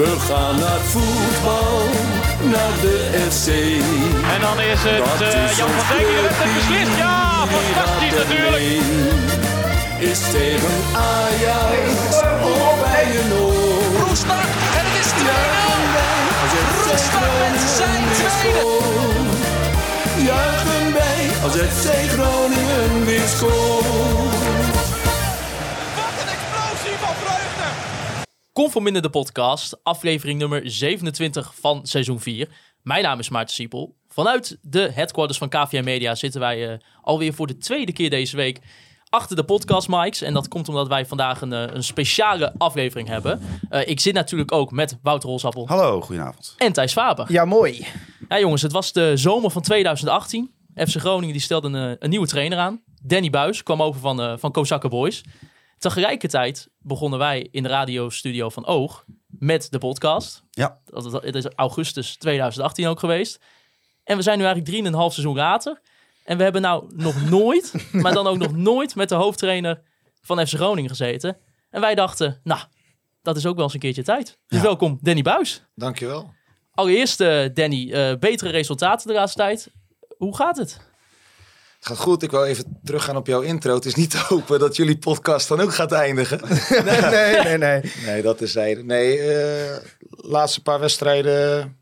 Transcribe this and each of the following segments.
We gaan naar voetbal, naar de FC. En dan is het is Jan van Dijk die de wedstrijd beslist. Ja, fantastisch natuurlijk. Is tegen Ajax een oor. Roestak en het is 2-0. Roestak met zijn tweede. Juichen wij als FC Groningen weer scoort. Conforminder de podcast, aflevering nummer 27 van seizoen 4. Mijn naam is Maarten Siepel. Vanuit de headquarters van KVM Media zitten wij eh, alweer voor de tweede keer deze week achter de podcast mics. En dat komt omdat wij vandaag een, eh, een speciale aflevering hebben. Eh, ik zit natuurlijk ook met Wouter Rolsappel Hallo, goedenavond. en Thijs Faber. Ja, mooi. Ja jongens, het was de zomer van 2018. FC Groningen die stelde een, een nieuwe trainer aan. Danny Buis kwam over van, eh van Kozakke Boys. Tegelijkertijd begonnen wij in de radiostudio van Oog met de podcast. Ja, Dat, dat- het is augustus 2018 ook geweest. En we zijn nu eigenlijk drieënhalf seizoen later. En we hebben nou nog nooit, maar dan ook nog nooit met de hoofdtrainer van FC Groningen gezeten. En wij dachten, nou, dat is ook wel eens een keertje tijd. Dus Ja. welkom Danny Buis. Dankjewel. Allereerst, eh, Danny, eh, betere resultaten de laatste tijd. Hoe gaat het? Gaat goed. Ik wil even teruggaan op jouw intro. Het is niet te hopen dat jullie podcast dan ook gaat eindigen. Nee, nee, nee. nee. Nee, dat is zijde. Nee, eh laatste paar wedstrijden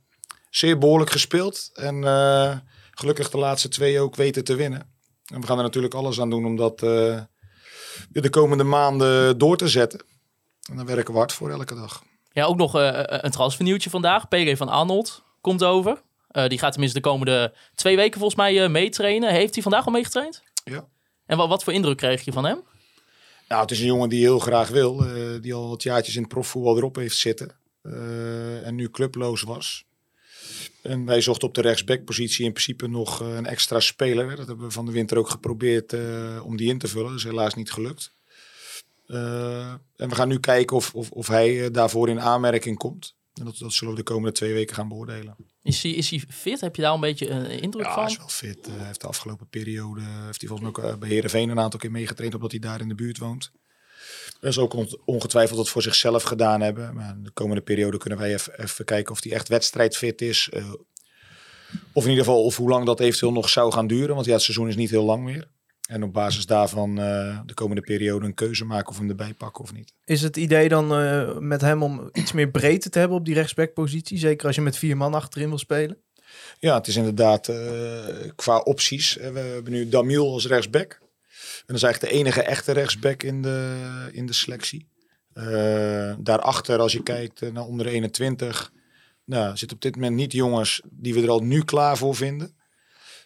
zeer behoorlijk gespeeld. En eh, gelukkig de laatste twee ook weten te winnen. En we gaan er natuurlijk alles aan doen om dat eh, de komende maanden door te zetten. En daar werken we hard voor elke dag. Ja, ook nog een transfernieuwtje vandaag. PG van Arnold komt over. Eh, die gaat tenminste de komende twee weken volgens mij eh, meetrainen. Heeft hij vandaag al meegetraind? Ja. En wat, wat voor indruk kreeg je van hem? Nou, het is een jongen die heel graag wil. eh, die al wat jaartjes in het profvoetbal erop heeft zitten. en nu clubloos was. En wij zochten op de rechtsbackpositie in principe nog een extra speler. Dat hebben we van de winter ook geprobeerd om die in te vullen. Dat is helaas niet gelukt. En we gaan nu kijken of, of, of hij daarvoor in aanmerking komt. En dat, dat zullen we de komende twee weken gaan beoordelen. Is hij, is hij fit? Heb je daar een beetje een indruk Ja, van? hij is wel fit. Eh, Hij heeft de afgelopen periode heeft hij volgens mij ook eh, bij Heerenveen een aantal keer meegetraind, omdat hij daar in de buurt woont. Dat is ook on- ongetwijfeld dat voor zichzelf gedaan hebben. Maar de komende periode kunnen wij even, even kijken of hij echt wedstrijdfit is. eh, of in ieder geval of hoe lang dat eventueel nog zou gaan duren. Want ja, het seizoen is niet heel lang meer. En op basis daarvan eh, de komende periode een keuze maken of hem erbij pakken of niet. Is het idee dan eh, met hem om iets meer breedte te hebben op die rechtsbackpositie? Zeker als je met vier man achterin wil spelen? Ja, het is inderdaad eh, qua opties. We hebben nu Damiel als rechtsback. En dat is eigenlijk de enige echte rechtsback in de, in de selectie. Daarachter, als je kijkt naar onder de 21, nou, zitten op dit moment niet jongens die we er al nu klaar voor vinden.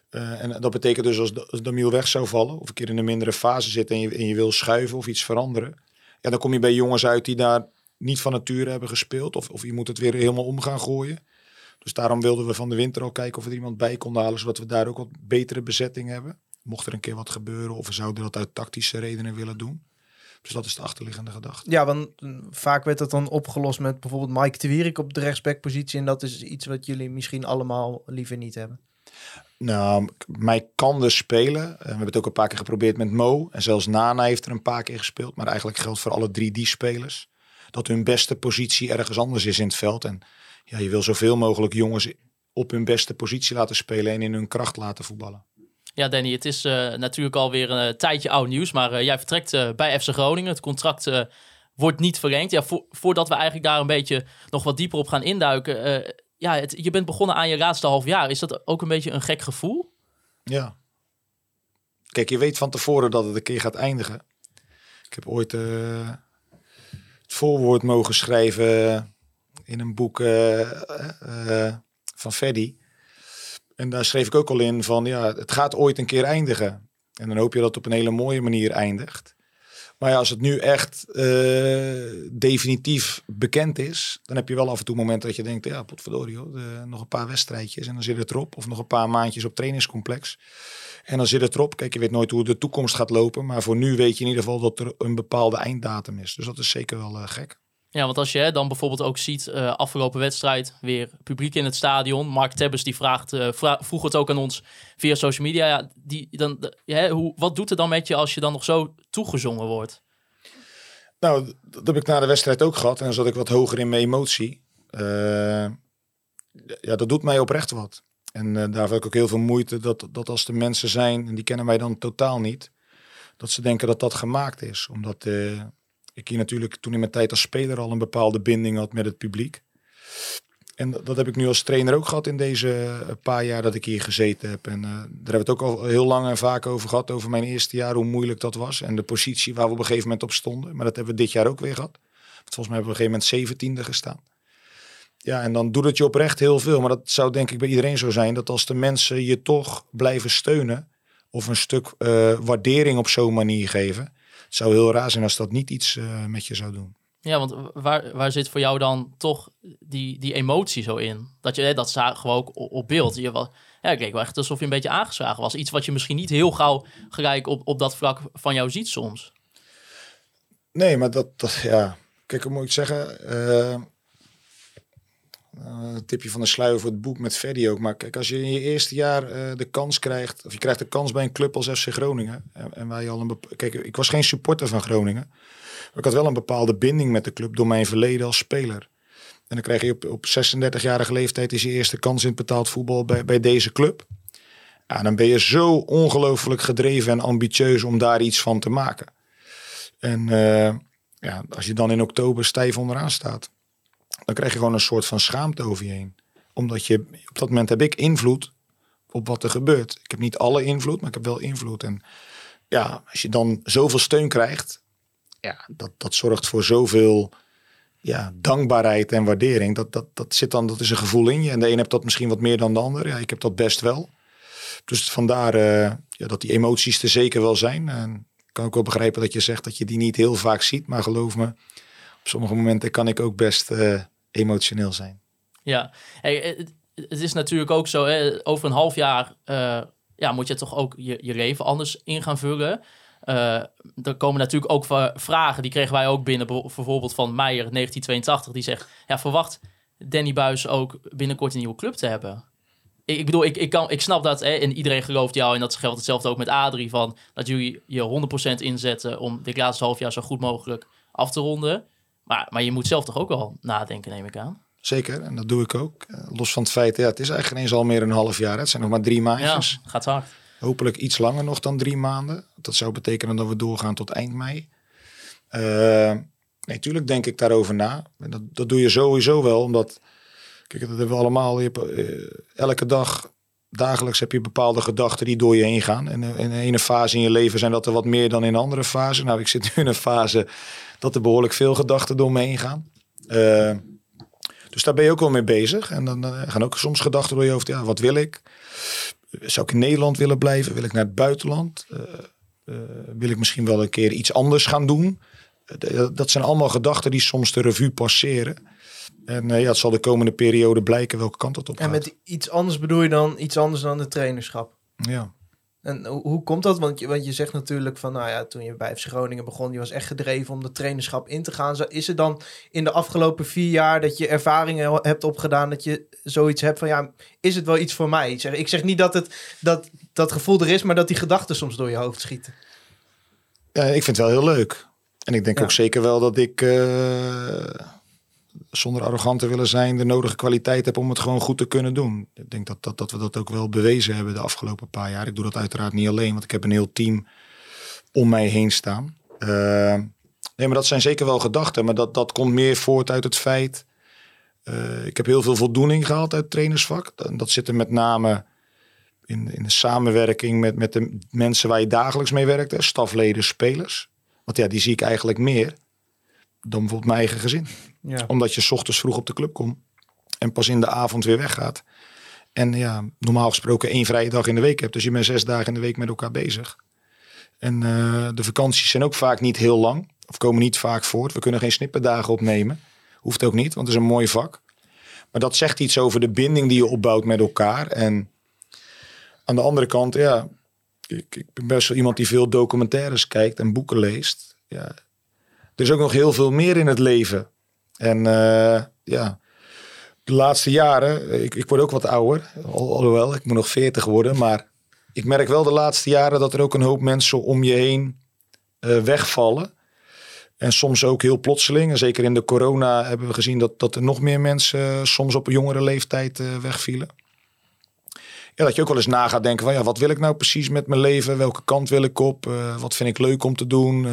Eh, en dat betekent dus als, als Damiel weg zou vallen, of een keer in een mindere fase zit en je, en je wil schuiven of iets veranderen. Ja, dan kom je bij jongens uit die daar niet van nature hebben gespeeld. Of, of je moet het weer helemaal om gaan gooien. Dus daarom wilden we van de winter al kijken of we er iemand bij konden halen, zodat we daar ook wat betere bezetting hebben. Mocht er een keer wat gebeuren of we zouden dat uit tactische redenen willen doen. Dus dat is de achterliggende gedachte. Ja, want mm, vaak werd dat dan opgelost met bijvoorbeeld Mike de Wierik op de rechtsbackpositie. En dat is iets wat jullie misschien allemaal liever niet hebben. Nou, mij kan dus spelen. En we hebben het ook een paar keer geprobeerd met Mo. En zelfs Nana heeft er een paar keer gespeeld. Maar eigenlijk geldt voor alle drie die spelers. Dat hun beste positie ergens anders is in het veld. En ja, je wil zoveel mogelijk jongens op hun beste positie laten spelen en in hun kracht laten voetballen. Ja, Danny, het is eh, natuurlijk alweer een eh, tijdje oud nieuws. Maar eh, jij vertrekt bij FC Groningen. Het contract wordt niet verlengd. Ja, vo- voordat we eigenlijk daar een beetje nog wat dieper op gaan induiken. Ja, je bent begonnen aan je laatste half jaar. Is dat ook een beetje een gek gevoel? Ja. Kijk, je weet van tevoren dat het een keer gaat eindigen. Ik heb ooit eh, het voorwoord mogen schrijven in een boek eh, eh, van Freddy. En daar schreef ik ook al in van, ja, het gaat ooit een keer eindigen. En dan hoop je dat het op een hele mooie manier eindigt. Maar ja, als het nu echt eh, definitief bekend is, dan heb je wel af en toe momenten dat je denkt, ja, potverdorie nog een paar wedstrijdjes en dan zit het erop. Of nog een paar maandjes op trainingscomplex. En dan zit het erop. Kijk, je weet nooit hoe de toekomst gaat lopen, maar voor nu weet je in ieder geval dat er een bepaalde einddatum is. Dus dat is zeker wel eh, gek. Ja, want als je dan bijvoorbeeld ook ziet, eh, afgelopen wedstrijd, weer publiek in het stadion. Mark Tebbers die vraagt, vra- vroeg het ook aan ons via social media. Ja, die, dan, de- hoe, wat doet het dan met je als je dan nog zo toegezongen wordt? Nou, dat heb ik na de wedstrijd ook gehad. En dan zat ik wat hoger in mijn emotie. Eh, ja, dat doet mij oprecht wat. En daar heb ik ook heel veel moeite dat, dat als er mensen zijn, en die kennen mij dan totaal niet, dat ze denken dat dat gemaakt is. Omdat ik hier natuurlijk toen in mijn tijd als speler al een bepaalde binding had met het publiek. En dat, heb ik nu als trainer ook gehad in deze eh, paar jaar dat ik hier gezeten heb. En eh, daar hebben we het ook al heel lang en vaak over gehad, over mijn eerste jaar, hoe moeilijk dat was. En de positie waar we op een gegeven moment op stonden. Maar dat hebben we dit jaar ook weer gehad. Volgens mij hebben we op een gegeven moment zeventiende gestaan. Ja, en dan doet het je oprecht heel veel. Maar dat zou denk ik bij iedereen zo zijn. Dat als de mensen je toch blijven steunen. Of een stuk eh, waardering op zo'n manier geven. Het zou heel raar zijn als dat niet iets eh, met je zou doen. Ja, want waar, waar zit voor jou dan toch die, die emotie zo in? Dat je dat zagen we ook op beeld. Je was, ja, ik leek wel echt alsof je een beetje aangeslagen was. Iets wat je misschien niet heel gauw gelijk op, op dat vlak van jou ziet soms. Nee, maar dat, dat ja. Kijk, hoe moet ik zeggen? Eh, een tipje van de sluier voor het boek met Ferdy ook. Maar kijk, als je in je eerste jaar eh, de kans krijgt, of je krijgt de kans bij een club als FC Groningen. En, en wij al een Kijk, ik was geen supporter van Groningen. Maar ik had wel een bepaalde binding met de club door mijn verleden als speler. En dan krijg je op, op 36-jarige leeftijd is je eerste kans in het betaald voetbal bij, bij deze club. Ja, dan ben je zo ongelooflijk gedreven en ambitieus om daar iets van te maken. En eh, ja, als je dan in oktober stijf onderaan staat, dan krijg je gewoon een soort van schaamte over je heen. Omdat je, op dat moment heb ik invloed op wat er gebeurt. Ik heb niet alle invloed, maar ik heb wel invloed. En ja, als je dan zoveel steun krijgt, ja, dat, dat zorgt voor zoveel ja, dankbaarheid en waardering. Dat, dat, dat zit dan, dat is een gevoel in je. En de een hebt dat misschien wat meer dan de ander. Ja, ik heb dat best wel. Dus vandaar eh, ja, dat die emoties er zeker wel zijn. En ik kan ook wel begrijpen dat je zegt dat je die niet heel vaak ziet. Maar geloof me, op sommige momenten kan ik ook best eh, emotioneel zijn. Ja, hey, het, is natuurlijk ook zo, hè, over een half jaar eh, ja, moet je toch ook je, je leven anders in gaan vullen. Eh, er komen natuurlijk ook vragen, die kregen wij ook binnen, bijvo- bijvoorbeeld van Meijer 1982, die zegt, ja, verwacht Danny Buis ook binnenkort een nieuwe club te hebben? Ik, ik bedoel, ik, ik, kan, ik snap dat hè, en iedereen gelooft jou en dat geldt hetzelfde ook met Adrie, van dat jullie je 100% inzetten om dit laatste half jaar zo goed mogelijk af te ronden. Maar, maar je moet zelf toch ook wel nadenken, neem ik aan. Zeker, en dat doe ik ook. Eh, Los van het feit, ja, het is eigenlijk ineens al meer een half jaar. hè. Het zijn nog maar drie Ja, maandjes. gaat hard. Hopelijk iets langer nog dan drie maanden. Dat zou betekenen dat we doorgaan tot eind mei. Eh, nee, tuurlijk denk ik daarover na. En dat, dat doe je sowieso wel, omdat... Kijk, dat hebben we allemaal. Je hebt, eh, elke dag, dagelijks heb je bepaalde gedachten die door je heen gaan. En in de ene fase in je leven zijn dat er wat meer dan in andere fase. Nou, ik zit nu in een fase dat er behoorlijk veel gedachten door me heen gaan. Eh, dus daar ben je ook wel mee bezig. En dan eh, gaan ook soms gedachten door je hoofd. Ja, wat wil ik? Zou ik in Nederland willen blijven? Wil ik naar het buitenland? Eh, wil ik misschien wel een keer iets anders gaan doen? Dat zijn allemaal gedachten die soms de revue passeren. En ja, het zal de komende periode blijken welke kant het op gaat. En met iets anders bedoel je dan iets anders dan het trainerschap? Ja. En hoe, komt dat? Want je, want je zegt natuurlijk van, nou ja, toen je bij FC Groningen begon, je was echt gedreven om de trainerschap in te gaan. Zo- Is er dan in de afgelopen vier jaar dat je ervaringen hebt opgedaan, dat je zoiets hebt van, ja, is het wel iets voor mij? Ik zeg, ik zeg niet dat het, dat, dat gevoel er is, maar dat die gedachten soms door je hoofd schieten. Ja, ik vind het wel heel leuk. En ik denk Ja. ook zeker wel dat ik, eh, zonder arrogant te willen zijn, de nodige kwaliteit heb om het gewoon goed te kunnen doen. Ik denk dat, dat, dat we dat ook wel bewezen hebben de afgelopen paar jaar. Ik doe dat uiteraard niet alleen, want ik heb een heel team om mij heen staan. Eh, nee, maar dat zijn zeker wel gedachten. Maar dat, dat komt meer voort uit het feit. eh, ik heb heel veel voldoening gehaald uit het trainersvak. Dat zit er met name in, in de samenwerking met, met de mensen waar je dagelijks mee werkt. Stafleden, spelers. Want ja, die zie ik eigenlijk meer dan bijvoorbeeld mijn eigen gezin. Omdat je ochtends vroeg op de club komt en pas in de avond weer weggaat. En ja, normaal gesproken één vrije dag in de week hebt. Dus je bent zes dagen in de week met elkaar bezig. En eh, de vakanties zijn ook vaak niet heel lang. Of komen niet vaak voort. We kunnen geen snipperdagen opnemen. Hoeft ook niet, want het is een mooi vak. Maar dat zegt iets over de binding die je opbouwt met elkaar. En aan de andere kant, ja, ik, ik ben best wel iemand die veel documentaires kijkt en boeken leest. Ja, er is ook nog heel veel meer in het leven. En eh, ja, de laatste jaren, ik, ik word ook wat ouder, al, alhoewel, ik moet nog 40 worden. Maar ik merk wel de laatste jaren dat er ook een hoop mensen om je heen eh, wegvallen. En soms ook heel plotseling. En zeker in de corona hebben we gezien dat, dat er nog meer mensen soms op een jongere leeftijd wegvielen. Ja, dat je ook wel eens na gaat denken van ja, wat wil ik nou precies met mijn leven? Welke kant wil ik op? Wat vind ik leuk om te doen?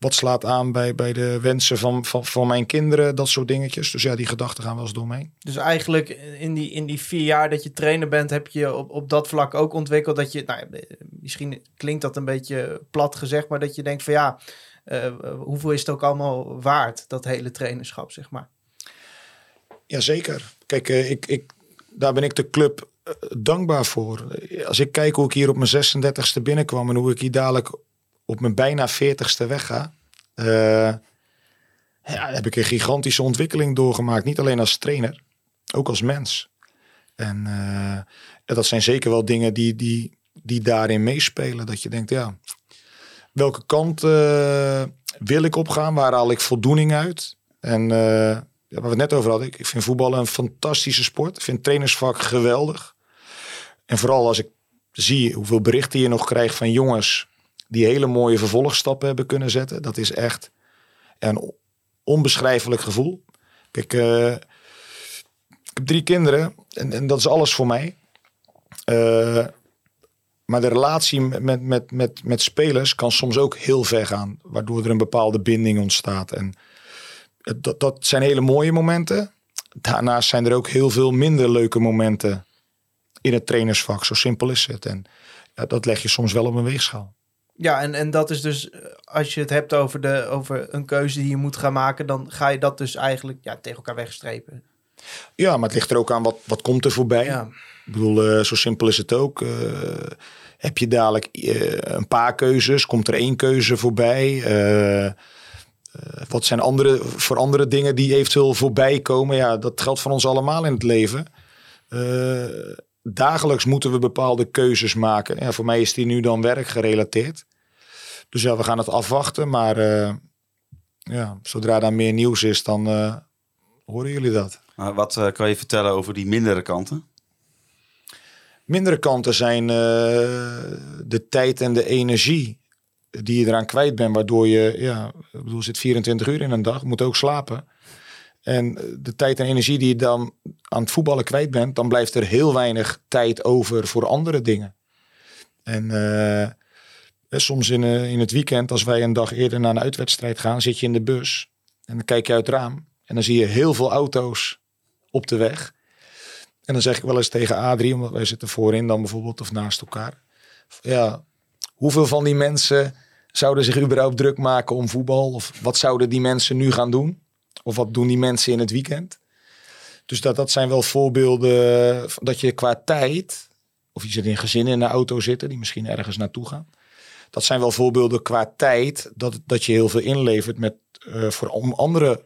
Wat slaat aan bij, bij de wensen van, van, van mijn kinderen? Dat soort dingetjes. Dus ja, die gedachten gaan wel eens door. Dus eigenlijk in die, in die vier jaar dat je trainer bent, heb je op, op dat vlak ook ontwikkeld dat je, nou, misschien klinkt dat een beetje plat gezegd, maar dat je denkt van ja, uh, hoeveel is het ook allemaal waard, dat hele trainerschap, zeg maar? Jazeker. Kijk, uh, ik, ik, daar ben ik de club uh, dankbaar voor. Als ik kijk hoe ik hier op mijn 36e binnenkwam en hoe ik hier dadelijk op mijn bijna 40ste wegga, ja, heb ik een gigantische ontwikkeling doorgemaakt. Niet alleen als trainer, ook als mens. En dat zijn zeker wel dingen die, die, die daarin meespelen. Dat je denkt, ja, welke kant uh, wil ik opgaan? Waar haal ik voldoening uit? En waar we het net over hadden, ik vind voetballen een fantastische sport. Ik vind trainersvak geweldig. En vooral als ik zie hoeveel berichten je nog krijgt van jongens die hele mooie vervolgstappen hebben kunnen zetten. Dat is echt een onbeschrijfelijk gevoel. Kijk, uh, ik heb drie kinderen en, en, dat is alles voor mij. Uh, maar de relatie met, met, met, met spelers kan soms ook heel ver gaan. Waardoor er een bepaalde binding ontstaat. En dat, dat zijn hele mooie momenten. Daarnaast zijn er ook heel veel minder leuke momenten in het trainersvak. Zo simpel is het. En dat leg je soms wel op een weegschaal. Ja, en, en dat is dus, eh, als je het hebt over, de, over een keuze die je moet gaan maken, dan ga je dat dus eigenlijk ja, tegen elkaar wegstrepen. Ja, maar het ligt er ook aan wat, wat komt er voorbij. Ja. Ik bedoel, uh, zo simpel is het ook. Uh, heb je dadelijk uh, een paar keuzes? Komt er één keuze voorbij? wat zijn andere, voor andere dingen die eventueel voorbij komen? Ja, dat geldt voor ons allemaal in het leven. dagelijks moeten we bepaalde keuzes maken. Ja, voor mij is die nu dan werkgerelateerd. Dus ja, we gaan het afwachten. Maar ja, zodra daar meer nieuws is, dan horen jullie dat. Maar wat uh, kan je vertellen over die mindere kanten? Mindere kanten zijn de tijd en de energie die je eraan kwijt bent, waardoor je, ja, ik bedoel, zit 24 uur in een dag, moet ook slapen. En de tijd en energie die je dan aan het voetballen kwijt bent, dan blijft er heel weinig tijd over voor andere dingen. En uh, soms in, uh, in het weekend, als wij een dag eerder naar een uitwedstrijd gaan, zit je in de bus en dan kijk je uit het raam en dan zie je heel veel auto's op de weg. En dan zeg ik wel eens tegen Adrie, omdat wij zitten voorin dan bijvoorbeeld of naast elkaar. Ja, hoeveel van die mensen zouden zich überhaupt druk maken om voetbal? Of wat zouden die mensen nu gaan doen? Of wat doen die mensen in het weekend? Dus dat, dat zijn wel voorbeelden dat je qua tijd, of je zit in gezinnen in de auto zitten die misschien ergens naartoe gaan. Dat zijn wel voorbeelden qua tijd dat, dat je heel veel inlevert met, uh, voor, om andere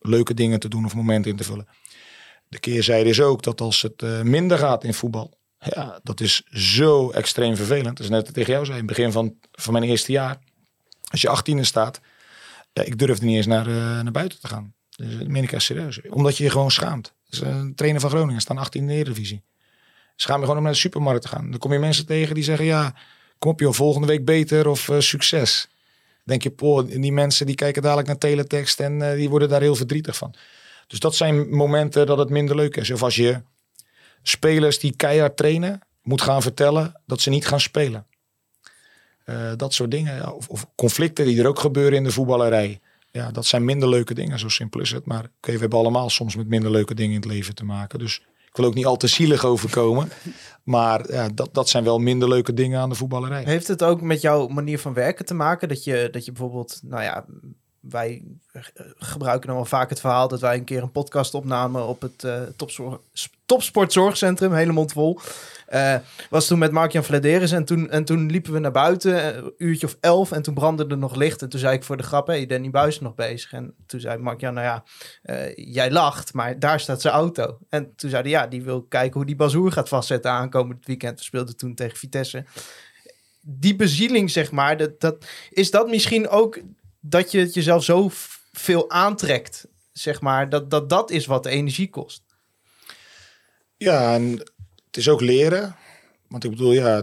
leuke dingen te doen of momenten in te vullen. De keerzijde is ook dat als het uh, minder gaat in voetbal, ja, dat is zo extreem vervelend. Dat is net tegen jou zei, in het begin van, van mijn eerste jaar. Als je 18 staat, ik durfde niet eens naar, uh, naar buiten te gaan. Dus dat meen ik echt serieus. Omdat je je gewoon schaamt. Dus, een trainer van Groningen staan 18 in de Eredivisie. Schaam je gewoon om naar de supermarkt te gaan. Dan kom je mensen tegen die zeggen, ja, kom op joh, volgende week beter of uh, succes. denk je, poh, die mensen die kijken dadelijk naar teletext en uh, die worden daar heel verdrietig van. Dus dat zijn momenten dat het minder leuk is. Of als je spelers die keihard trainen moet gaan vertellen dat ze niet gaan spelen. Uh, dat soort dingen. Of, conflicten die er ook gebeuren in de voetballerij. Ja, dat zijn minder leuke dingen. Zo simpel is het. Maar okay, we hebben allemaal soms met minder leuke dingen in het leven te maken. Dus ik wil ook niet al te zielig overkomen. Maar ja, dat, dat zijn wel minder leuke dingen aan de voetballerij. Heeft het ook met jouw manier van werken te maken? Dat je, dat je bijvoorbeeld, nou ja, wij gebruiken dan wel vaak het verhaal dat wij een keer een podcast opnamen op het uh, topsportzorgcentrum, hele vol. Uh, was toen met Mark-Jan Vladeris en toen, en toen liepen we naar buiten, een uurtje of elf, en toen brandde er nog licht. En toen zei ik voor de grap, hé, hey, Danny Buis nog bezig. En toen zei Mark-Jan, nou ja, jij lacht, maar daar staat zijn auto. En toen zei hij, ja, die wil kijken hoe die Bazoer gaat vastzetten aankomend weekend. We speelden toen tegen Vitesse. Die bezieling, zeg maar, dat, dat, is dat misschien ook dat je het jezelf zo veel aantrekt, zeg maar, dat, dat dat is wat de energie kost. Ja, en het is ook leren. Want ik bedoel, ja,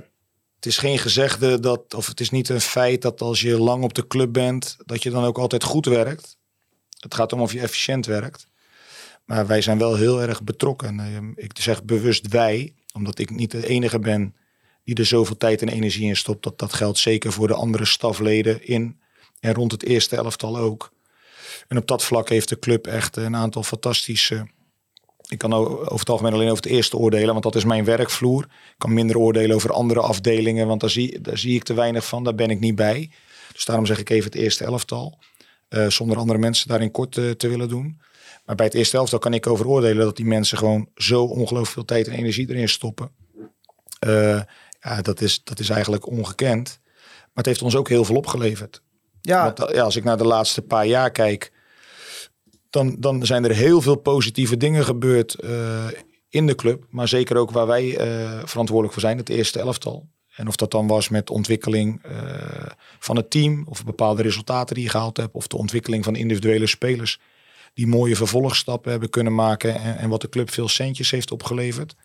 het is geen gezegde dat, of het is niet een feit dat als je lang op de club bent, dat je dan ook altijd goed werkt. Het gaat om of je efficiënt werkt. Maar wij zijn wel heel erg betrokken. Eh, Ik zeg bewust wij, omdat ik niet de enige ben die er zoveel tijd en energie in stopt. Dat, dat geldt zeker voor de andere stafleden in en rond het eerste elftal ook. En op dat vlak heeft de club echt een aantal fantastische. Ik kan o- over het algemeen alleen over het eerste oordelen, want dat is mijn werkvloer. Ik kan minder oordelen over andere afdelingen, want daar zie, daar zie ik te weinig van. Daar ben ik niet bij. Dus daarom zeg ik even het eerste elftal. eh, zonder andere mensen daarin kort eh, te willen doen. Maar bij het eerste elftal kan ik over oordelen dat die mensen gewoon zo ongelooflijk veel tijd en energie erin stoppen. Eh, ja, dat is, dat is eigenlijk ongekend. Maar het heeft ons ook heel veel opgeleverd. Ja, eh, ja, als ik naar de laatste paar jaar kijk, dan, dan zijn er heel veel positieve dingen gebeurd eh, in de club. Maar zeker ook waar wij eh, verantwoordelijk voor zijn, het eerste elftal. En of dat dan was met ontwikkeling van het team, of bepaalde resultaten die je gehaald hebt, of de ontwikkeling van individuele spelers die mooie vervolgstappen hebben kunnen maken en, en wat de club veel centjes heeft opgeleverd.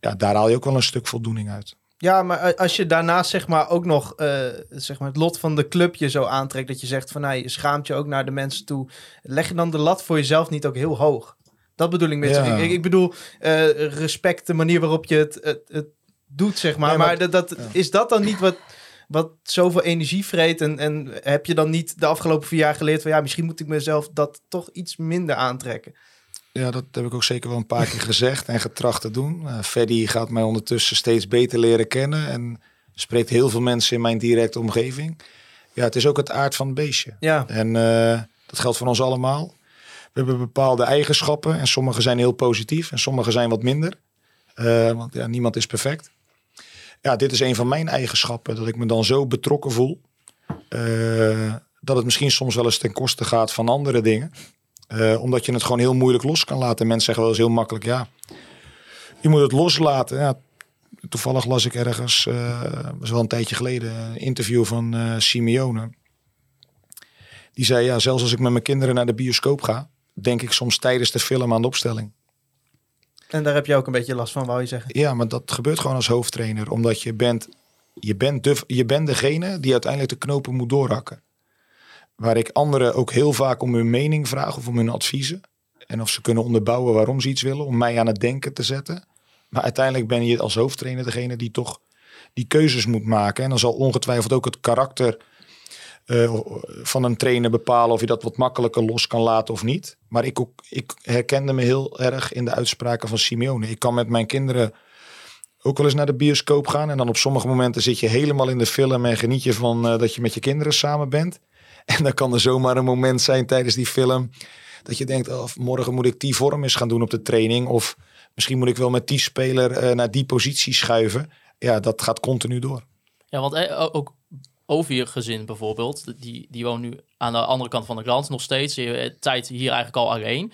Ja, daar haal je ook wel een stuk voldoening uit. Ja, maar a- als je daarnaast zeg maar ook nog eh, zeg maar het lot van de club je zo aantrekt dat je zegt van nou, je schaamt je ook naar de mensen toe, leg je dan de lat voor jezelf niet ook heel hoog? Dat bedoel ik met Ja. ik, ik bedoel eh, respect, de manier waarop je het, het, het doet zeg maar. Nee, maar maar- dat, dat, is dat dan niet wat, wat zoveel energie vreet en, en heb je dan niet de afgelopen vier jaar geleerd van ja, misschien moet ik mezelf dat toch iets minder aantrekken? Ja, dat heb ik ook zeker wel een paar keer gezegd en getracht te doen. Uh, Freddy gaat mij ondertussen steeds beter leren kennen en spreekt heel veel mensen in mijn directe omgeving. Ja, het is ook het aard van het beestje. Ja, En eh, dat geldt voor ons allemaal. We hebben bepaalde eigenschappen en sommige zijn heel positief en sommige zijn wat minder. Eh, want ja, niemand is perfect. Ja, dit is een van mijn eigenschappen, dat ik me dan zo betrokken voel. eh, dat het misschien soms wel eens ten koste gaat van andere dingen. Eh, omdat je het gewoon heel moeilijk los kan laten. Mensen zeggen wel eens heel makkelijk, ja, je moet het loslaten. Ja, toevallig las ik ergens, eh dat is wel een tijdje geleden, een interview van eh Simeone. Die zei, ja, zelfs als ik met mijn kinderen naar de bioscoop ga, denk ik soms tijdens de film aan de opstelling. en daar heb je ook een beetje last van, wou je zeggen. Ja, maar dat gebeurt gewoon als hoofdtrainer. Omdat je bent, je bent, de, je bent degene die uiteindelijk de knopen moet doorhakken. Waar ik anderen ook heel vaak om hun mening vraag of om hun adviezen. En of ze kunnen onderbouwen waarom ze iets willen. Om mij aan het denken te zetten. Maar uiteindelijk ben je als hoofdtrainer degene die toch die keuzes moet maken. En dan zal ongetwijfeld ook het karakter eh, van een trainer bepalen of je dat wat makkelijker los kan laten of niet. Maar ik, ik herkende me heel erg in de uitspraken van Simeone. Ik kan met mijn kinderen ook wel eens naar de bioscoop gaan. En dan op sommige momenten zit je helemaal in de film en geniet je van eh, dat je met je kinderen samen bent. En dan kan er zomaar een moment zijn tijdens die film dat je denkt, oh, morgen moet ik die vorm eens gaan doen op de training. Of misschien moet ik wel met die speler eh, naar die positie schuiven. Ja, dat gaat continu door. Ja, want eh, ook over je gezin bijvoorbeeld, die, die woont nu aan de andere kant van de krant nog steeds. Je tijd hier eigenlijk al alleen.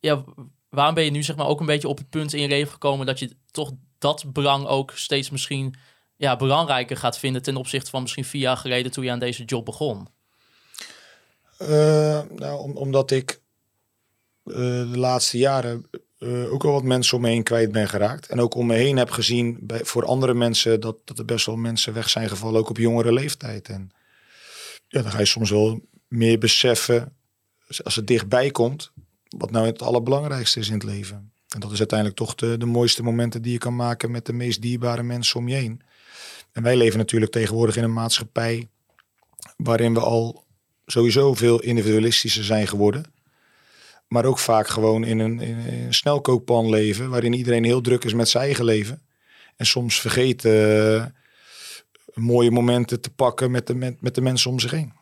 Ja, waarom ben je nu zeg maar ook een beetje op het punt in je leven gekomen dat je toch dat belang ook steeds misschien ja, belangrijker gaat vinden ten opzichte van misschien vier jaar geleden toen je aan deze job begon? Eh, nou, om- omdat ik eh, de laatste jaren eh, ook wel wat mensen om me heen kwijt ben geraakt. En ook om me heen heb gezien bij, voor andere mensen dat, dat er best wel mensen weg zijn gevallen, ook op jongere leeftijd. En ja, dan ga je soms wel meer beseffen, als het dichtbij komt, wat nou het allerbelangrijkste is in het leven. En dat is uiteindelijk toch de, mooiste momenten die je kan maken met de meest dierbare mensen om je heen. En wij leven natuurlijk tegenwoordig in een maatschappij waarin we al sowieso veel individualistischer zijn geworden. Maar ook vaak gewoon in een, in een snelkookpan leven, waarin iedereen heel druk is met zijn eigen leven. En soms vergeet eh, mooie momenten te pakken met de, met, de mensen om zich heen.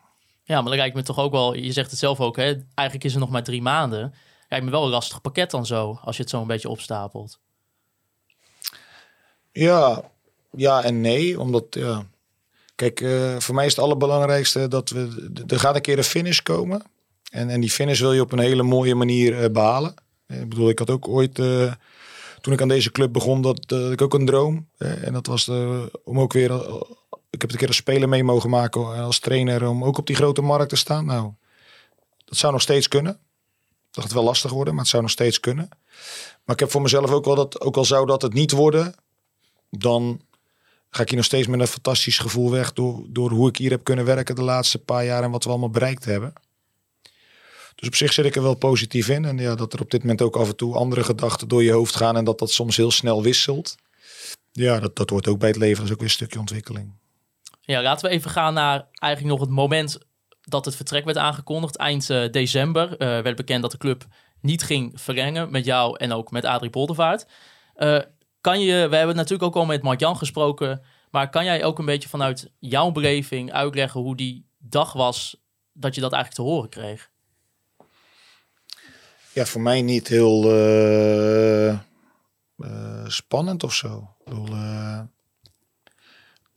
Ja, maar dan lijkt me toch ook wel, je zegt het zelf ook, hè? eigenlijk is het nog maar drie maanden. Lijkt me wel een lastig pakket dan zo, als je het zo een beetje opstapelt. Ja, ja en nee, omdat ja. Kijk, eh, voor mij is het allerbelangrijkste dat we. Er gaat een keer een finish komen. En, en die finish wil je op een hele mooie manier eh, behalen. Eh, Ik bedoel, ik had ook ooit. toen ik aan deze club begon, dat, ik ook een droom. En dat was om ook weer. ik heb het een keer als speler mee mogen maken. En als trainer om ook op die grote markt te staan. Nou, dat zou nog steeds kunnen. Dat gaat wel lastig worden, maar het zou nog steeds kunnen. Maar ik heb voor mezelf ook wel dat, ook al zou dat het niet worden, dan ga ik hier nog steeds met een fantastisch gevoel weg door, door hoe ik hier heb kunnen werken de laatste paar jaar en wat we allemaal bereikt hebben. Dus op zich zit ik er wel positief in. En ja, dat er op dit moment ook af en toe andere gedachten door je hoofd gaan en dat dat soms heel snel wisselt. Ja, dat, dat hoort ook bij het leven. Dat is ook weer een stukje ontwikkeling. Ja, laten we even gaan naar eigenlijk nog het moment dat het vertrek werd aangekondigd. Eind eh, december eh, werd bekend dat de club niet ging verlengen met jou en ook met Adrie Poldervaart. Eh, kan je, we hebben natuurlijk ook al met Mark-Jan gesproken, maar kan jij ook een beetje vanuit jouw beleving uitleggen hoe die dag was dat je dat eigenlijk te horen kreeg? Ja, voor mij niet heel spannend of zo. Ik bedoel,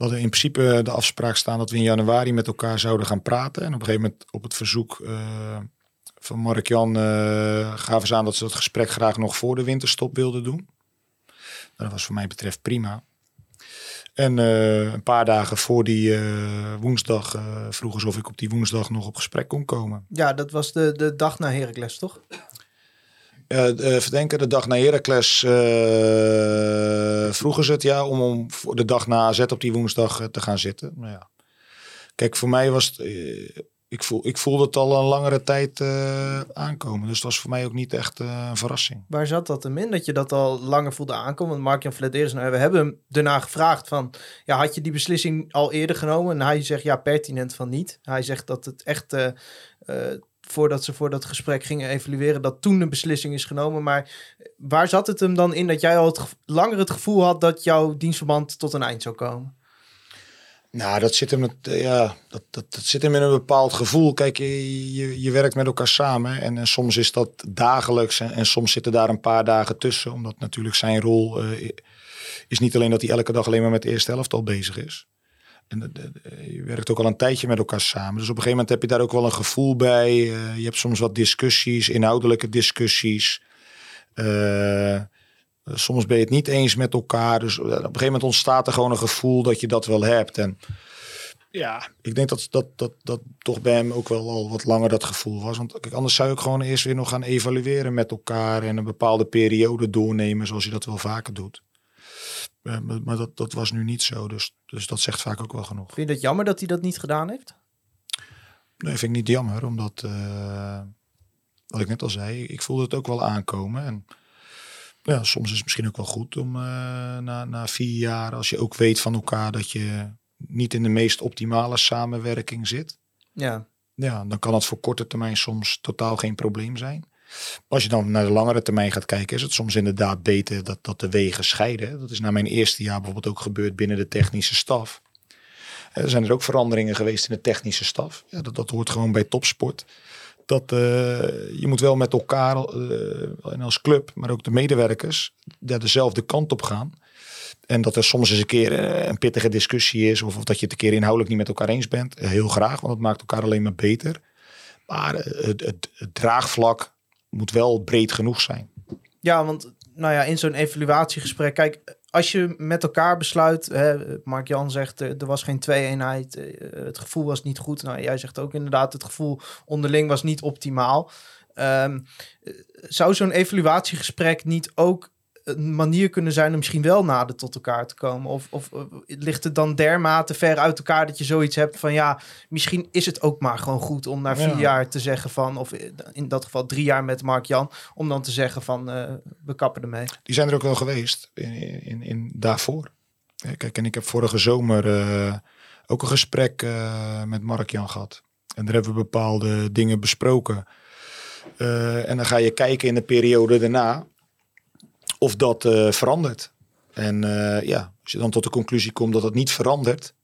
we hadden in principe de afspraak staan dat we in januari met elkaar zouden gaan praten. En op een gegeven moment op het verzoek eh, van Mark-Jan eh, gaven ze aan dat ze dat gesprek graag nog voor de winterstop wilden doen. Nou, dat was voor mij betreft prima. En eh, een paar dagen voor die eh, woensdag eh vroegen ze of ik op die woensdag nog op gesprek kon komen. Ja, dat was de, de dag na Heracles, toch? Uh, de, verdenken de dag na Heracles eh, vroegen ze het ja om, om de dag na AZ op die woensdag eh, te gaan zitten. Nou ja. Kijk, voor mij was het, eh, ik, voel, ik voelde het al een langere tijd eh, aankomen. Dus het was voor mij ook niet echt eh, een verrassing. Waar zat dat hem in? Dat je dat al langer voelde aankomen? Want Mark-Jan Vladeris, nou, we hebben hem daarna gevraagd van... Ja, had je die beslissing al eerder genomen? En hij zegt ja, pertinent van niet. Hij zegt dat het echt... voordat ze voor dat gesprek gingen evalueren... dat toen een beslissing is genomen. Maar waar zat het hem dan in dat jij al het langer het gevoel had... dat jouw dienstverband tot een eind zou komen? Nou, dat zit hem, eh, ja, dat, dat, dat zit hem in een bepaald gevoel. Kijk, je, je, je werkt met elkaar samen en, en soms is dat dagelijks en, en soms zitten daar een paar dagen tussen. Omdat natuurlijk zijn rol eh, is niet alleen dat hij elke dag alleen maar met de eerste helft al bezig is. En de- je werkt ook al een tijdje met elkaar samen. Dus op een gegeven moment heb je daar ook wel een gevoel bij. Eh, je hebt soms wat discussies, inhoudelijke discussies. Eh, soms ben je het niet eens met elkaar. Dus op een gegeven moment ontstaat er gewoon een gevoel dat je dat wel hebt. En ja, ik denk dat dat, dat, dat toch bij hem ook wel al wat langer dat gevoel was. Want anders zou ook gewoon eerst weer nog gaan evalueren met elkaar. En een bepaalde periode doornemen zoals je dat wel vaker doet. Eh, maar dat, dat was nu niet zo. Dus, dus dat zegt vaak ook wel genoeg. Vind je het jammer dat hij dat niet gedaan heeft? Nee, vind ik niet jammer, omdat, eh, wat ik net al zei, ik voelde het ook wel aankomen. En ja, soms is het misschien ook wel goed om eh, na, na vier jaar, als je ook weet van elkaar dat je niet in de meest optimale samenwerking zit. Ja, Ja, dan kan het voor korte termijn soms totaal geen probleem zijn. Als je dan naar de langere termijn gaat kijken, is het soms inderdaad beter dat, dat de wegen scheiden. Dat is na mijn eerste jaar bijvoorbeeld ook gebeurd binnen de technische staf. Eh, Er zijn er ook veranderingen geweest in de technische staf. Ja, dat, dat hoort gewoon bij topsport. Dat, eh, je moet wel met elkaar, eh, en als club, maar ook de medewerkers, daar dezelfde kant op gaan. En dat er soms eens een keer een pittige discussie is, of, dat je het een keer inhoudelijk niet met elkaar eens bent. Heel graag, want het maakt elkaar alleen maar beter. Maar het, het draagvlak moet wel breed genoeg zijn. Ja, want nou ja, in zo'n evaluatiegesprek, kijk, als je met elkaar besluit, hè, Mark Jan zegt, eh, er was geen twee-eenheid, eh, het gevoel was niet goed. Nou, jij zegt ook inderdaad, het gevoel onderling was niet optimaal. Ehm, eh, zou zo'n evaluatiegesprek niet ook een manier kunnen zijn om misschien wel nader tot elkaar te komen? Of, of eh, ligt het dan dermate ver uit elkaar dat je zoiets hebt van ja, misschien is het ook maar gewoon goed om na vier Ja. jaar te zeggen van, of in dat geval drie jaar met Mark Jan, om dan te zeggen van eh, we kappen ermee. Die zijn er ook wel geweest in, in, in daarvoor. Eh, Kijk, en ik heb vorige zomer ook een gesprek met Mark-Jan gehad. En daar hebben we bepaalde dingen besproken. En dan ga je kijken in de periode daarna of dat eh, verandert. En eh, ja, als je dan tot de conclusie komt dat het niet verandert,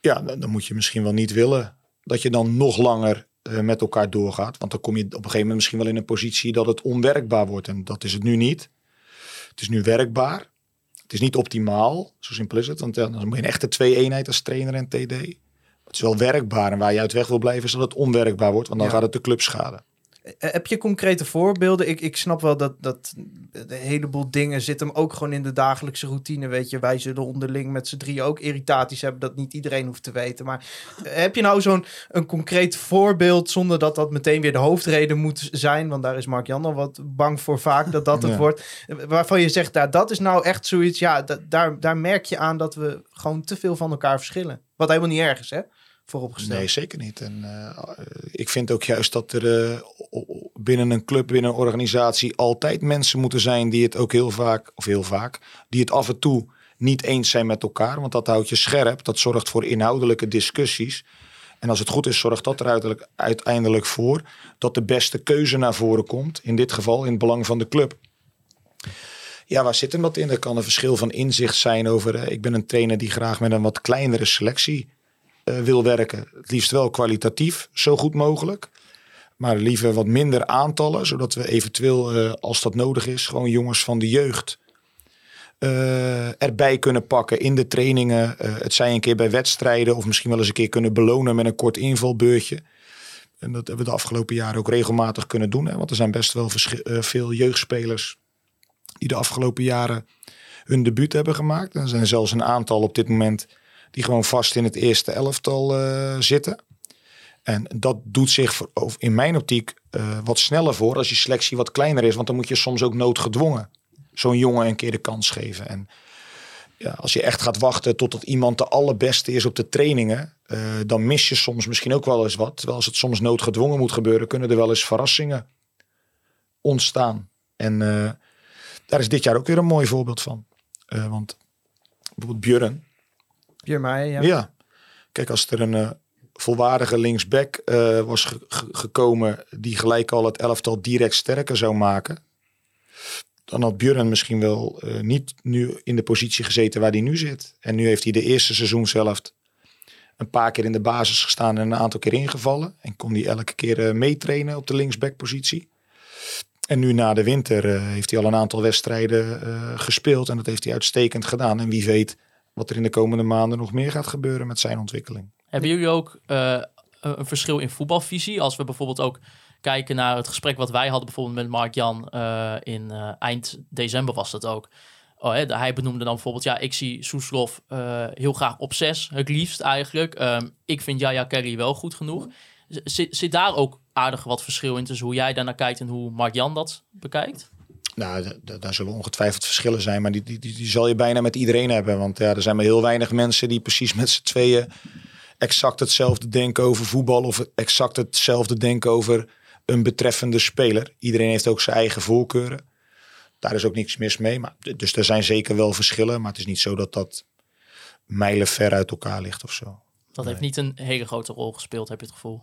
ja, dan, dan moet je misschien wel niet willen dat je dan nog langer eh, met elkaar doorgaat. Want dan kom je op een gegeven moment misschien wel in een positie dat het onwerkbaar wordt. En dat is het nu niet. Het is nu werkbaar. Het is niet optimaal, zo simpel is het. Want dan moet je een echte twee-eenheid als trainer en TD. Het is wel werkbaar. En waar je uit weg wil blijven is dat het onwerkbaar wordt. Want dan Ja. gaat het de club schaden. Eh, Heb je concrete voorbeelden? Ik, ik snap wel dat, dat een heleboel dingen zitten hem ook gewoon in de dagelijkse routine. Weet je, wij zullen onderling met z'n drie ook irritaties hebben dat niet iedereen hoeft te weten. Maar eh, heb je nou zo'n een concreet voorbeeld zonder dat dat meteen weer de hoofdreden moet zijn? Want daar is Mark-Jan al wat bang voor vaak dat dat het Ja. wordt. Eh, Waarvan je zegt, daar, dat is nou echt zoiets, ja, da- daar, daar merk je aan dat we gewoon te veel van elkaar verschillen. Wat helemaal niet erg is, hè? Vooropgesteld. Nee, zeker niet. En eh, ik vind ook juist dat er eh, binnen een club, binnen een organisatie altijd mensen moeten zijn die het ook heel vaak, of heel vaak, die het af en toe niet eens zijn met elkaar. Want dat houdt je scherp. Dat zorgt voor inhoudelijke discussies. En als het goed is, zorgt dat er uiteindelijk, uiteindelijk voor dat de beste keuze naar voren komt. In dit geval in het belang van de club. Ja, waar zit hem dat in? Er kan een verschil van inzicht zijn over. eh, ik ben een trainer die graag met een wat kleinere selectie eh, wil werken. Het liefst wel kwalitatief, zo goed mogelijk. Maar liever wat minder aantallen, zodat we eventueel, eh, als dat nodig is, gewoon jongens van de jeugd eh, erbij kunnen pakken in de trainingen. Het zij een keer bij wedstrijden of misschien wel eens een keer kunnen belonen met een kort invalbeurtje. En dat hebben we de afgelopen jaren ook regelmatig kunnen doen. Hè? Want er zijn best wel veel jeugdspelers die de afgelopen jaren hun debuut hebben gemaakt. Er zijn zelfs een aantal op dit moment die gewoon vast in het eerste elftal eh, zitten. En dat doet zich voor- in mijn optiek eh, wat sneller voor als je selectie wat kleiner is. Want dan moet je soms ook noodgedwongen zo'n jongen een keer de kans geven. En ja, als je echt gaat wachten totdat iemand de allerbeste is op de trainingen, eh, dan mis je soms misschien ook wel eens wat. Terwijl als het soms noodgedwongen moet gebeuren, kunnen er wel eens verrassingen ontstaan. En daar is dit jaar ook weer een mooi voorbeeld van. Want bijvoorbeeld Björn, Ja. Kijk, als er een eh, volwaardige linksback eh, was ge- ge- gekomen die gelijk al het elftal direct sterker zou maken, dan had Björn misschien wel eh, niet nu in de positie gezeten waar hij nu zit. En nu heeft hij de eerste seizoenshelft een paar keer in de basis gestaan en een aantal keer ingevallen. En kon hij elke keer meetrainen op de linksbackpositie. En nu na de winter heeft hij al een aantal wedstrijden gespeeld. En dat heeft hij uitstekend gedaan. En wie weet wat er in de komende maanden nog meer gaat gebeuren met zijn ontwikkeling. Hebben jullie ook eh, een verschil in voetbalvisie? Als we bijvoorbeeld ook kijken naar het gesprek wat wij hadden bijvoorbeeld met Mark-Jan eh, in eh, eind december was dat ook. Oh, hè, hij benoemde dan bijvoorbeeld, ja, ik zie Soeslof heel graag op zes, het liefst eigenlijk. Ehm, ik vind Jaya Kerry wel goed genoeg. Zit, daar ook aardig wat verschil in tussen hoe jij daarnaar kijkt en hoe Mark-Jan dat bekijkt? Nou, daar zullen ongetwijfeld verschillen zijn, maar die, die, die, die zal je bijna met iedereen hebben. Want ja, er zijn maar heel weinig mensen die precies met z'n tweeën exact hetzelfde denken over voetbal of exact hetzelfde denken over een betreffende speler. Iedereen heeft ook zijn eigen voorkeuren. Daar is ook niks mis mee. Maar, dus er zijn zeker wel verschillen, maar het is niet zo dat dat mijlen ver uit elkaar ligt of zo. Dat heeft niet een hele grote rol gespeeld, heb je het gevoel.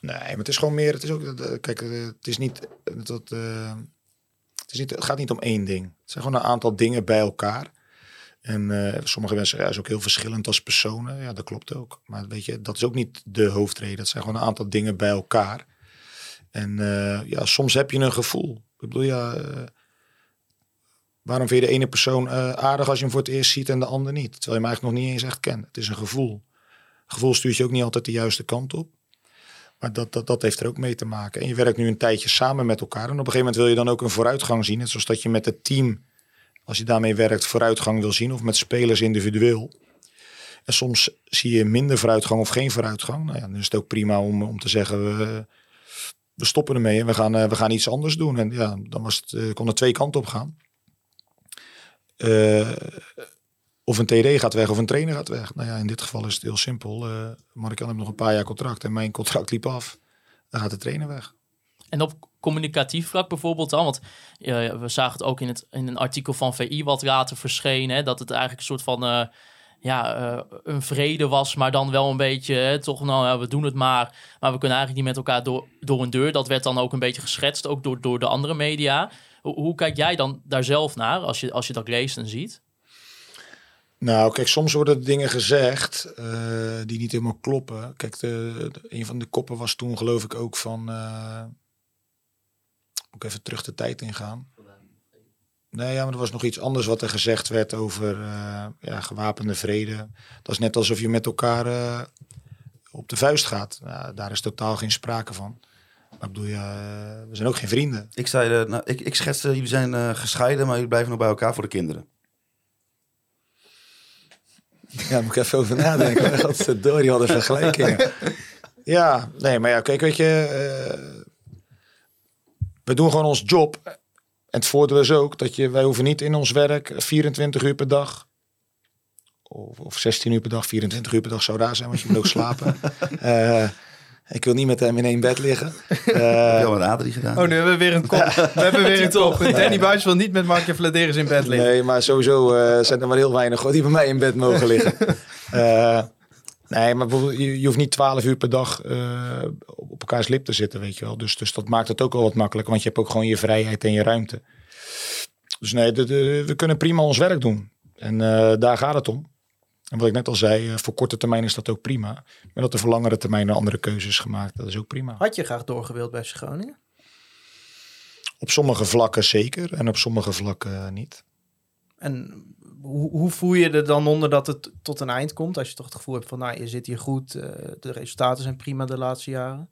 Nee, maar het is gewoon meer. Het is ook. eh, Kijk, eh, het is niet. Dat, eh, het, het gaat niet om één ding. Het zijn gewoon een aantal dingen bij elkaar. En eh, sommige mensen is ook heel verschillend als personen. Ja, dat klopt ook. Maar weet je, dat is ook niet de hoofdreden. Het zijn gewoon een aantal dingen bij elkaar. En eh, ja, soms heb je een gevoel. Ik bedoel, ja. eh, waarom vind je de ene persoon aardig als je hem voor het eerst ziet en de ander niet? Terwijl je hem eigenlijk nog niet eens echt kent. Het is een gevoel. Gevoel stuurt je ook niet altijd de juiste kant op. Maar dat, dat, heeft er ook mee te maken. En je werkt nu een tijdje samen met elkaar. En op een gegeven moment wil je dan ook een vooruitgang zien. Net zoals dat je met het team, als je daarmee werkt, vooruitgang wil zien. Of met spelers individueel. En soms zie je minder vooruitgang of geen vooruitgang. Nou ja, dan is het ook prima om, om te zeggen, we, we stoppen ermee en we gaan, eh, we gaan iets anders doen. En ja, dan was het, eh, kon er twee kanten op gaan. Eh, of een TD gaat weg of een trainer gaat weg. Nou ja, in dit geval is het heel simpel. Uh, Mark-Jan heeft nog een paar jaar contract en mijn contract liep af. Dan gaat de trainer weg. En op communicatief vlak bijvoorbeeld dan, want we zagen het ook in, het, in een artikel van VI wat later verscheen, hè, dat het eigenlijk een soort van uh, ja, uh, een vrede was, maar dan wel een beetje hè, toch, nou ja, we doen het maar, maar we kunnen eigenlijk niet met elkaar door, door een deur. Dat werd dan ook een beetje geschetst, ook door, door de andere media. Hoe, hoe kijk jij dan daar zelf naar als je, als je dat leest en ziet? Nou, kijk, soms worden dingen gezegd uh, die niet helemaal kloppen. Kijk, de, een van de koppen was toen geloof ik ook van... Uh, moet ik even terug de tijd ingaan. Nee, ja, maar er was nog iets anders wat er gezegd werd over uh, ja, gewapende vrede. Dat is net alsof je met elkaar op de vuist gaat. Nou, daar is totaal geen sprake van. Maar bedoel, ja, eh, we zijn ook geen vrienden. Ik zei, eh, nou, ik, ik schetste, jullie zijn eh, gescheiden, maar jullie blijven nog bij elkaar voor de kinderen. Ja, daar moet ik even over nadenken. Godverdorie, wat een vergelijking. Ja, nee, maar ja, kijk, weet je... eh, we doen gewoon ons job. En het voordeel is ook dat je, wij hoeven niet in ons werk 24 uur per dag... Of, of 16 uur per dag, 24 uur per dag zou raar zijn, want je moet ook slapen. Eh, ik wil niet met hem in één bed liggen. Heb je Eh, al met Adrie gedaan? Oh, nu hebben we weer een kop. We hebben weer een kop. Danny Buis wil niet met Markje Vladeris in bed liggen. Nee, maar sowieso eh, zijn er maar heel weinig die bij mij in bed mogen liggen. Eh, nee, maar je, je hoeft niet 12 uur per dag eh, op elkaars lip te zitten, weet je wel. Dus, dus dat maakt het ook wel wat makkelijker, want je hebt ook gewoon je vrijheid en je ruimte. Dus nee, de, de- we kunnen prima ons werk doen. En eh, daar gaat het om. En wat ik net al zei, eh, voor korte termijn is dat ook prima. Maar dat er voor langere termijn een andere keuzes gemaakt, dat is ook prima. Had je graag doorgewild bij Groningen? Op sommige vlakken zeker en op sommige vlakken niet. En hoe, hoe voel je er dan onder dat het tot een eind komt? Als je toch het gevoel hebt van, nou, je zit hier goed. eh, de resultaten zijn prima de laatste jaren.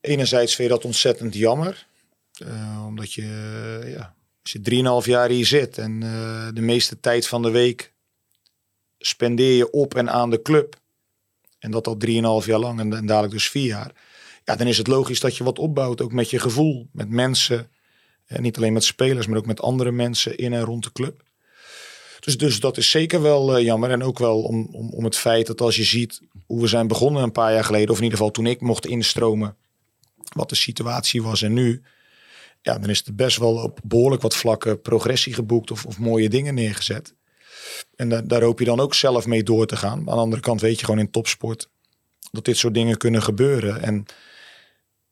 enerzijds vind je dat ontzettend jammer. Eh, omdat je, ja, als je 3,5 jaar hier zit en de meeste tijd van de week spendeer je op en aan de club. En dat al 3,5 jaar lang en, dadelijk dus 4 jaar. Ja, dan is het logisch dat je wat opbouwt, ook met je gevoel, met mensen. En niet alleen met spelers, maar ook met andere mensen in en rond de club. Dus, dus dat is zeker wel eh, jammer. En ook wel om, om, om het feit dat als je ziet hoe we zijn begonnen een paar jaar geleden, of in ieder geval toen ik mocht instromen, wat de situatie was en nu. Ja, dan is er best wel op behoorlijk wat vlakken progressie geboekt of, of mooie dingen neergezet. En da- daar hoop je dan ook zelf mee door te gaan. Aan de andere kant weet je gewoon in topsport dat dit soort dingen kunnen gebeuren. En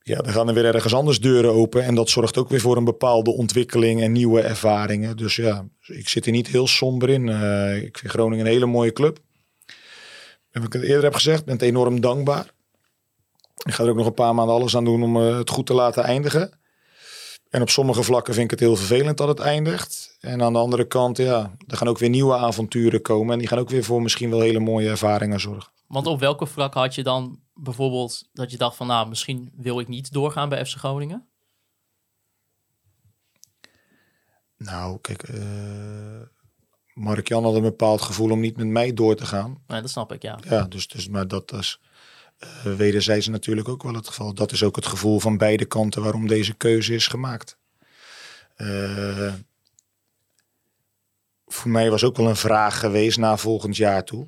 ja, dan gaan er weer ergens anders deuren open. En dat zorgt ook weer voor een bepaalde ontwikkeling en nieuwe ervaringen. Dus ja, ik zit er niet heel somber in. Eh, ik vind Groningen een hele mooie club. En wat ik het eerder heb gezegd, ben het enorm dankbaar. Ik ga er ook nog een paar maanden alles aan doen om eh, het goed te laten eindigen. En op sommige vlakken vind ik het heel vervelend dat het eindigt. En aan de andere kant, ja, er gaan ook weer nieuwe avonturen komen. En die gaan ook weer voor misschien wel hele mooie ervaringen zorgen. Want op welke vlak had je dan bijvoorbeeld dat je dacht van nou, misschien wil ik niet doorgaan bij FC Groningen? Nou, kijk, eh Mark-Jan had een bepaald gevoel om niet met mij door te gaan. Nee, dat snap ik, ja. Ja, dus, dus maar dat is wederzijds natuurlijk ook wel het geval. Dat is ook het gevoel van beide kanten waarom deze keuze is gemaakt. Eh, voor mij was ook wel een vraag geweest na volgend jaar toe,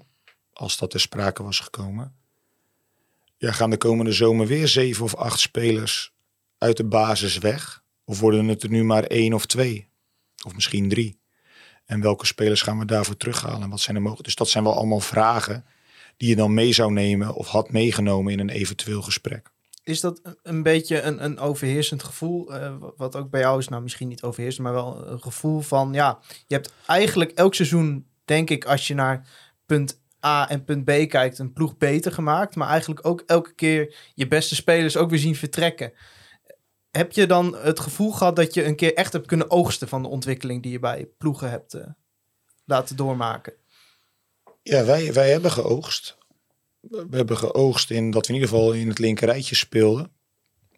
als dat ter sprake was gekomen. Ja, gaan de komende zomer weer zeven of acht spelers uit de basis weg? Of worden het er nu maar één of twee? Of misschien drie? En welke spelers gaan we daarvoor terughalen? En wat zijn er mogelijk? Dus dat zijn wel allemaal vragen die je dan mee zou nemen of had meegenomen in een eventueel gesprek. Is dat een- beetje een, een overheersend gevoel? eh, wa- wat ook bij jou is, nou misschien niet overheersend, maar wel een gevoel van, ja, je hebt eigenlijk elk seizoen, denk ik, als je naar punt A en punt B kijkt, een ploeg beter gemaakt. Maar eigenlijk ook elke keer je beste spelers ook weer zien vertrekken. Heb je dan het gevoel gehad dat je een keer echt hebt kunnen oogsten van de ontwikkeling die je bij ploegen hebt eh, laten doormaken? Ja, wij, wij hebben geoogst. We hebben geoogst in dat we in ieder geval in het linkerrijtje speelden.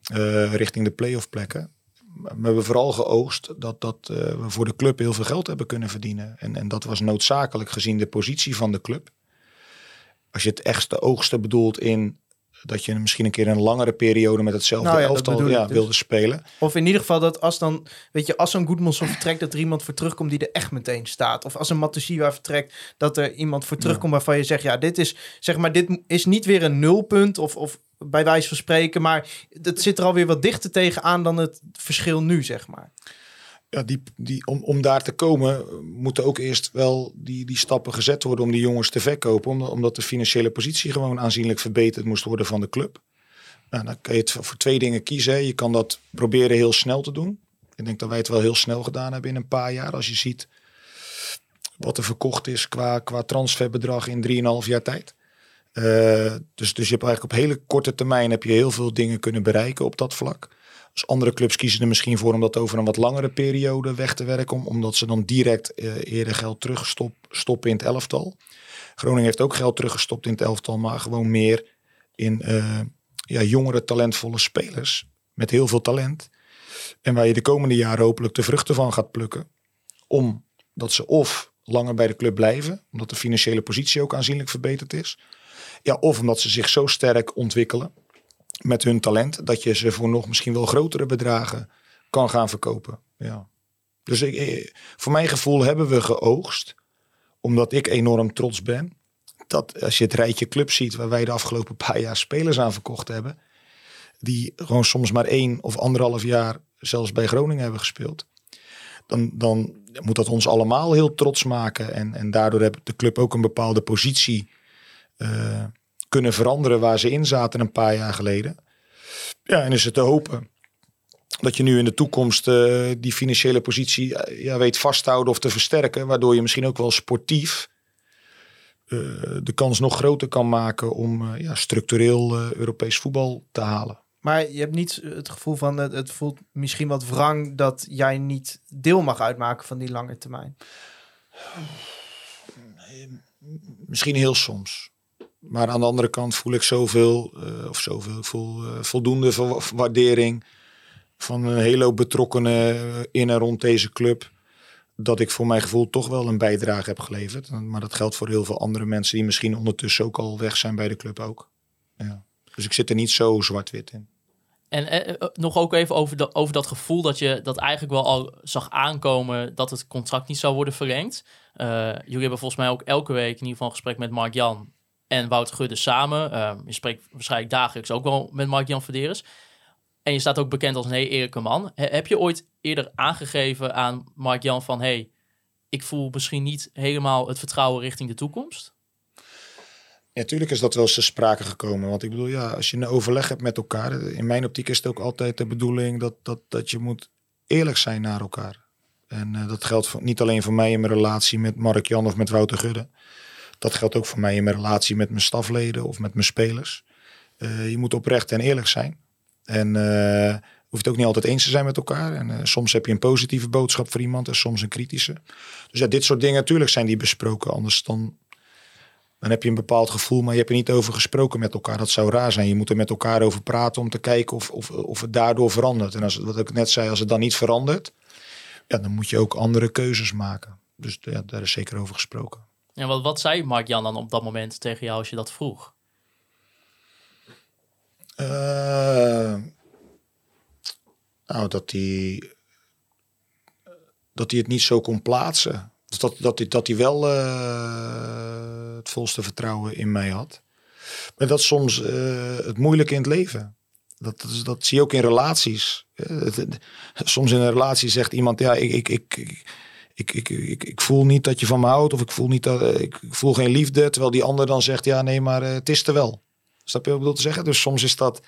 eh, richting de play-off plekken. Maar we hebben vooral geoogst dat, dat eh, we voor de club heel veel geld hebben kunnen verdienen. En, en dat was noodzakelijk gezien de positie van de club. Als je het echtste oogsten bedoelt in dat je misschien een keer een langere periode met hetzelfde Nou ja, dat elftal ja, dus. wilde spelen. Of in ieder geval dat als dan, weet je, als zo'n Goedmanson vertrekt, dat er iemand voor terugkomt die er echt meteen staat. Of als een Matusiwa vertrekt, dat er iemand voor terugkomt waarvan je zegt, ja, dit is, zeg maar, dit is niet weer een nulpunt of, of bij wijze van spreken, maar het zit er alweer wat dichter tegenaan dan het verschil nu, zeg maar. Ja, die, die, om, om daar te komen, eh, moeten ook eerst wel die, die stappen gezet worden om die jongens te verkopen. Omdat, de financiële positie gewoon aanzienlijk verbeterd moest worden van de club. Nou, dan kan je het voor twee dingen kiezen. Je kan dat proberen heel snel te doen. Ik denk dat wij het wel heel snel gedaan hebben in een paar jaar. Als je ziet wat er verkocht is qua, qua transferbedrag in 3,5 jaar tijd. Eh, dus, dus je hebt eigenlijk op hele korte termijn heb je heel veel dingen kunnen bereiken op dat vlak. Dus andere clubs kiezen er misschien voor om dat over een wat langere periode weg te werken. Om, omdat ze dan direct eh, eerder geld terugstoppen in het elftal. Groningen heeft ook geld teruggestopt in het elftal, maar gewoon meer in, eh, ja, jongere, talentvolle spelers met heel veel talent. En waar je de komende jaren hopelijk de vruchten van gaat plukken. Omdat ze of langer bij de club blijven, omdat de financiële positie ook aanzienlijk verbeterd is. Ja, of omdat ze zich zo sterk ontwikkelen met hun talent, dat je ze voor nog misschien wel grotere bedragen kan gaan verkopen. Ja. Dus ik, voor mijn gevoel hebben we geoogst, omdat ik enorm trots ben. Dat als je het rijtje club ziet waar wij de afgelopen paar jaar spelers aan verkocht hebben, die gewoon soms maar één of anderhalf jaar zelfs bij Groningen hebben gespeeld. Dan, dan moet dat ons allemaal heel trots maken. En, en daardoor heeft de club ook een bepaalde positie eh, kunnen veranderen waar ze in zaten een paar jaar geleden. Ja, en is het te hopen dat je nu in de toekomst eh, die financiële positie eh, ja, weet vasthouden of te versterken. Waardoor je misschien ook wel sportief de kans nog groter kan maken om ja, structureel Europees voetbal te halen. Maar je hebt niet het gevoel van het, het voelt misschien wat wrang dat jij niet deel mag uitmaken van die lange termijn. Misschien heel soms. Maar aan de andere kant voel ik zoveel, uh, of zoveel, voel uh, voldoende waardering van een hele hoop betrokkenen in en rond deze club. Dat ik voor mijn gevoel toch wel een bijdrage heb geleverd. Maar dat geldt voor heel veel andere mensen die misschien ondertussen ook al weg zijn bij de club ook. Ja. Dus ik zit er niet zo zwart-wit in. En eh, eh, nog ook even over, de, over dat gevoel dat je dat eigenlijk wel al zag aankomen dat het contract niet zou worden verlengd. Jullie hebben volgens mij ook elke week in ieder geval een gesprek met Mark Jan en Wouter Gudde samen. Uh, je spreekt waarschijnlijk dagelijks ook wel met Mark Jan Verderes. En je staat ook bekend als een eerlijke man. heb je ooit eerder aangegeven aan Mark Jan van hey, ik voel misschien niet helemaal het vertrouwen richting de toekomst? Natuurlijk is dat wel eens sprake gekomen. Want ik bedoel, ja, als je een overleg hebt met elkaar. In mijn optiek is het ook altijd de bedoeling dat, dat, dat je moet eerlijk zijn naar elkaar. En uh, dat geldt niet alleen voor mij in mijn relatie met Mark Jan of met Wouter Gudde. Dat geldt ook voor mij in mijn relatie met mijn stafleden of met mijn spelers. Uh, je moet oprecht en eerlijk zijn. En uh, hoeft het ook niet altijd eens te zijn met elkaar. En soms heb je een positieve boodschap voor iemand en soms een kritische. Dus ja, dit soort dingen natuurlijk zijn die besproken. Anders dan dan heb je een bepaald gevoel, maar je hebt er niet over gesproken met elkaar. Dat zou raar zijn. Je moet er met elkaar over praten om te kijken of, of, of het daardoor verandert. En als wat ik net zei, als het dan niet verandert, ja, dan moet je ook andere keuzes maken. Dus ja, daar is zeker over gesproken. En wat, wat zei Mark-Jan dan op dat moment tegen jou als je dat vroeg? Uh, nou, dat hij, dat hij het niet zo kon plaatsen. Dus dat, dat, hij, dat hij wel uh, het volste vertrouwen in mij had. Maar dat is soms uh, het moeilijke in het leven. Dat, dat, dat, zie je ook in relaties. soms in een relatie zegt iemand, ja, ik, ik, ik, ik, ik, ik, ik, voel niet dat je van me houdt. Of ik voel, niet dat, eh, ik voel geen liefde. Terwijl die ander dan zegt, ja, nee, maar het is er wel. Snap je wat ik bedoel te zeggen? Dus soms is dat...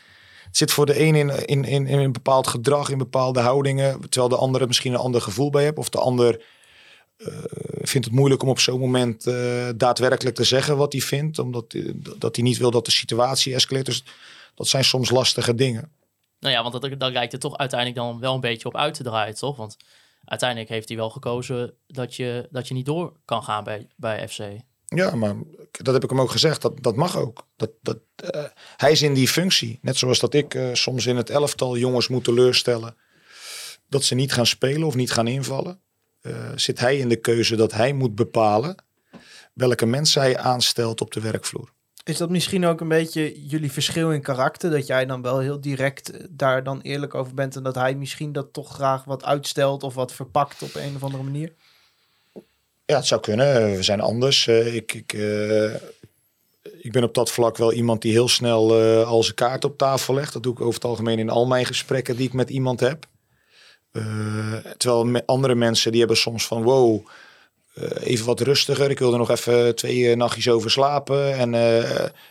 Zit voor de een in, in, in, in een bepaald gedrag, in bepaalde houdingen. Terwijl de andere misschien een ander gevoel bij hebt. Of de ander uh, vindt het moeilijk om op zo'n moment daadwerkelijk te zeggen wat hij vindt. Omdat dat hij niet wil dat de situatie escaleert. Dus dat zijn soms lastige dingen. Nou ja, want dat, dan lijkt het toch uiteindelijk dan wel een beetje op uit te draaien, toch? Want uiteindelijk heeft hij wel gekozen dat je, dat je niet door kan gaan bij, bij FC. Ja, maar dat heb ik hem ook gezegd. Dat, dat mag ook. Dat, dat, hij is in die functie. Net zoals dat ik soms in het elftal jongens moet teleurstellen. Dat ze niet gaan spelen of niet gaan invallen uh, zit hij in de keuze dat hij moet bepalen welke mensen hij aanstelt op de werkvloer. Is dat misschien ook een beetje jullie verschil in karakter? Dat jij dan wel heel direct eh, daar dan eerlijk over bent en dat hij misschien dat toch graag wat uitstelt of wat verpakt op een of andere manier? Ja, het zou kunnen. We zijn anders. Uh, ik, ik, uh, ik ben op dat vlak wel iemand die heel snel uh, al zijn kaart op tafel legt. Dat doe ik over het algemeen in al mijn gesprekken die ik met iemand heb. Terwijl andere mensen die hebben soms van wow, even wat rustiger. Ik wil er nog even twee uh, nachtjes over slapen en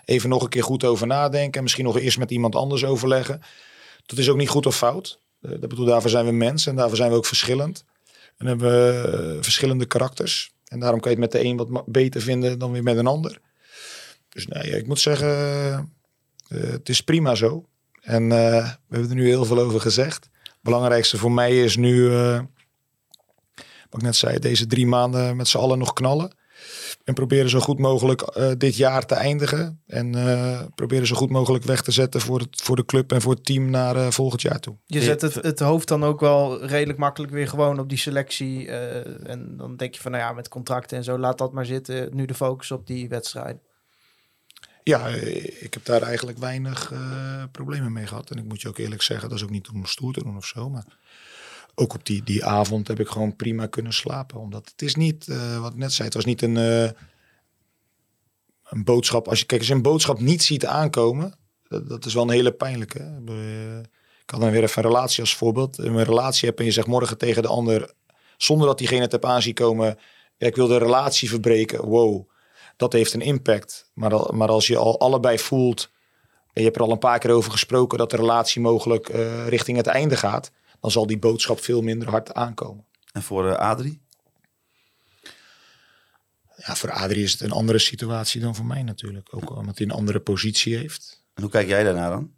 even nog een keer goed over nadenken. En misschien nog eerst met iemand anders overleggen. Dat is ook niet goed of fout. dat bedoel, daarvoor zijn we mensen en daarvoor zijn we ook verschillend. En hebben we verschillende karakters. En daarom kan je het met de een wat beter vinden dan weer met een ander. Dus nee, ik moet zeggen, het is prima zo. En we hebben er nu heel veel over gezegd belangrijkste voor mij is nu, wat ik net zei, deze drie maanden met z'n allen nog knallen. En proberen zo goed mogelijk eh, dit jaar te eindigen. En eh, proberen zo goed mogelijk weg te zetten voor, het, voor de club en voor het team naar eh, volgend jaar toe. Je zet het, het hoofd dan ook wel redelijk makkelijk weer gewoon op die selectie. eh, en dan denk je van, nou ja, met contracten en zo, laat dat maar zitten. Nu de focus op die wedstrijd. Ja, ik heb daar eigenlijk weinig eh, problemen mee gehad. En ik moet je ook eerlijk zeggen, dat is ook niet om stoer te doen of zo. Maar ook op die, die avond heb ik gewoon prima kunnen slapen. Omdat het is niet, eh, wat ik net zei, het was niet een, eh, een boodschap. Als je, kijk, als je een boodschap niet ziet aankomen, dat, dat is wel een hele pijnlijke. eh, Ik had dan weer even een relatie als voorbeeld. Een relatie hebt en je zegt morgen tegen de ander, zonder dat diegene het hebt aanzien komen, ik wil de relatie verbreken. Wow, dat heeft een impact. Maar, maar als je al allebei voelt, en je hebt er al een paar keer over gesproken, dat de relatie mogelijk richting het einde gaat, dan zal die boodschap veel minder hard aankomen. En voor eh, Adrie? Ja, voor Adrie is het een andere situatie dan voor mij natuurlijk. Ook omdat hij een andere positie heeft. En hoe kijk jij daarnaar dan?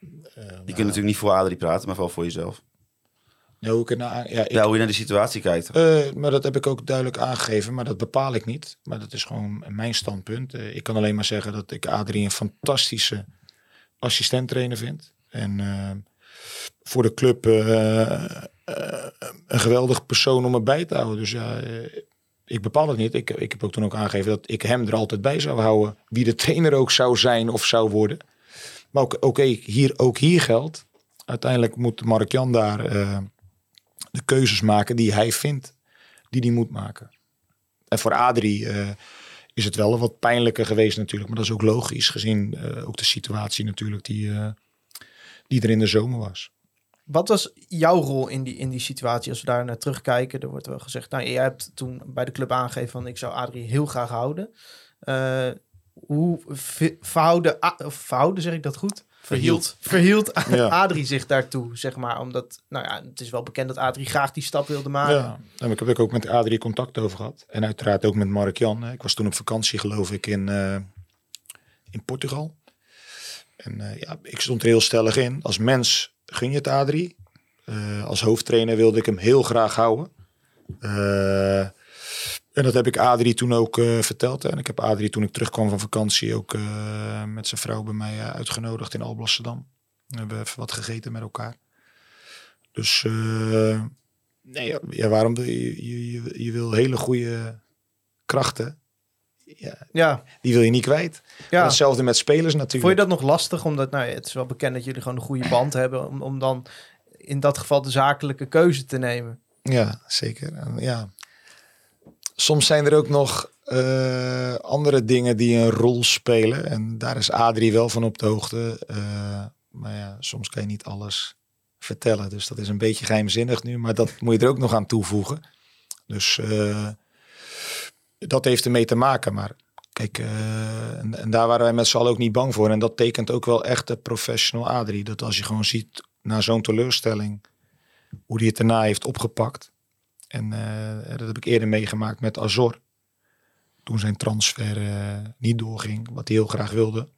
Eh, Je kunt natuurlijk niet voor Adrie praten, maar wel voor jezelf. nou, hoe ik ja, ik, Ja, hoe je naar de situatie kijkt. Eh, maar dat heb ik ook duidelijk aangegeven, maar dat bepaal ik niet. Maar dat is gewoon mijn standpunt. Ik kan alleen maar zeggen dat ik Adrie een fantastische assistenttrainer vind. En voor de club eh, eh, een geweldig persoon om erbij te houden. Dus ja, eh, ik bepaal het niet. Ik, ik heb ook toen ook aangegeven dat ik hem er altijd bij zou houden. Wie de trainer ook zou zijn of zou worden. Maar oké, hier, ook hier geldt. Uiteindelijk moet Mark-Jan daar eh, de keuzes maken die hij vindt die hij moet maken. En voor Adrie is het wel wat pijnlijker geweest natuurlijk. Maar dat is ook logisch gezien ook de situatie natuurlijk die, die er in de zomer was. Wat was jouw rol in die, in die situatie? Als we daar naar terugkijken, er wordt wel gezegd, nou, jij hebt toen bij de club aangegeven van ik zou Adrie heel graag houden. Eh, hoe ve- verhouden, verhouden, zeg ik dat goed? Verhield. Verhield Ja. Adrie zich daartoe, zeg maar. Omdat, nou ja, het is wel bekend dat Adrie graag die stap wilde maken. Ja, en ik heb er ook met Adrie contact over gehad. En uiteraard ook met Mark Jan. Ik was toen op vakantie geloof ik in, eh, in Portugal. En eh, ja, ik stond er heel stellig in. Als mens gun je het Adrie. Eh, als hoofdtrainer wilde ik hem heel graag houden. Eh, en dat heb ik Adrie toen ook verteld. En ik heb Adrie toen ik terugkwam van vakantie ook met zijn vrouw bij mij uitgenodigd in Alblasserdam. We hebben even wat gegeten met elkaar. Dus nee, ja, waarom je, je, je, je wil hele goede krachten. Ja, Ja, die wil je niet kwijt. ja. Hetzelfde met spelers natuurlijk. Vond je dat nog lastig? Omdat, nou het is wel bekend dat jullie gewoon een goede band hebben. Om, om dan in dat geval de zakelijke keuze te nemen. Ja, zeker. Ja. Soms zijn er ook nog eh, andere dingen die een rol spelen. En daar is Adrie wel van op de hoogte. Eh, maar ja, soms kan je niet alles vertellen. Dus dat is een beetje geheimzinnig nu. Maar dat moet je er ook nog aan toevoegen. Dus eh, dat heeft ermee te maken. Maar kijk, eh, en, daar waren wij met z'n allen ook niet bang voor. En dat tekent ook wel echt de professional Adrie. Dat als je gewoon ziet na zo'n teleurstelling hoe hij het daarna heeft opgepakt. En eh, dat heb ik eerder meegemaakt met Azor. Toen zijn transfer eh, niet doorging, wat hij heel graag wilde.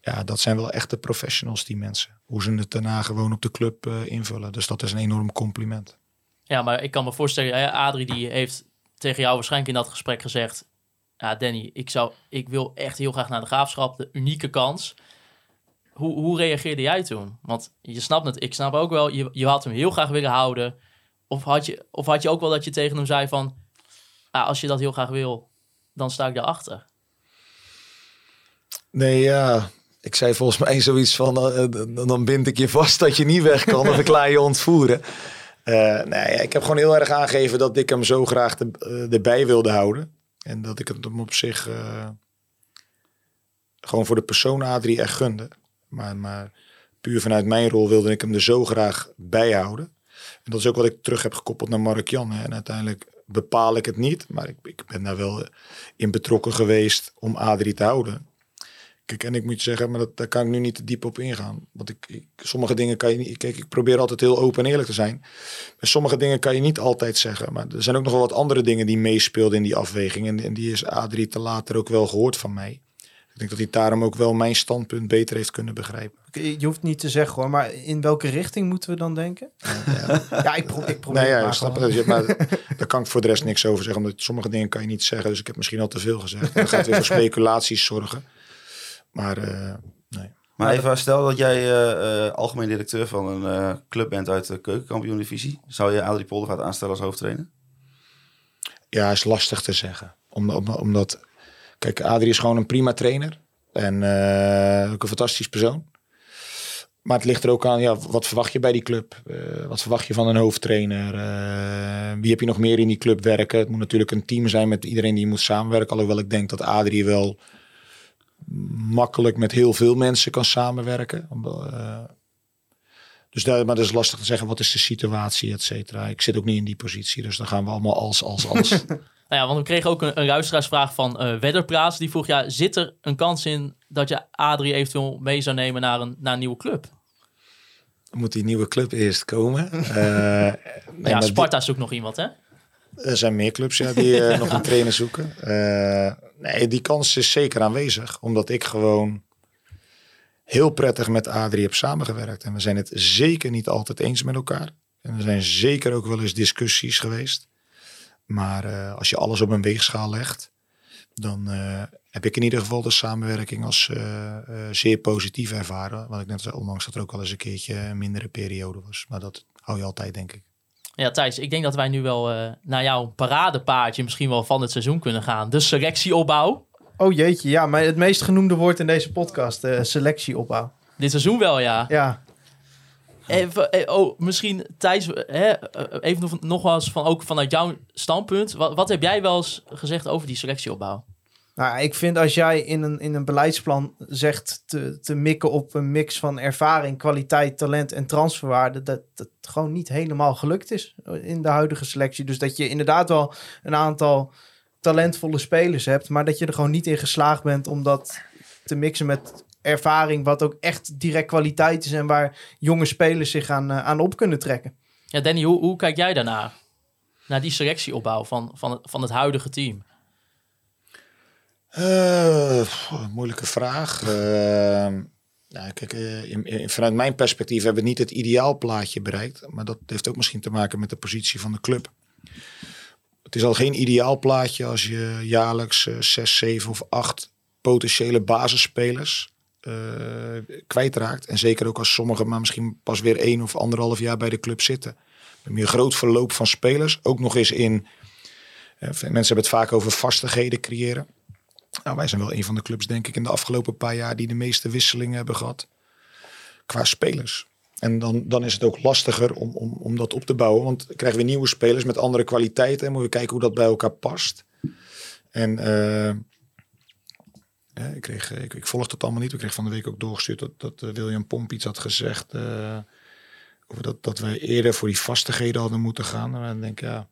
Ja, dat zijn wel echte professionals, die mensen. Hoe ze het daarna gewoon op de club invullen. Dus dat is een enorm compliment. Ja, maar ik kan me voorstellen, hè, Adrie die heeft tegen jou waarschijnlijk in dat gesprek gezegd... Ja, Danny, ik, zou, ik wil echt heel graag naar de graafschap, de unieke kans. Hoe, hoe reageerde jij toen? Want je snapt het, ik snap ook wel, je, je had hem heel graag willen houden. Of had, je, of had je ook wel dat je tegen hem zei van... Ah, als je dat heel graag wil, dan sta ik daarachter. Nee, ja. Ik zei volgens mij zoiets van, eh, dan dan bind ik je vast dat je niet weg kan of ik laat je ontvoeren. Eh, nee, ik heb gewoon heel erg aangegeven dat ik hem zo graag eh, erbij wilde houden. En dat ik het hem op zich eh, gewoon voor de persoon Adrie echt gunde. Maar, maar puur vanuit mijn rol wilde ik hem er zo graag bij houden. En dat is ook wat ik terug heb gekoppeld naar Mark Jan. En uiteindelijk bepaal ik het niet. Maar ik, ik ben daar wel in betrokken geweest om Adrie te houden. Kijk, en ik moet je zeggen, maar dat, daar kan ik nu niet te diep op ingaan. Want ik, ik, sommige dingen kan je niet... Kijk, ik probeer altijd heel open en eerlijk te zijn. Maar sommige dingen kan je niet altijd zeggen. Maar er zijn ook nog wel wat andere dingen die meespeelden in die afweging. En, en die is Adrie te later ook wel gehoord van mij. Ik denk dat hij daarom ook wel mijn standpunt beter heeft kunnen begrijpen. Je hoeft niet te zeggen hoor, maar in welke richting moeten we dan denken? Ja, ik, pro ik probeer Nee, ja, snap het. Maar daar kan ik voor de rest niks over zeggen. Omdat sommige dingen kan je niet zeggen. Dus ik heb misschien al te veel gezegd. Dan gaat weer voor speculaties zorgen. Maar eh, nee. Maar even, stel dat jij eh, eh, algemeen directeur van een eh, club bent uit de keukenkampioen-divisie. Zou je Adrie Poldervaart aanstellen als hoofdtrainer? Ja, is lastig te zeggen. Om, om- omdat, kijk, Adrie is gewoon een prima trainer. En eh, ook een fantastisch persoon. Maar het ligt er ook aan, ja, wat verwacht je bij die club? Eh, wat verwacht je van een hoofdtrainer? Eh, wie heb je nog meer in die club werken? Het moet natuurlijk een team zijn met iedereen die moet samenwerken. Alhoewel ik denk dat Adrie wel makkelijk met heel veel mensen kan samenwerken. Eh, dus daar, maar dat is lastig te zeggen. Wat is de situatie, et cetera. Ik zit ook niet in die positie. Dus dan gaan we allemaal als, als, als. Nou ja, want we kregen ook een, een luisteraarsvraag van eh Wedderpraat. Die vroeg, ja, zit er een kans in dat je Adrie eventueel mee zou nemen naar een, naar een nieuwe club? moet die nieuwe club eerst komen. Eh, nee, ja, Sparta zoekt nog iemand, hè? er zijn meer clubs ja, die nog een trainer zoeken. Eh, nee, die kans is zeker aanwezig. Omdat ik gewoon heel prettig met Adrie heb samengewerkt. En we zijn het zeker niet altijd eens met elkaar. En er zijn zeker ook wel eens discussies geweest. Maar eh, als je alles op een weegschaal legt, dan eh, heb ik in ieder geval de samenwerking als eh, zeer positief ervaren. Wat ik net zei, ondanks dat er ook wel eens een keertje een mindere periode was. Maar dat hou je altijd, denk ik. Ja, Thijs, ik denk dat wij nu wel eh, naar jouw paradepaardje misschien wel van het seizoen kunnen gaan. De selectieopbouw. Oh jeetje, ja, maar het meest genoemde woord in deze podcast, eh, selectieopbouw. Dit seizoen wel, ja. Ja, Even, eh, oh, misschien Thijs, hè, even nog, nog wel eens van, ook vanuit jouw standpunt. Wat, wat heb jij wel eens gezegd over die selectieopbouw? Nou, ik vind als jij in een, in een beleidsplan zegt te, te mikken op een mix van ervaring, kwaliteit, talent en transferwaarde, dat dat gewoon niet helemaal gelukt is in de huidige selectie. Dus dat je inderdaad wel een aantal talentvolle spelers hebt, maar dat je er gewoon niet in geslaagd bent om dat te mixen met ervaring, wat ook echt direct kwaliteit is en waar jonge spelers zich aan, eh, aan op kunnen trekken. Ja, Danny, hoe, hoe kijk jij daarnaar? Naar die selectieopbouw van, van, van het huidige team? Eh, moeilijke vraag. Nou, kijk, eh, in, vanuit mijn perspectief hebben we niet het ideaalplaatje bereikt. Maar dat heeft ook misschien te maken met de positie van de club. Het is al geen ideaalplaatje als je jaarlijks eh, zes, zeven of acht potentiële basisspelers kwijtraakt. En zeker ook als sommigen maar misschien pas weer één of anderhalf jaar bij de club zitten. Dan een groot verloop van spelers. Ook nog eens in... mensen hebben het vaak over vastigheden creëren. Nou, wij zijn wel een van de clubs, denk ik, in de afgelopen paar jaar die de meeste wisselingen hebben gehad qua spelers. En dan, dan is het ook lastiger om, om, om dat op te bouwen. Want dan krijgen we nieuwe spelers met andere kwaliteiten. En moeten we kijken hoe dat bij elkaar past. En eh, ja, ik, kreeg, ik, ik volg dat allemaal niet. Ik kreeg van de week ook doorgestuurd dat, dat eh, William Pomp iets had gezegd. eh, over dat, dat wij eerder voor die vastigheden hadden moeten gaan. En dan denk ik, ja,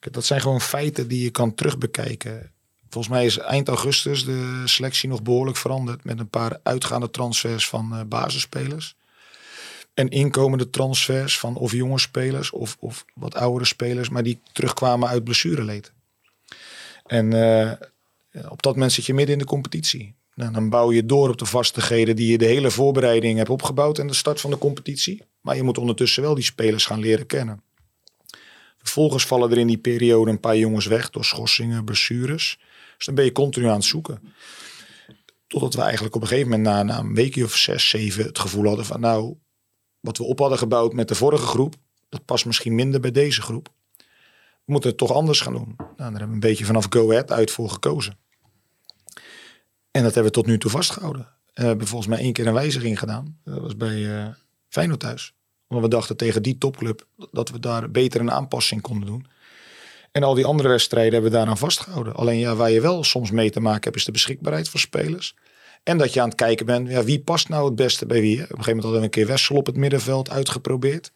dat zijn gewoon feiten die je kan terugbekijken. Volgens mij is eind augustus de selectie nog behoorlijk veranderd. Met een paar uitgaande transfers van eh, basisspelers. En inkomende transfers van of jonge spelers of, of wat oudere spelers. Maar die terugkwamen uit blessureleed. En eh, op dat moment zit je midden in de competitie. Nou, dan bouw je door op de vastigheden die je de hele voorbereiding hebt opgebouwd. En de start van de competitie. Maar je moet ondertussen wel die spelers gaan leren kennen. Vervolgens vallen er in die periode een paar jongens weg door schorsingen, blessures. Dus dan ben je continu aan het zoeken. Totdat we eigenlijk op een gegeven moment na, na een weekje of zes, zeven het gevoel hadden van nou, wat we op hadden gebouwd met de vorige groep, dat past misschien minder bij deze groep. We moeten het toch anders gaan doen. Nou, daar hebben we een beetje vanaf Go Ahead uit voor gekozen. En dat hebben we tot nu toe vastgehouden. En we hebben volgens mij één keer een wijziging gedaan. Dat was bij eh Feyenoord thuis. Omdat we dachten tegen die topclub dat we daar beter een aanpassing konden doen. En al die andere wedstrijden hebben we daaraan vastgehouden. Alleen ja, waar je wel soms mee te maken hebt, is de beschikbaarheid van spelers. En dat je aan het kijken bent, ja, wie past nou het beste bij wie. Op een gegeven moment hadden we een keer Wessel op het middenveld uitgeprobeerd.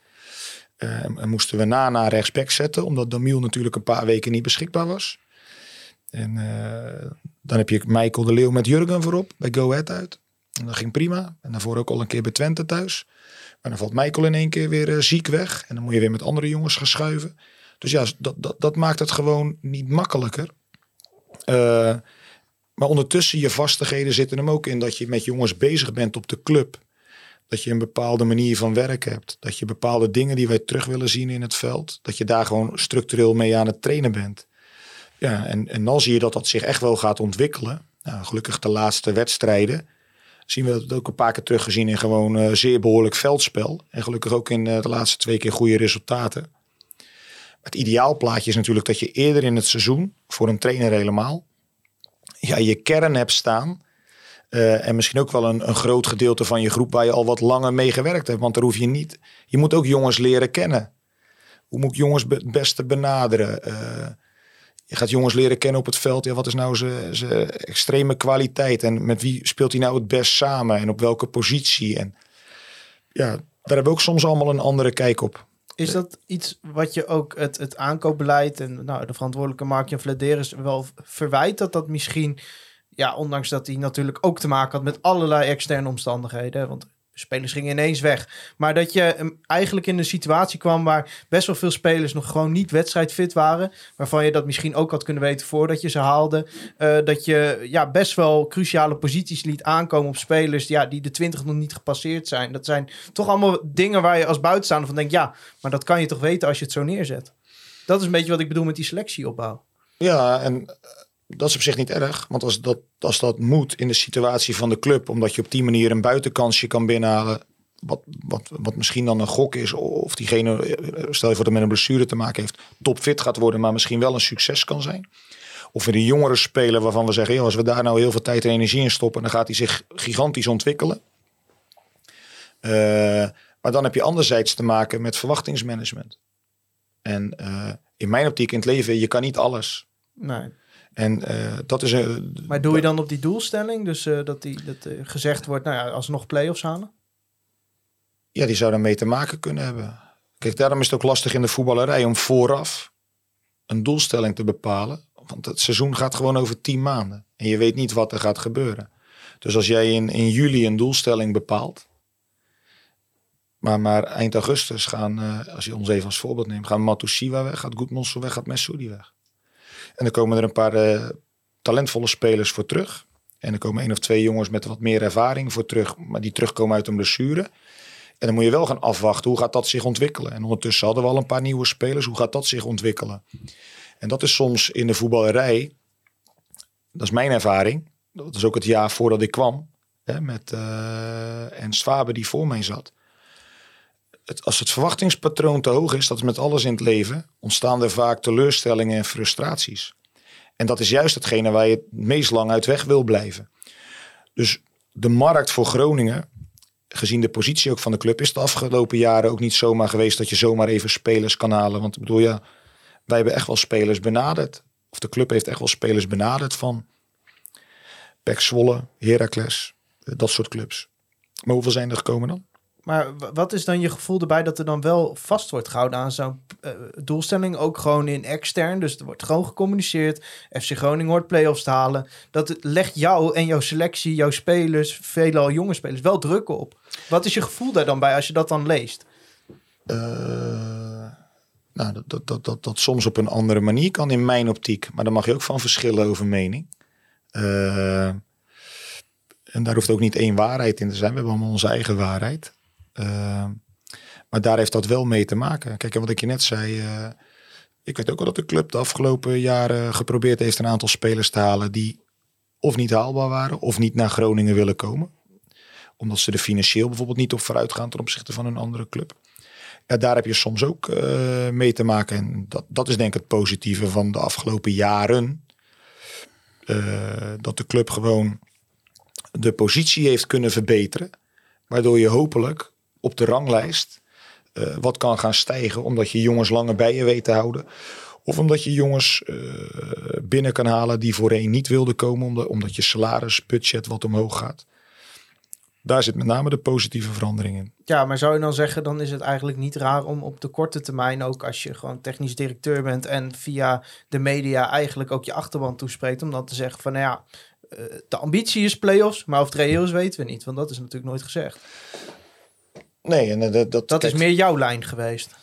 Eh, en moesten we na naar rechtsback zetten, omdat Damiel natuurlijk een paar weken niet beschikbaar was. En eh, dan heb je Michael de Leeuw met Jurgen voorop, bij Go Ahead uit. En dat ging prima. En daarvoor ook al een keer bij Twente thuis. Maar dan valt Michael in één keer weer eh, ziek weg. En dan moet je weer met andere jongens gaan schuiven. Dus ja, dat, dat, dat maakt het gewoon niet makkelijker. Eh, Maar ondertussen, je vastigheden zitten hem ook in dat je met jongens bezig bent op de club. Dat je een bepaalde manier van werken hebt. Dat je bepaalde dingen die wij terug willen zien in het veld. Dat je daar gewoon structureel mee aan het trainen bent. Ja, en, en dan zie je dat dat zich echt wel gaat ontwikkelen. Nou, gelukkig de laatste wedstrijden zien we het ook een paar keer teruggezien in gewoon uh, zeer behoorlijk veldspel. En gelukkig ook in uh, de laatste twee keer goede resultaten. Het ideaalplaatje is natuurlijk dat je eerder in het seizoen, voor een trainer helemaal, ja, je kern hebt staan. Uh, en misschien ook wel een, een groot gedeelte van je groep waar je al wat langer mee gewerkt hebt. Want daar hoef je niet. Je moet ook jongens leren kennen. Hoe moet ik jongens het beste benaderen? Uh, je gaat jongens leren kennen op het veld. Ja, wat is nou zijn extreme kwaliteit? En met wie speelt hij nou het best samen? En op welke positie? En ja, daar hebben we ook soms allemaal een andere kijk op. Is dat iets wat je ook het, het aankoopbeleid en nou, de verantwoordelijke Mark-Jan Vladeris wel verwijt? Dat dat misschien, ja, ondanks dat hij natuurlijk ook te maken had met allerlei externe omstandigheden. Want spelers gingen ineens weg. Maar dat je eigenlijk in een situatie kwam waar best wel veel spelers nog gewoon niet wedstrijdfit waren. Waarvan je dat misschien ook had kunnen weten voordat je ze haalde. Uh, dat je ja, best wel cruciale posities liet aankomen op spelers ja, die de 20 nog niet gepasseerd zijn. Dat zijn toch allemaal dingen waar je als buitenstaander van denkt, ja, maar dat kan je toch weten als je het zo neerzet. Dat is een beetje wat ik bedoel met die selectieopbouw. Ja, en dat is op zich niet erg. Want als dat, als dat moet in de situatie van de club, omdat je op die manier een buitenkansje kan binnenhalen. Wat, wat, wat misschien dan een gok is, of diegene, stel je voor dat met een blessure te maken heeft, topfit gaat worden, maar misschien wel een succes kan zijn. Of we een jongere speler waarvan we zeggen, als we daar nou heel veel tijd en energie in stoppen, dan gaat hij zich gigantisch ontwikkelen. Uh, maar dan heb je anderzijds te maken met verwachtingsmanagement. En uh, in mijn optiek in het leven, je kan niet alles. Nee. En uh, dat is een. Maar doe je dan op die doelstelling? Dus uh, dat, die, dat uh, gezegd wordt, nou ja, alsnog play-offs halen? Ja, die zou daarmee te maken kunnen hebben. Kijk, daarom is het ook lastig in de voetballerij om vooraf een doelstelling te bepalen. Want het seizoen gaat gewoon over tien maanden. En je weet niet wat er gaat gebeuren. Dus als jij in, in juli een doelstelling bepaalt. Maar, maar eind augustus gaan, als je ons even als voorbeeld neemt, gaan Matusiwa weg, gaat Goedmonster weg, gaat Messoudi weg. En dan komen er een paar uh, talentvolle spelers voor terug. En er komen één of twee jongens met wat meer ervaring voor terug, maar die terugkomen uit een blessure. En dan moet je wel gaan afwachten, hoe gaat dat zich ontwikkelen? En ondertussen hadden we al een paar nieuwe spelers, hoe gaat dat zich ontwikkelen? En dat is soms in de voetballerij, dat is mijn ervaring. Dat is ook het jaar voordat ik kwam, hè, met uh, Ernst Faber die voor mij zat. Als het verwachtingspatroon te hoog is, dat is met alles in het leven, ontstaan er vaak teleurstellingen en frustraties. En dat is juist hetgene waar je het meest lang uit weg wil blijven. Dus de markt voor Groningen, gezien de positie ook van de club, is de afgelopen jaren ook niet zomaar geweest dat je zomaar even spelers kan halen. Want ik bedoel, ja, wij hebben echt wel spelers benaderd. Of de club heeft echt wel spelers benaderd van Pek Zwolle, Heracles, dat soort clubs. Maar hoeveel zijn er gekomen dan? Maar wat is dan je gevoel erbij dat er dan wel vast wordt gehouden aan zo'n uh, doelstelling? Ook gewoon in extern. Dus er wordt gewoon gecommuniceerd. FC Groningen hoort play-offs te halen. Dat legt jou en jouw selectie, jouw spelers, veelal jonge spelers, wel druk op. Wat is je gevoel daar dan bij als je dat dan leest? Uh, nou, dat, dat, dat, dat, soms op een andere manier kan in mijn optiek. Maar daar mag je ook van verschillen over mening. Uh, en daar hoeft ook niet één waarheid in te zijn. We hebben allemaal onze eigen waarheid. Uh, maar daar heeft dat wel mee te maken. Kijk, en wat ik je net zei. Uh, ik weet ook wel dat de club de afgelopen jaren geprobeerd heeft een aantal spelers te halen die of niet haalbaar waren of niet naar Groningen willen komen. Omdat ze er financieel bijvoorbeeld niet op vooruit gaan ten opzichte van een andere club. Ja, daar heb je soms ook uh, mee te maken. En dat, dat is denk ik het positieve van de afgelopen jaren. dat de club gewoon de positie heeft kunnen verbeteren. Waardoor je hopelijk op de ranglijst uh, wat kan gaan stijgen. Omdat je jongens langer bij je weet te houden. Of omdat je jongens uh, binnen kan halen die voorheen niet wilden komen. Omdat, je salarisbudget wat omhoog gaat. Daar zit met name de positieve verandering in. Ja, maar zou je dan zeggen, dan is het eigenlijk niet raar om op de korte termijn, ook als je gewoon technisch directeur bent en via de media eigenlijk ook je achterban toespreekt, om dan te zeggen van nou ja, de ambitie is play-offs, maar of het reëel is weten we niet, want dat is natuurlijk nooit gezegd. Nee, en dat, dat, dat is meer jouw lijn geweest.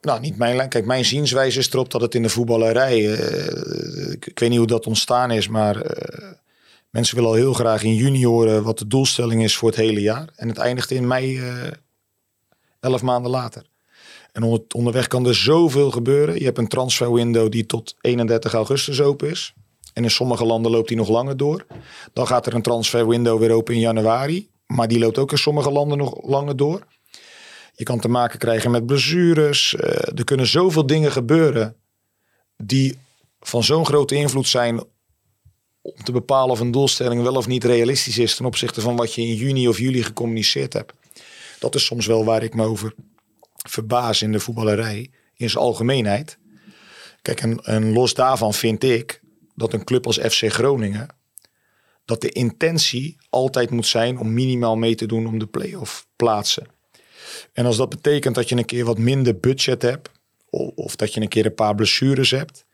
Nou, niet mijn lijn. Kijk, mijn zienswijze is erop dat het in de voetballerij. Uh, ik, ik, weet niet hoe dat ontstaan is, maar uh, Mensen willen al heel graag in juni horen wat de doelstelling is voor het hele jaar. En het eindigt in mei, eh, elf maanden later. En onder, onderweg kan er zoveel gebeuren. Je hebt een transferwindow die tot 31 augustus open is. En in sommige landen loopt die nog langer door. Dan gaat er een transferwindow weer open in januari. Maar die loopt ook in sommige landen nog langer door. Je kan te maken krijgen met blessures. Eh, er kunnen zoveel dingen gebeuren die van zo'n grote invloed zijn om te bepalen of een doelstelling wel of niet realistisch is ten opzichte van wat je in juni of juli gecommuniceerd hebt. Dat is soms wel waar ik me over verbaas in de voetballerij in zijn algemeenheid. Kijk, en, en los daarvan vind ik dat een club als FC Groningen dat de intentie altijd moet zijn om minimaal mee te doen om de play-off plaatsen. En als dat betekent dat je een keer wat minder budget hebt, of, dat je een keer een paar blessures hebt,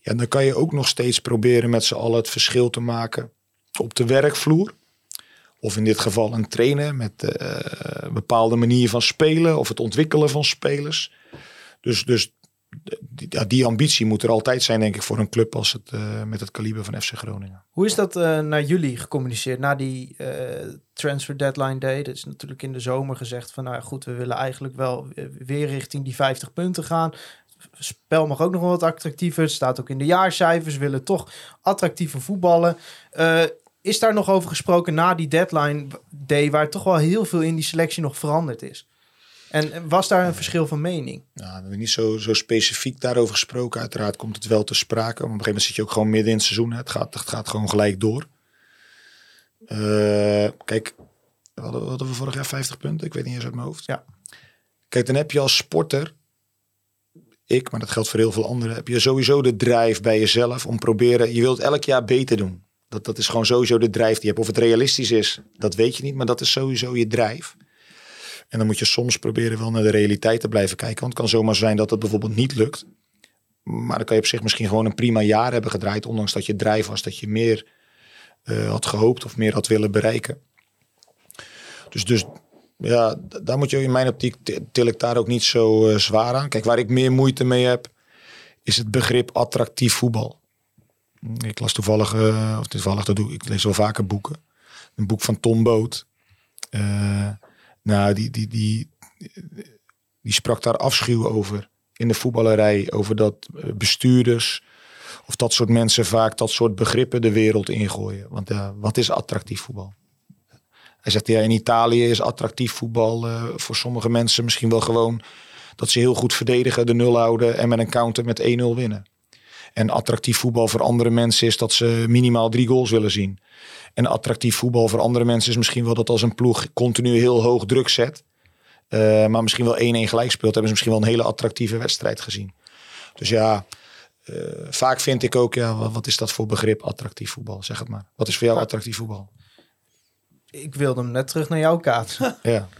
ja, dan kan je ook nog steeds proberen met z'n allen het verschil te maken op de werkvloer. Of in dit geval een trainer met eh, een bepaalde manier van spelen of het ontwikkelen van spelers. Dus, dus die, die ambitie moet er altijd zijn, denk ik, voor een club als het uh, met het kaliber van FC Groningen. Hoe is dat uh, naar jullie gecommuniceerd? Na die uh, transfer deadline day, dat is natuurlijk in de zomer gezegd van, nou goed, we willen eigenlijk wel weer richting die 50 punten gaan. Spel mag ook nog wel wat attractiever. Het staat ook in de jaarcijfers. We willen toch attractieve voetballen. is daar nog over gesproken na die deadline day, waar toch wel heel veel in die selectie nog veranderd is? En was daar een verschil van mening? Nou, we hebben niet zo, zo specifiek daarover gesproken. Uiteraard komt het wel te sprake. Maar op een gegeven moment zit je ook gewoon midden in het seizoen. Het gaat, het gaat gewoon gelijk door. Uh, kijk, hadden, hadden we vorig jaar 50 punten? Ik weet niet eens uit mijn hoofd. Ja. Kijk, dan heb je als sporter, ik, maar dat geldt voor heel veel anderen, heb je sowieso de drijf bij jezelf om proberen, je wilt elk jaar beter doen. Dat, dat is gewoon sowieso de drijf die je hebt. Of het realistisch is, dat weet je niet, maar dat is sowieso je drijf. En dan moet je soms proberen wel naar de realiteit te blijven kijken. Want het kan zomaar zijn dat het bijvoorbeeld niet lukt. Maar dan kan je op zich misschien gewoon een prima jaar hebben gedraaid. Ondanks dat je drijf was dat je meer uh, had gehoopt of meer had willen bereiken. Dus, dus ja, daar moet je in mijn optiek til ik daar ook niet zo uh, zwaar aan. Kijk, waar ik meer moeite mee heb, is het begrip attractief voetbal. Ik las toevallig, uh, of toevallig, dat doe ik, lees wel vaker boeken. Een boek van Tom Boot. Nou, die, die, die, die sprak daar afschuw over in de voetballerij. Over dat bestuurders of dat soort mensen vaak dat soort begrippen de wereld ingooien. Want ja, wat is attractief voetbal? Hij zegt ja, in Italië is attractief voetbal uh, voor sommige mensen misschien wel gewoon dat ze heel goed verdedigen, de nul houden en met een counter met 1-0 winnen. En attractief voetbal voor andere mensen is dat ze minimaal drie goals willen zien. En attractief voetbal voor andere mensen is misschien wel dat als een ploeg continu heel hoog druk zet. Uh, maar misschien wel 1-1 gelijk speelt. Hebben ze misschien wel een hele attractieve wedstrijd gezien. Dus ja, uh, vaak vind ik ook, ja, wat is dat voor begrip attractief voetbal? Zeg het maar. Wat is voor jou attractief voetbal? Ik wilde hem net terug naar jouw kaart. ja.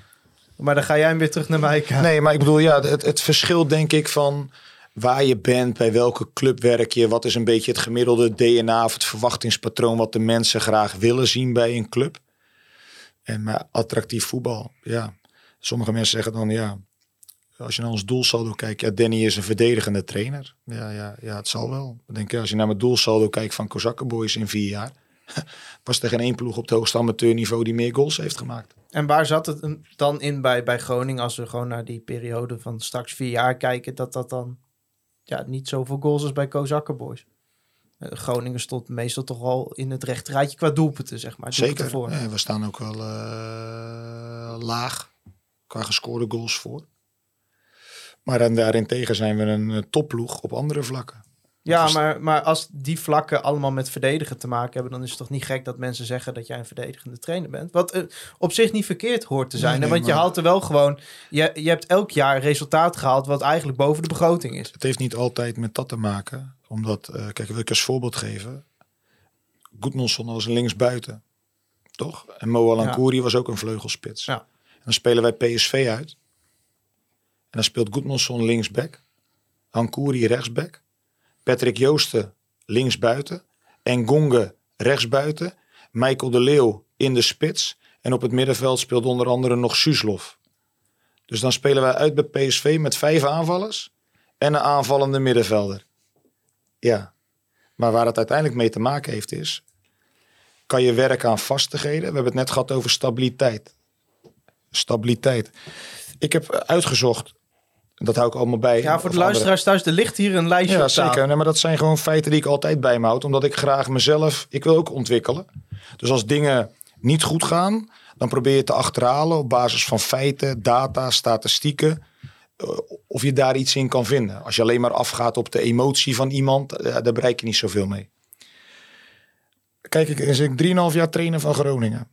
Maar dan ga jij hem weer terug naar mij kaart. Nee, maar ik bedoel, ja, het, het verschil denk ik van waar je bent, bij welke club werk je, wat is een beetje het gemiddelde DNA of het verwachtingspatroon wat de mensen graag willen zien bij een club. En maar attractief voetbal, ja. Sommige mensen zeggen dan ja, als je naar ons doelsaldo kijkt, ja, Danny is een verdedigende trainer. Ja, ja, ja het zal wel. Ik denk, als je naar mijn doelsaldo kijkt van Kozakkenboys in vier jaar, was er geen één ploeg op het hoogste amateurniveau die meer goals heeft gemaakt. En waar zat het dan in bij, bij Groningen, als we gewoon naar die periode van straks vier jaar kijken, dat dat dan ja, niet zoveel goals als bij Kozakkenboys. Uh, Groningen stond meestal toch al in het rechterrijtje qua doelpunten, zeg maar. Zeker. Voor. Ja, we staan ook wel uh, laag qua gescoorde goals voor. Maar dan daarentegen zijn we een topploeg op andere vlakken. Ja, maar, maar als die vlakken allemaal met verdedigen te maken hebben, dan is het toch niet gek dat mensen zeggen dat jij een verdedigende trainer bent. Wat uh, op zich niet verkeerd hoort te zijn. Nee, nee, want maar... je haalt er wel gewoon, je, je hebt elk jaar resultaat gehaald wat eigenlijk boven de begroting is. Het heeft niet altijd met dat te maken. Omdat, uh, kijk, wil ik als voorbeeld geven. Goedmanson was linksbuiten. Toch? En Mo Alankouri ja. was ook een vleugelspits. Ja. En dan spelen wij PSV uit. En dan speelt Goedmanson linksback. Ankouri rechtsback. Patrick Joosten linksbuiten. En Gonge rechtsbuiten. Michael de Leeuw in de spits. En op het middenveld speelt onder andere nog Suslov. Dus dan spelen wij uit bij PSV met vijf aanvallers. En een aanvallende middenvelder. Ja. Maar waar het uiteindelijk mee te maken heeft is... kan je werken aan vastigheden. We hebben het net gehad over stabiliteit. Stabiliteit. Ik heb uitgezocht, dat hou ik allemaal bij. Ja, voor de luisteraars thuis, er ligt hier een lijstje Ja, zeker. Nee, maar dat zijn gewoon feiten die ik altijd bij me houd. Omdat ik graag mezelf... Ik wil ook ontwikkelen. Dus als dingen niet goed gaan... dan probeer je te achterhalen op basis van feiten, data, statistieken... eh, of je daar iets in kan vinden. Als je alleen maar afgaat op de emotie van iemand... eh, daar bereik je niet zoveel mee. Kijk, ik is ik 3,5 jaar trainer van Groningen.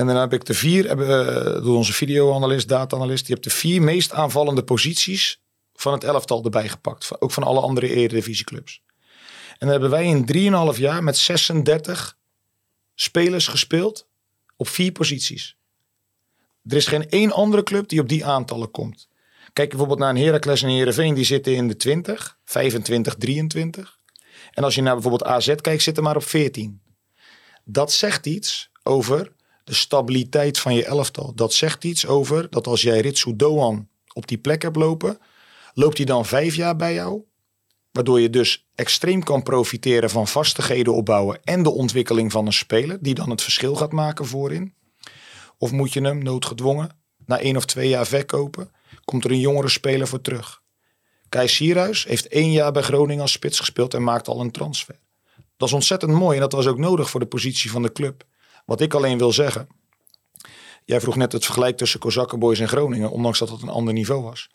En dan heb ik de vier, eh, door onze videoanalist, data-analyst... die hebt de vier meest aanvallende posities van het elftal erbij gepakt. Ook van alle andere eredivisieclubs. En dan hebben wij in 3,5 jaar met 36 spelers gespeeld op vier posities. Er is geen één andere club die op die aantallen komt. Kijk bijvoorbeeld naar een Heracles en een Heerenveen, die zitten in de 20, 25, 23. En als je naar bijvoorbeeld AZ kijkt, zitten maar op 14. Dat zegt iets over de stabiliteit van je elftal. Dat zegt iets over dat als jij Ritsu Doan op die plek hebt lopen, loopt hij dan vijf jaar bij jou. Waardoor je dus extreem kan profiteren van vastigheden opbouwen en de ontwikkeling van een speler die dan het verschil gaat maken voorin. Of moet je hem noodgedwongen na één of twee jaar verkopen, komt er een jongere speler voor terug. Kai Sierhuis heeft één jaar bij Groningen als spits gespeeld en maakt al een transfer. Dat is ontzettend mooi en dat was ook nodig voor de positie van de club. Wat ik alleen wil zeggen, jij vroeg net het vergelijk tussen Kozakkenboys en Groningen, ondanks dat het een ander niveau was.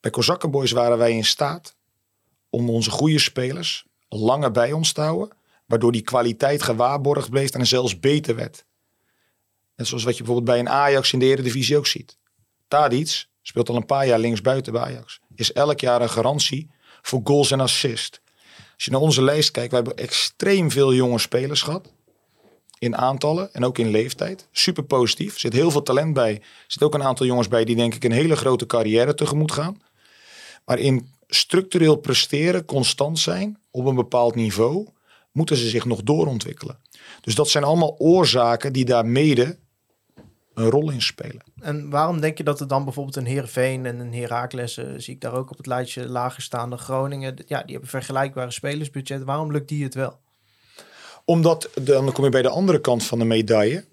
Bij Kozakkenboys waren wij in staat om onze goede spelers langer bij ons te houden. Waardoor die kwaliteit gewaarborgd bleef en zelfs beter werd. Net zoals wat je bijvoorbeeld bij een Ajax in de Eredivisie ook ziet. Tadic speelt al een paar jaar linksbuiten bij Ajax. Is elk jaar een garantie voor goals en assist. Als je naar onze lijst kijkt, we hebben extreem veel jonge spelers gehad. In aantallen en ook in leeftijd. Super positief. Er zit heel veel talent bij. Er zit ook een aantal jongens bij die denk ik een hele grote carrière tegemoet gaan. Maar in structureel presteren, constant zijn op een bepaald niveau, moeten ze zich nog doorontwikkelen. Dus dat zijn allemaal oorzaken die daar mede een rol in spelen. En waarom denk je dat er dan bijvoorbeeld een Heerenveen en een Heracles, eh, zie ik daar ook op het lijstje lager staan dan Groningen, ja, die hebben vergelijkbare spelersbudget. Waarom lukt die het wel? Omdat, dan kom je bij de andere kant van de medaille,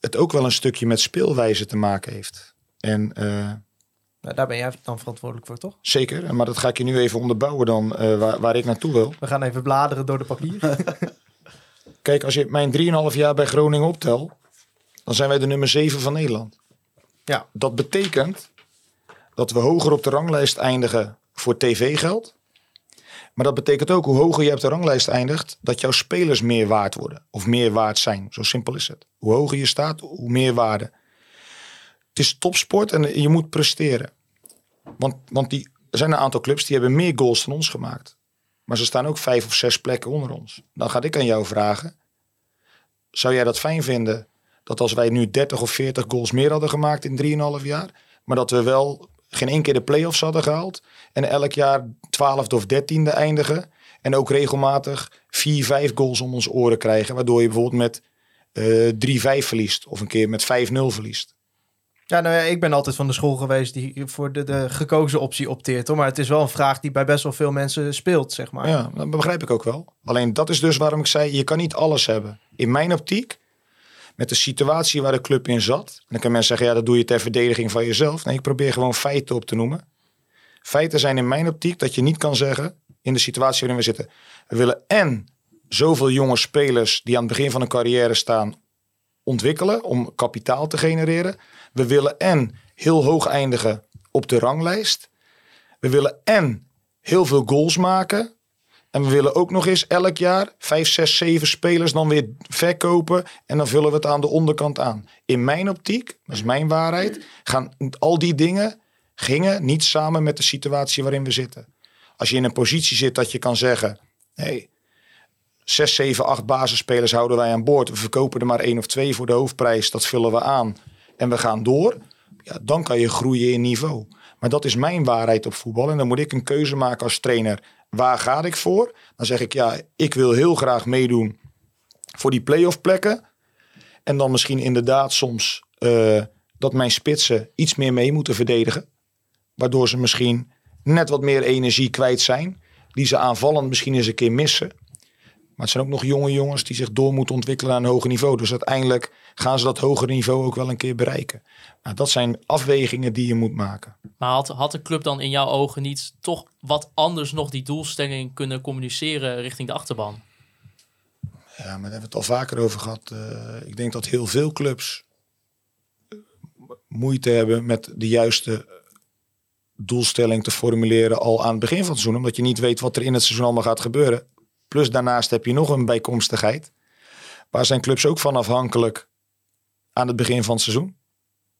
het ook wel een stukje met speelwijze te maken heeft. En eh, Nou, daar ben jij dan verantwoordelijk voor, toch? zeker, maar dat ga ik je nu even onderbouwen dan, eh, waar, waar ik naartoe wil. We gaan even bladeren door de papier. Kijk, als je mijn 3,5 jaar bij Groningen optelt, dan zijn wij de nummer 7 van Nederland. Ja. Dat betekent dat we hoger op de ranglijst eindigen voor tv-geld. Maar dat betekent ook hoe hoger je op de ranglijst eindigt, dat jouw spelers meer waard worden. Of meer waard zijn. Zo simpel is het. Hoe hoger je staat, hoe meer waarde. Het is topsport en je moet presteren. Want, want die, er zijn een aantal clubs die hebben meer goals dan ons gemaakt. Maar ze staan ook vijf of zes plekken onder ons. Dan ga ik aan jou vragen. Zou jij dat fijn vinden dat als wij nu 30 of 40 goals meer hadden gemaakt in 3,5 jaar, maar dat we wel geen één keer de play-offs hadden gehaald en elk jaar 12e of 13e eindigen en ook regelmatig 4, 5 goals om ons oren krijgen, waardoor je bijvoorbeeld met eh 3-5 verliest of een keer met 5-0 verliest. Ja, nou ja, ik ben altijd van de school geweest die voor de, de gekozen optie opteert. Hoor. Maar het is wel een vraag die bij best wel veel mensen speelt, zeg maar. Ja, dat begrijp ik ook wel. Alleen dat is dus waarom ik zei, je kan niet alles hebben. In mijn optiek, met de situatie waar de club in zat. En dan kan mensen zeggen, ja, dat doe je ter verdediging van jezelf. Nee, ik probeer gewoon feiten op te noemen. Feiten zijn in mijn optiek dat je niet kan zeggen, in de situatie waarin we zitten. We willen en zoveel jonge spelers die aan het begin van een carrière staan ontwikkelen om kapitaal te genereren. We willen en heel hoog eindigen op de ranglijst. We willen en heel veel goals maken. En we willen ook nog eens elk jaar 5, 6, 7 spelers dan weer verkopen. En dan vullen we het aan de onderkant aan. In mijn optiek, dat is mijn waarheid, gaan al die dingen gingen niet samen met de situatie waarin we zitten. Als je in een positie zit dat je kan zeggen, hey, 6, 7, 8 basisspelers houden wij aan boord. We verkopen er maar één of twee voor de hoofdprijs. Dat vullen we aan en we gaan door. Ja, dan kan je groeien in niveau. Maar dat is mijn waarheid op voetbal. En dan moet ik een keuze maken als trainer. Waar ga ik voor? Dan zeg ik ja, ik wil heel graag meedoen voor die play-off plekken. En dan misschien inderdaad soms eh, dat mijn spitsen iets meer mee moeten verdedigen. Waardoor ze misschien net wat meer energie kwijt zijn. Die ze aanvallend misschien eens een keer missen. Maar het zijn ook nog jonge jongens die zich door moeten ontwikkelen naar een hoger niveau. Dus uiteindelijk gaan ze dat hogere niveau ook wel een keer bereiken. Maar dat zijn afwegingen die je moet maken. Maar had, had de club dan in jouw ogen niet toch wat anders nog die doelstelling kunnen communiceren richting de achterban? Ja, maar daar hebben we het al vaker over gehad. Uh, ik denk dat heel veel clubs eh, moeite hebben met de juiste doelstelling te formuleren al aan het begin van het seizoen. Omdat je niet weet wat er in het seizoen allemaal gaat gebeuren. Plus daarnaast heb je nog een bijkomstigheid. Waar zijn clubs ook van afhankelijk aan het begin van het seizoen?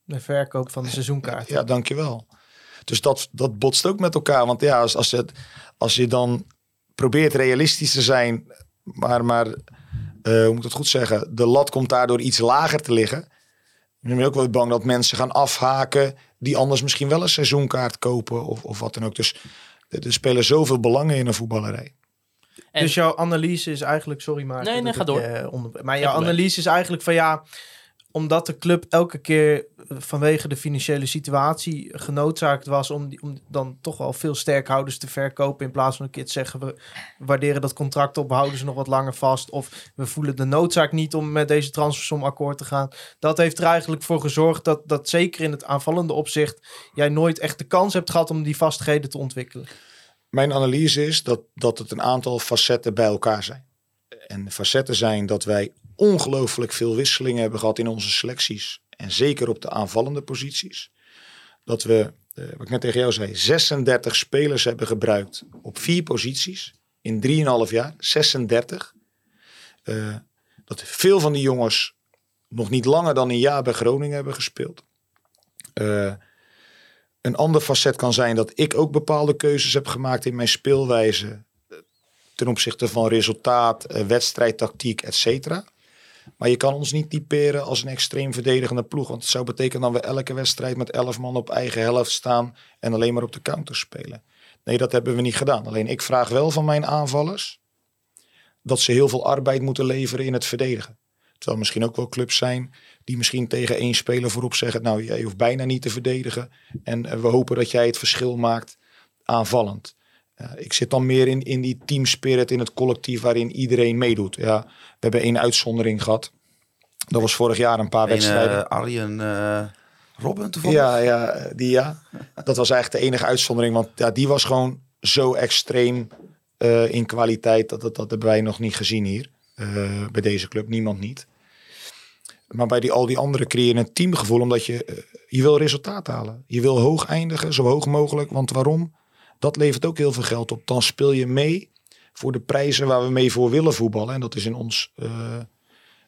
De verkoop van de seizoenkaart. Ja, dankjewel. Dus dat, dat botst ook met elkaar. Want ja, als, als, je, als je dan probeert realistisch te zijn, maar, maar uh, hoe moet ik het goed zeggen? De lat komt daardoor iets lager te liggen. Dan ben je ook wel bang dat mensen gaan afhaken die anders misschien wel een seizoenkaart kopen of, of wat dan ook. Dus er spelen zoveel belangen in een voetballerij. Dus jouw analyse is eigenlijk, sorry maar. Nee, nee, ga door. maar jouw analyse is eigenlijk van ja, omdat de club elke keer eh, vanwege de financiële situatie genoodzaakt was om, die, om dan toch wel veel sterkhouders te verkopen. In plaats van een keer te zeggen, we waarderen dat contract op, houden ze nog wat langer vast. Of we voelen de noodzaak niet om met deze transfersom akkoord te gaan. Dat heeft er eigenlijk voor gezorgd dat, dat zeker in het aanvallende opzicht jij nooit echt de kans hebt gehad om die vastigheden te ontwikkelen. Mijn analyse is dat, dat het een aantal facetten bij elkaar zijn. En facetten zijn dat wij ongelooflijk veel wisselingen hebben gehad in onze selecties. En zeker op de aanvallende posities. Dat we, eh, wat ik net tegen jou zei, 36 spelers hebben gebruikt op vier posities. In 3,5 jaar, 36. Uh, dat veel van die jongens nog niet langer dan een jaar bij Groningen hebben gespeeld. Uh, een ander facet kan zijn dat ik ook bepaalde keuzes heb gemaakt in mijn speelwijze. Ten opzichte van resultaat, wedstrijdtactiek, et cetera. Maar je kan ons niet typeren als een extreem verdedigende ploeg. Want het zou betekenen dat we elke wedstrijd met elf man op eigen helft staan en alleen maar op de counter spelen. Nee, dat hebben we niet gedaan. Alleen ik vraag wel van mijn aanvallers dat ze heel veel arbeid moeten leveren in het verdedigen. Terwijl misschien ook wel clubs zijn die misschien tegen één speler voorop zeggen: Nou, jij hoeft bijna niet te verdedigen. En eh, we hopen dat jij het verschil maakt aanvallend. Uh, ik zit dan meer in, in die teamspirit, in het collectief waarin iedereen meedoet. Ja, we hebben één uitzondering gehad. Dat was vorig jaar een paar wedstrijden. Uh, Arjen uh, Robben toevallig? Ja, ja, die ja. Dat was eigenlijk de enige uitzondering. Want ja, die was gewoon zo extreem in kwaliteit. Dat, dat, dat hebben wij nog niet gezien hier. bij deze club, niemand niet. Maar bij die, al die anderen creëer je een teamgevoel. Omdat je, je wil resultaat halen. Je wil hoog eindigen, zo hoog mogelijk. Want waarom? Dat levert ook heel veel geld op. Dan speel je mee voor de prijzen waar we mee voor willen voetballen. En dat is in ons, uh,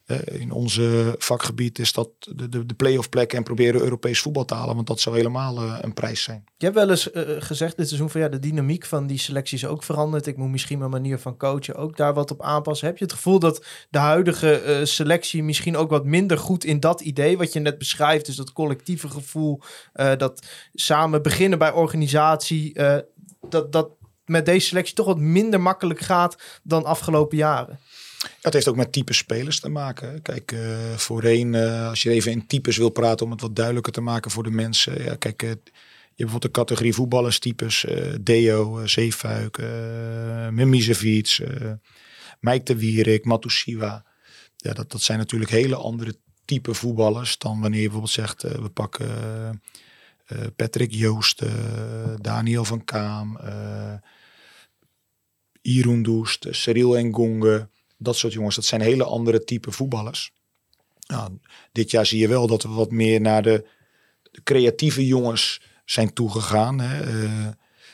uh, in onze vakgebied is dat de, de, de play-off plek en proberen Europees voetbal te halen. Want dat zou helemaal uh, een prijs zijn. Je hebt wel eens gezegd dit seizoen van ja, de dynamiek van die selectie is ook veranderd. Ik moet misschien mijn manier van coachen ook daar wat op aanpassen. Heb je het gevoel dat de huidige selectie misschien ook wat minder goed in dat idee wat je net beschrijft, dus dat collectieve gevoel, dat samen beginnen bij organisatie, dat, dat met deze selectie toch wat minder makkelijk gaat dan afgelopen jaren. Dat heeft ook met type spelers te maken. Kijk, uh, voorheen, uh, als je even in types wil praten om het wat duidelijker te maken voor de mensen. Ja, kijk, uh, je hebt bijvoorbeeld de categorie voetballerstypes. Deo, Zeefuik, uh, Mimicevic, Mike de Wierik, Matusiwa. Ja, dat, dat zijn natuurlijk hele andere type voetballers dan wanneer je bijvoorbeeld zegt, we pakken Patrick Joost, Daniel van Kaam, Irundoest, Cyril Engonge. Dat soort jongens, dat zijn hele andere type voetballers. Nou, dit jaar zie je wel dat we wat meer naar de, creatieve jongens zijn toegegaan. Hè. Uh,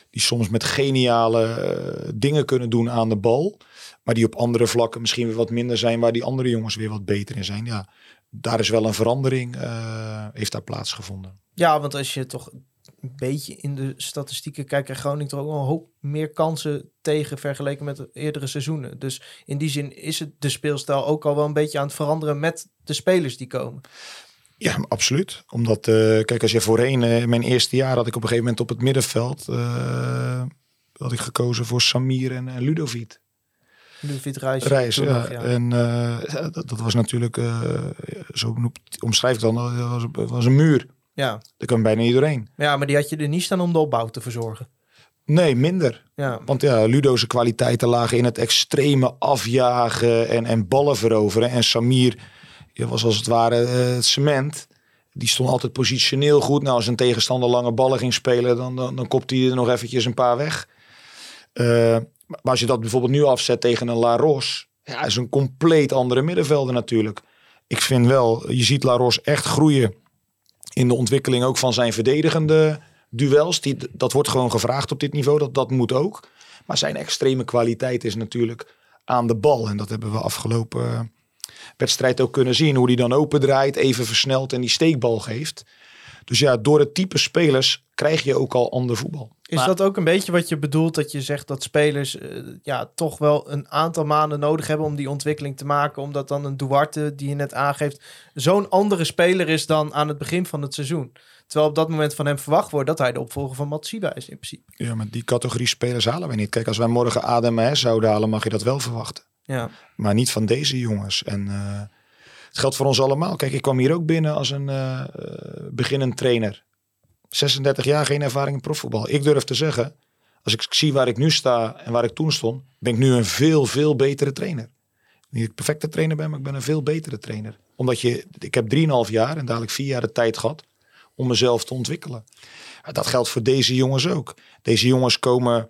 die soms met geniale uh, dingen kunnen doen aan de bal. Maar die op andere vlakken misschien weer wat minder zijn. Waar die andere jongens weer wat beter in zijn. Ja, daar is wel een verandering, uh, heeft daar plaatsgevonden. Ja, want als je toch een beetje in de statistieken kijkt, krijgt Groningen toch ook wel een hoop meer kansen tegen vergeleken met de eerdere seizoenen. Dus in die zin is het de speelstijl ook al wel een beetje aan het veranderen met de spelers die komen. Ja, absoluut. Omdat, uh, kijk, als je voorheen, uh, mijn eerste jaar had ik op een gegeven moment op het middenveld, uh, had ik gekozen voor Samir en, en Ludovic. Ludovic Reis. Reis, ja. Nog, ja. En dat, dat, was natuurlijk, zo omschrijf ik dan, dat was, was een muur. Ja. Daar kan bijna niet doorheen. Ja, maar die had je er niet staan om de opbouw te verzorgen. Nee, minder. Ja. Want ja, Ludo's kwaliteiten lagen in het extreme afjagen en, en ballen veroveren. En Samir ja, was als het ware eh, het cement. Die stond altijd positioneel goed. Nou, als een tegenstander lange ballen ging spelen, dan, dan, dan kopte hij er nog eventjes een paar weg. Eh, maar als je dat bijvoorbeeld nu afzet tegen een La Ros, ja, is een compleet andere middenvelder natuurlijk. Ik vind wel, je ziet La Ros echt groeien in de ontwikkeling ook van zijn verdedigende duels. Die, dat wordt gewoon gevraagd op dit niveau, dat, dat moet ook. Maar zijn extreme kwaliteit is natuurlijk aan de bal. En dat hebben we afgelopen eh, wedstrijd ook kunnen zien. Hoe die dan open draait, even versnelt en die steekbal geeft. Dus ja, door het type spelers krijg je ook al ander voetbal. Is Maar- dat ook een beetje wat je bedoelt dat je zegt dat spelers eh, ja, toch wel een aantal maanden nodig hebben om die ontwikkeling te maken? Omdat dan een Duarte, die je net aangeeft, zo'n andere speler is dan aan het begin van het seizoen. Terwijl op dat moment van hem verwacht wordt dat hij de opvolger van Matsiba is in principe. Ja, maar die categorie spelers halen wij niet. Kijk, als wij morgen Adem en zouden halen, mag je dat wel verwachten. Ja, Maar niet van deze jongens. En eh, het geldt voor ons allemaal. Kijk, ik kwam hier ook binnen als een eh, eh, beginnend trainer. 36 jaar, geen ervaring in profvoetbal. Ik durf te zeggen, als ik zie waar ik nu sta en waar ik toen stond, ben ik nu een veel, veel betere trainer. Niet ik perfecte trainer ben, maar ik ben een veel betere trainer. Omdat je, ik heb 3,5 jaar en dadelijk 4 jaar de tijd gehad om mezelf te ontwikkelen. Dat geldt voor deze jongens ook. Deze jongens komen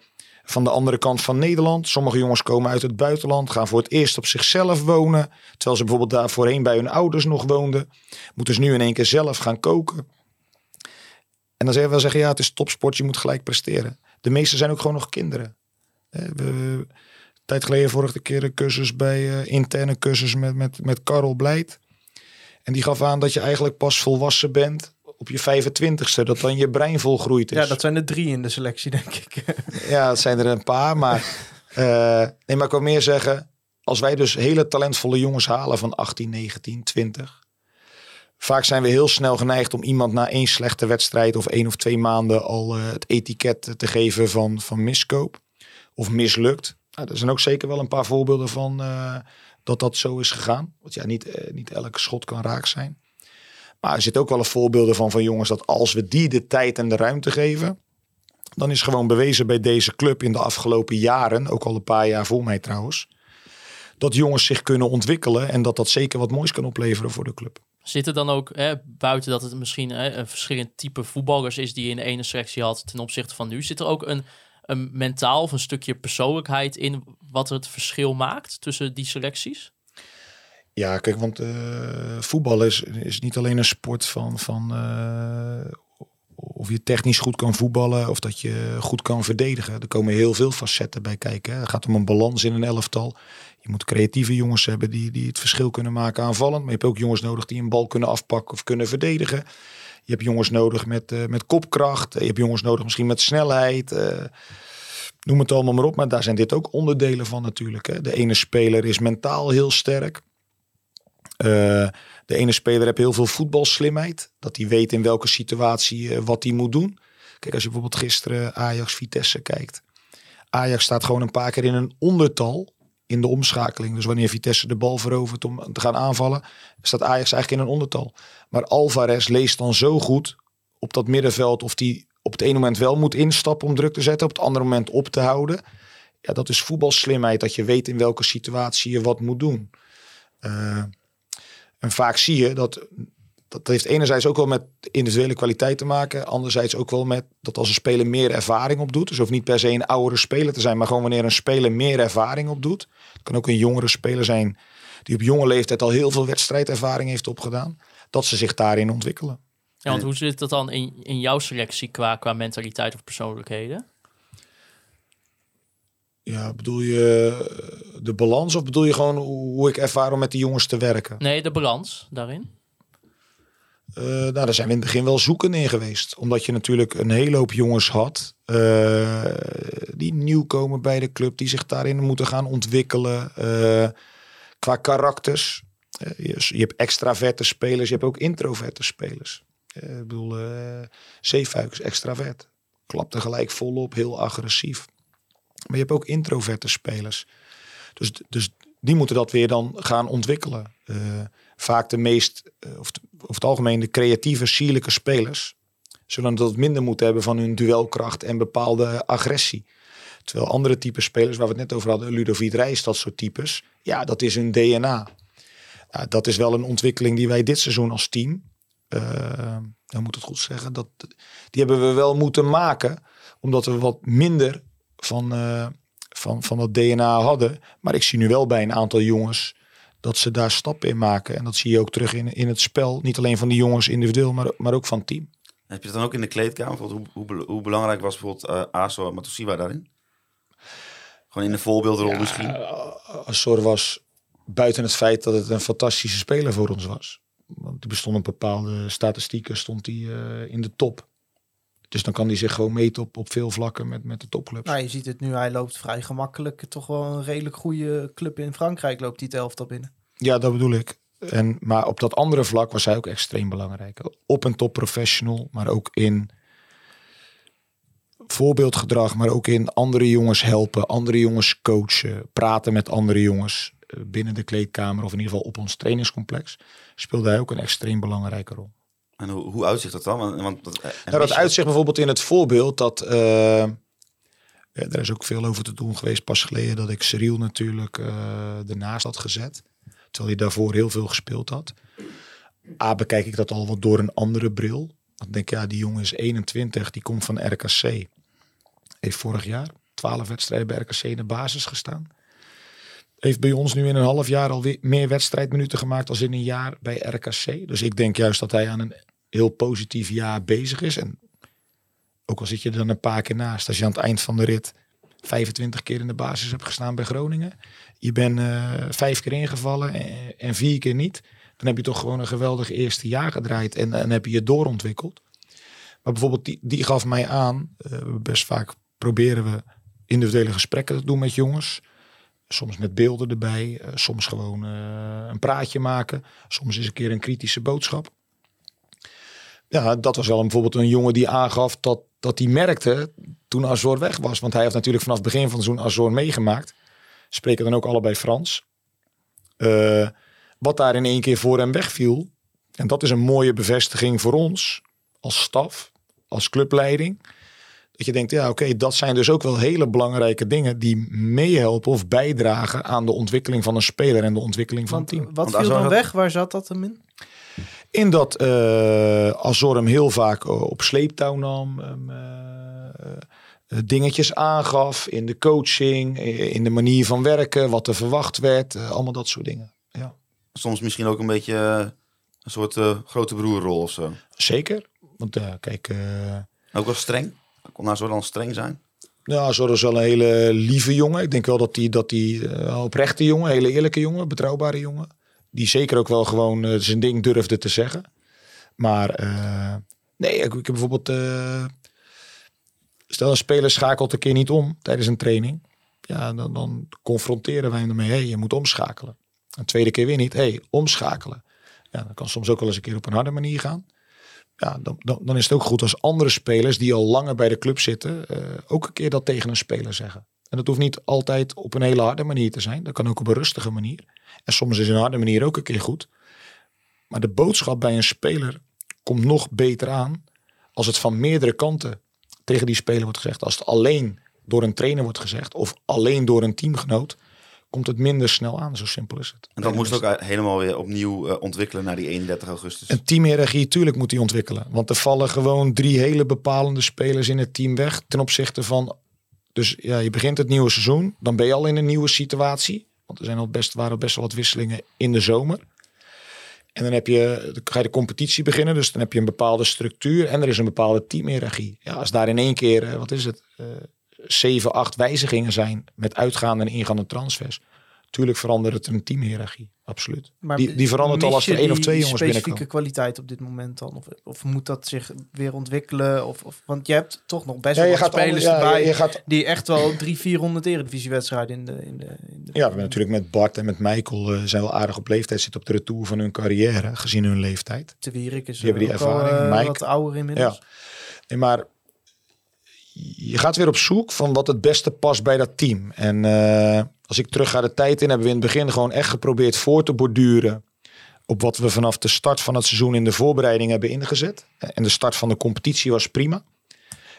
van de andere kant van Nederland. Sommige jongens komen uit het buitenland, gaan voor het eerst op zichzelf wonen. Terwijl ze bijvoorbeeld daar voorheen bij hun ouders nog woonden. Moeten ze nu in één keer zelf gaan koken. En dan zeggen we zeggen, ja, het is topsport, je moet gelijk presteren. De meeste zijn ook gewoon nog kinderen. Eh, We, tijd geleden vorige keer een cursus bij eh, interne cursus met, met, met Karel Blijt. En die gaf aan dat je eigenlijk pas volwassen bent op je 25ste. Dat dan je brein volgroeid is. ja dat zijn er drie in de selectie, denk ik. Ja, het zijn er een paar. Maar, eh, nee, maar ik wil meer zeggen. Als wij dus hele talentvolle jongens halen van 18, 19, 20. Vaak zijn we heel snel geneigd om iemand na één slechte wedstrijd of één of twee maanden al eh, het etiket te geven van, van miskoop of mislukt. Nou, er zijn ook zeker wel een paar voorbeelden van eh, dat dat zo is gegaan. Want ja, niet, niet elke schot kan raak zijn. Maar er zitten ook wel een voorbeelden van van jongens dat als we die de tijd en de ruimte geven, dan is gewoon bewezen bij deze club in de afgelopen jaren, ook al een paar jaar voor mij trouwens, dat jongens zich kunnen ontwikkelen en dat dat zeker wat moois kan opleveren voor de club. Zit er dan ook, hè, buiten dat het misschien een verschillend type voetballers is die je in de ene selectie had ten opzichte van nu, zit er ook een, een mentaal of een stukje persoonlijkheid in wat het verschil maakt tussen die selecties? Ja, kijk, want eh voetbal is, is niet alleen een sport van, van eh, of je technisch goed kan voetballen of dat je goed kan verdedigen. Er komen heel veel facetten bij kijken. Het gaat om een balans in een elftal. Je moet creatieve jongens hebben die, die het verschil kunnen maken aanvallend. Maar je hebt ook jongens nodig die een bal kunnen afpakken of kunnen verdedigen. Je hebt jongens nodig met, eh, met kopkracht. Je hebt jongens nodig misschien met snelheid. noem het allemaal maar op. Maar daar zijn dit ook onderdelen van natuurlijk. Hè. De ene speler is mentaal heel sterk. Eh, de ene speler heeft heel veel voetbalslimheid. Dat hij weet in welke situatie eh, wat hij moet doen. Kijk, als je bijvoorbeeld gisteren Ajax-Vitesse kijkt. Ajax staat gewoon een paar keer in een ondertal in de omschakeling. Dus wanneer Vitesse de bal verovert om te gaan aanvallen, staat Ajax eigenlijk in een ondertal. Maar Alvarez leest dan zo goed op dat middenveld of die op het ene moment wel moet instappen om druk te zetten, op het andere moment op te houden. Ja, dat is voetbalslimheid, dat je weet in welke situatie je wat moet doen. Eh, en vaak zie je dat dat heeft enerzijds ook wel met individuele kwaliteit te maken. Anderzijds ook wel met dat als een speler meer ervaring opdoet. Dus hoeft niet per se een oudere speler te zijn. Maar gewoon wanneer een speler meer ervaring opdoet. Het kan ook een jongere speler zijn die op jonge leeftijd al heel veel wedstrijdervaring heeft opgedaan. Dat ze zich daarin ontwikkelen. Ja, want hoe zit dat dan in, in jouw selectie qua, qua mentaliteit of persoonlijkheden? Ja, bedoel je de balans of bedoel je gewoon hoe ik ervaar om met die jongens te werken? Nee, de balans daarin. Eh, nou, daar zijn we in het begin wel zoeken in geweest. Omdat je natuurlijk een hele hoop jongens had. eh, die nieuw komen bij de club. Die zich daarin moeten gaan ontwikkelen. eh, qua karakters. Eh, je, hebt extraverte spelers. Je hebt ook introverte spelers. Eh, ik bedoel, eh Zeefuik is extravert. Klapt er gelijk volop. Heel agressief. Maar je hebt ook introverte spelers. Dus, dus die moeten dat weer dan gaan ontwikkelen. Eh, vaak de meest, eh, of over het algemeen de creatieve, sierlijke spelers zullen dat minder moeten hebben van hun duelkracht en bepaalde agressie. Terwijl andere type spelers, waar we het net over hadden, Ludovic Reis, dat soort types, ja, dat is hun DNA. Dat is wel een ontwikkeling die wij dit seizoen als team, uh, dan moet het goed zeggen, dat, die hebben we wel moeten maken, omdat we wat minder van, uh, van, van dat DNA hadden. Maar ik zie nu wel bij een aantal jongens dat ze daar stappen in maken. En dat zie je ook terug in, in het spel. Niet alleen van die jongens individueel, maar, maar ook van het team. Heb je het dan ook in de kleedkamer? Hoe, hoe, hoe belangrijk was bijvoorbeeld uh, Aso Matosiwa daarin? Gewoon in de voorbeeldrol ja, misschien? Azor was buiten het feit dat het een fantastische speler voor ons was. Want er bestonden bepaalde statistieken, stond hij uh, in de top. Dus dan kan hij zich gewoon meten op, op veel vlakken met, met de topclubs. Nou, je ziet het nu, hij loopt vrij gemakkelijk. Toch wel een redelijk goede club in Frankrijk loopt hij het elftal binnen. Ja, dat bedoel ik. En, maar op dat andere vlak was hij ook extreem belangrijk. Op een top professional, maar ook in voorbeeldgedrag, maar ook in andere jongens helpen, andere jongens coachen, praten met andere jongens eh, binnen de kleedkamer of in ieder geval op ons trainingscomplex, speelde hij ook een extreem belangrijke rol. En hoe, hoe uitzicht dat dan? Want, want dat, eh, nou, dat uitzicht bijvoorbeeld in het voorbeeld dat. Uh, ja, er is ook veel over te doen geweest pas geleden dat ik Cyril natuurlijk uh, ernaast had gezet. Terwijl hij daarvoor heel veel gespeeld had. A, bekijk ik dat al wat door een andere bril. Dan denk ik, ja, die jongen is 21, die komt van RKC. Heeft vorig jaar 12 wedstrijden bij RKC in de basis gestaan. Heeft bij ons nu in een half jaar al meer wedstrijdminuten gemaakt als in een jaar bij RKC. Dus ik denk juist dat hij aan een heel positief jaar bezig is. En ook al zit je er dan een paar keer naast, als je aan het eind van de rit 25 keer in de basis hebt gestaan bij Groningen. Je bent uh, vijf keer ingevallen en, vier keer niet. Dan heb je toch gewoon een geweldig eerste jaar gedraaid en dan heb je je doorontwikkeld. Maar bijvoorbeeld die, die gaf mij aan, uh, best vaak proberen we individuele gesprekken te doen met jongens. Soms met beelden erbij, uh, soms gewoon een praatje maken. Soms is een keer een kritische boodschap. Ja, dat was wel een, bijvoorbeeld een jongen die aangaf dat, dat hij merkte toen Azor weg was. Want hij heeft natuurlijk vanaf het begin van het seizoen Azor meegemaakt. Spreken dan ook allebei Frans. Uh, wat daar in één keer voor hem wegviel. En dat is een mooie bevestiging voor ons als staf, als clubleiding. Dat je denkt, ja oké, dat zijn dus ook wel hele belangrijke dingen die meehelpen of bijdragen aan de ontwikkeling van een speler en de ontwikkeling van Want, het team. Wat viel dan weg? Waar zat dat hem in? In dat uh, Azor hem heel vaak op sleeptouw nam. Um, uh, dingetjes aangaf in de coaching, in de manier van werken, wat er verwacht werd. allemaal dat soort dingen. Ja. Soms misschien ook een beetje een soort grote broerrol of zo. Zeker. Want kijk... ook wel streng? Kon Azor dan streng zijn? Ja, Azor is wel een hele lieve jongen. Ik denk wel dat hij dat die, oprechte jongen, hele eerlijke jongen, betrouwbare jongen die zeker ook wel gewoon uh, zijn ding durfde te zeggen. Maar uh, nee, ik, ik, heb bijvoorbeeld... Uh, stel een speler schakelt een keer niet om tijdens een training. Ja, dan, dan confronteren wij hem ermee. hey, je moet omschakelen. Een tweede keer weer niet. hey, omschakelen. Ja, dat kan soms ook wel eens een keer op een harde manier gaan. Ja, dan, dan, dan is het ook goed als andere spelers die al langer bij de club zitten... ook een keer dat tegen een speler zeggen. En dat hoeft niet altijd op een hele harde manier te zijn. Dat kan ook op een rustige manier. En soms is een harde manier ook een keer goed. Maar de boodschap bij een speler komt nog beter aan als het van meerdere kanten tegen die speler wordt gezegd. Als het alleen door een trainer wordt gezegd of alleen door een teamgenoot, komt het minder snel aan. Zo simpel is het. En dat moest ook helemaal weer opnieuw uh, ontwikkelen naar die 31 augustus. Een teamhierarchie, tuurlijk moet die ontwikkelen. Want er vallen gewoon drie hele bepalende spelers in het team weg ten opzichte van. Dus ja, je begint het nieuwe seizoen, dan ben je al in een nieuwe situatie. Want er zijn al best, waren best wel wat wisselingen in de zomer. En dan heb je, ga je de competitie beginnen. Dus dan heb je een bepaalde structuur en er is een bepaalde teamhierarchie. Ja, als daar in één keer, eh, wat is het, uh, zeven, acht wijzigingen zijn met uitgaande en ingaande transfers. Tuurlijk verandert het een teamhierarchie, absoluut. Maar die, die verandert al als er één of twee jongens binnenkomen. specifieke kwaliteit op dit moment dan? Of, of moet dat zich weer ontwikkelen? Of, of, want je hebt toch nog best wel ja, spelers ja, erbij je gaat, die echt wel drie, vierhonderd eredivisiewedstrijden in de, in de, in de... Ja, we natuurlijk met Bart en met Michael uh, zijn wel aardig op leeftijd zitten op de retour van hun carrière, gezien hun leeftijd. Te Wierik is die hebben die ervaring. Al, uh, Mike, wat ouder inmiddels. Ja. Nee, maar je gaat weer op zoek van wat het beste past bij dat team. En uh, als ik terug ga de tijd in, hebben we in het begin gewoon echt geprobeerd voor te borduren op wat we vanaf de start van het seizoen in de voorbereiding hebben ingezet. En de start van de competitie was prima.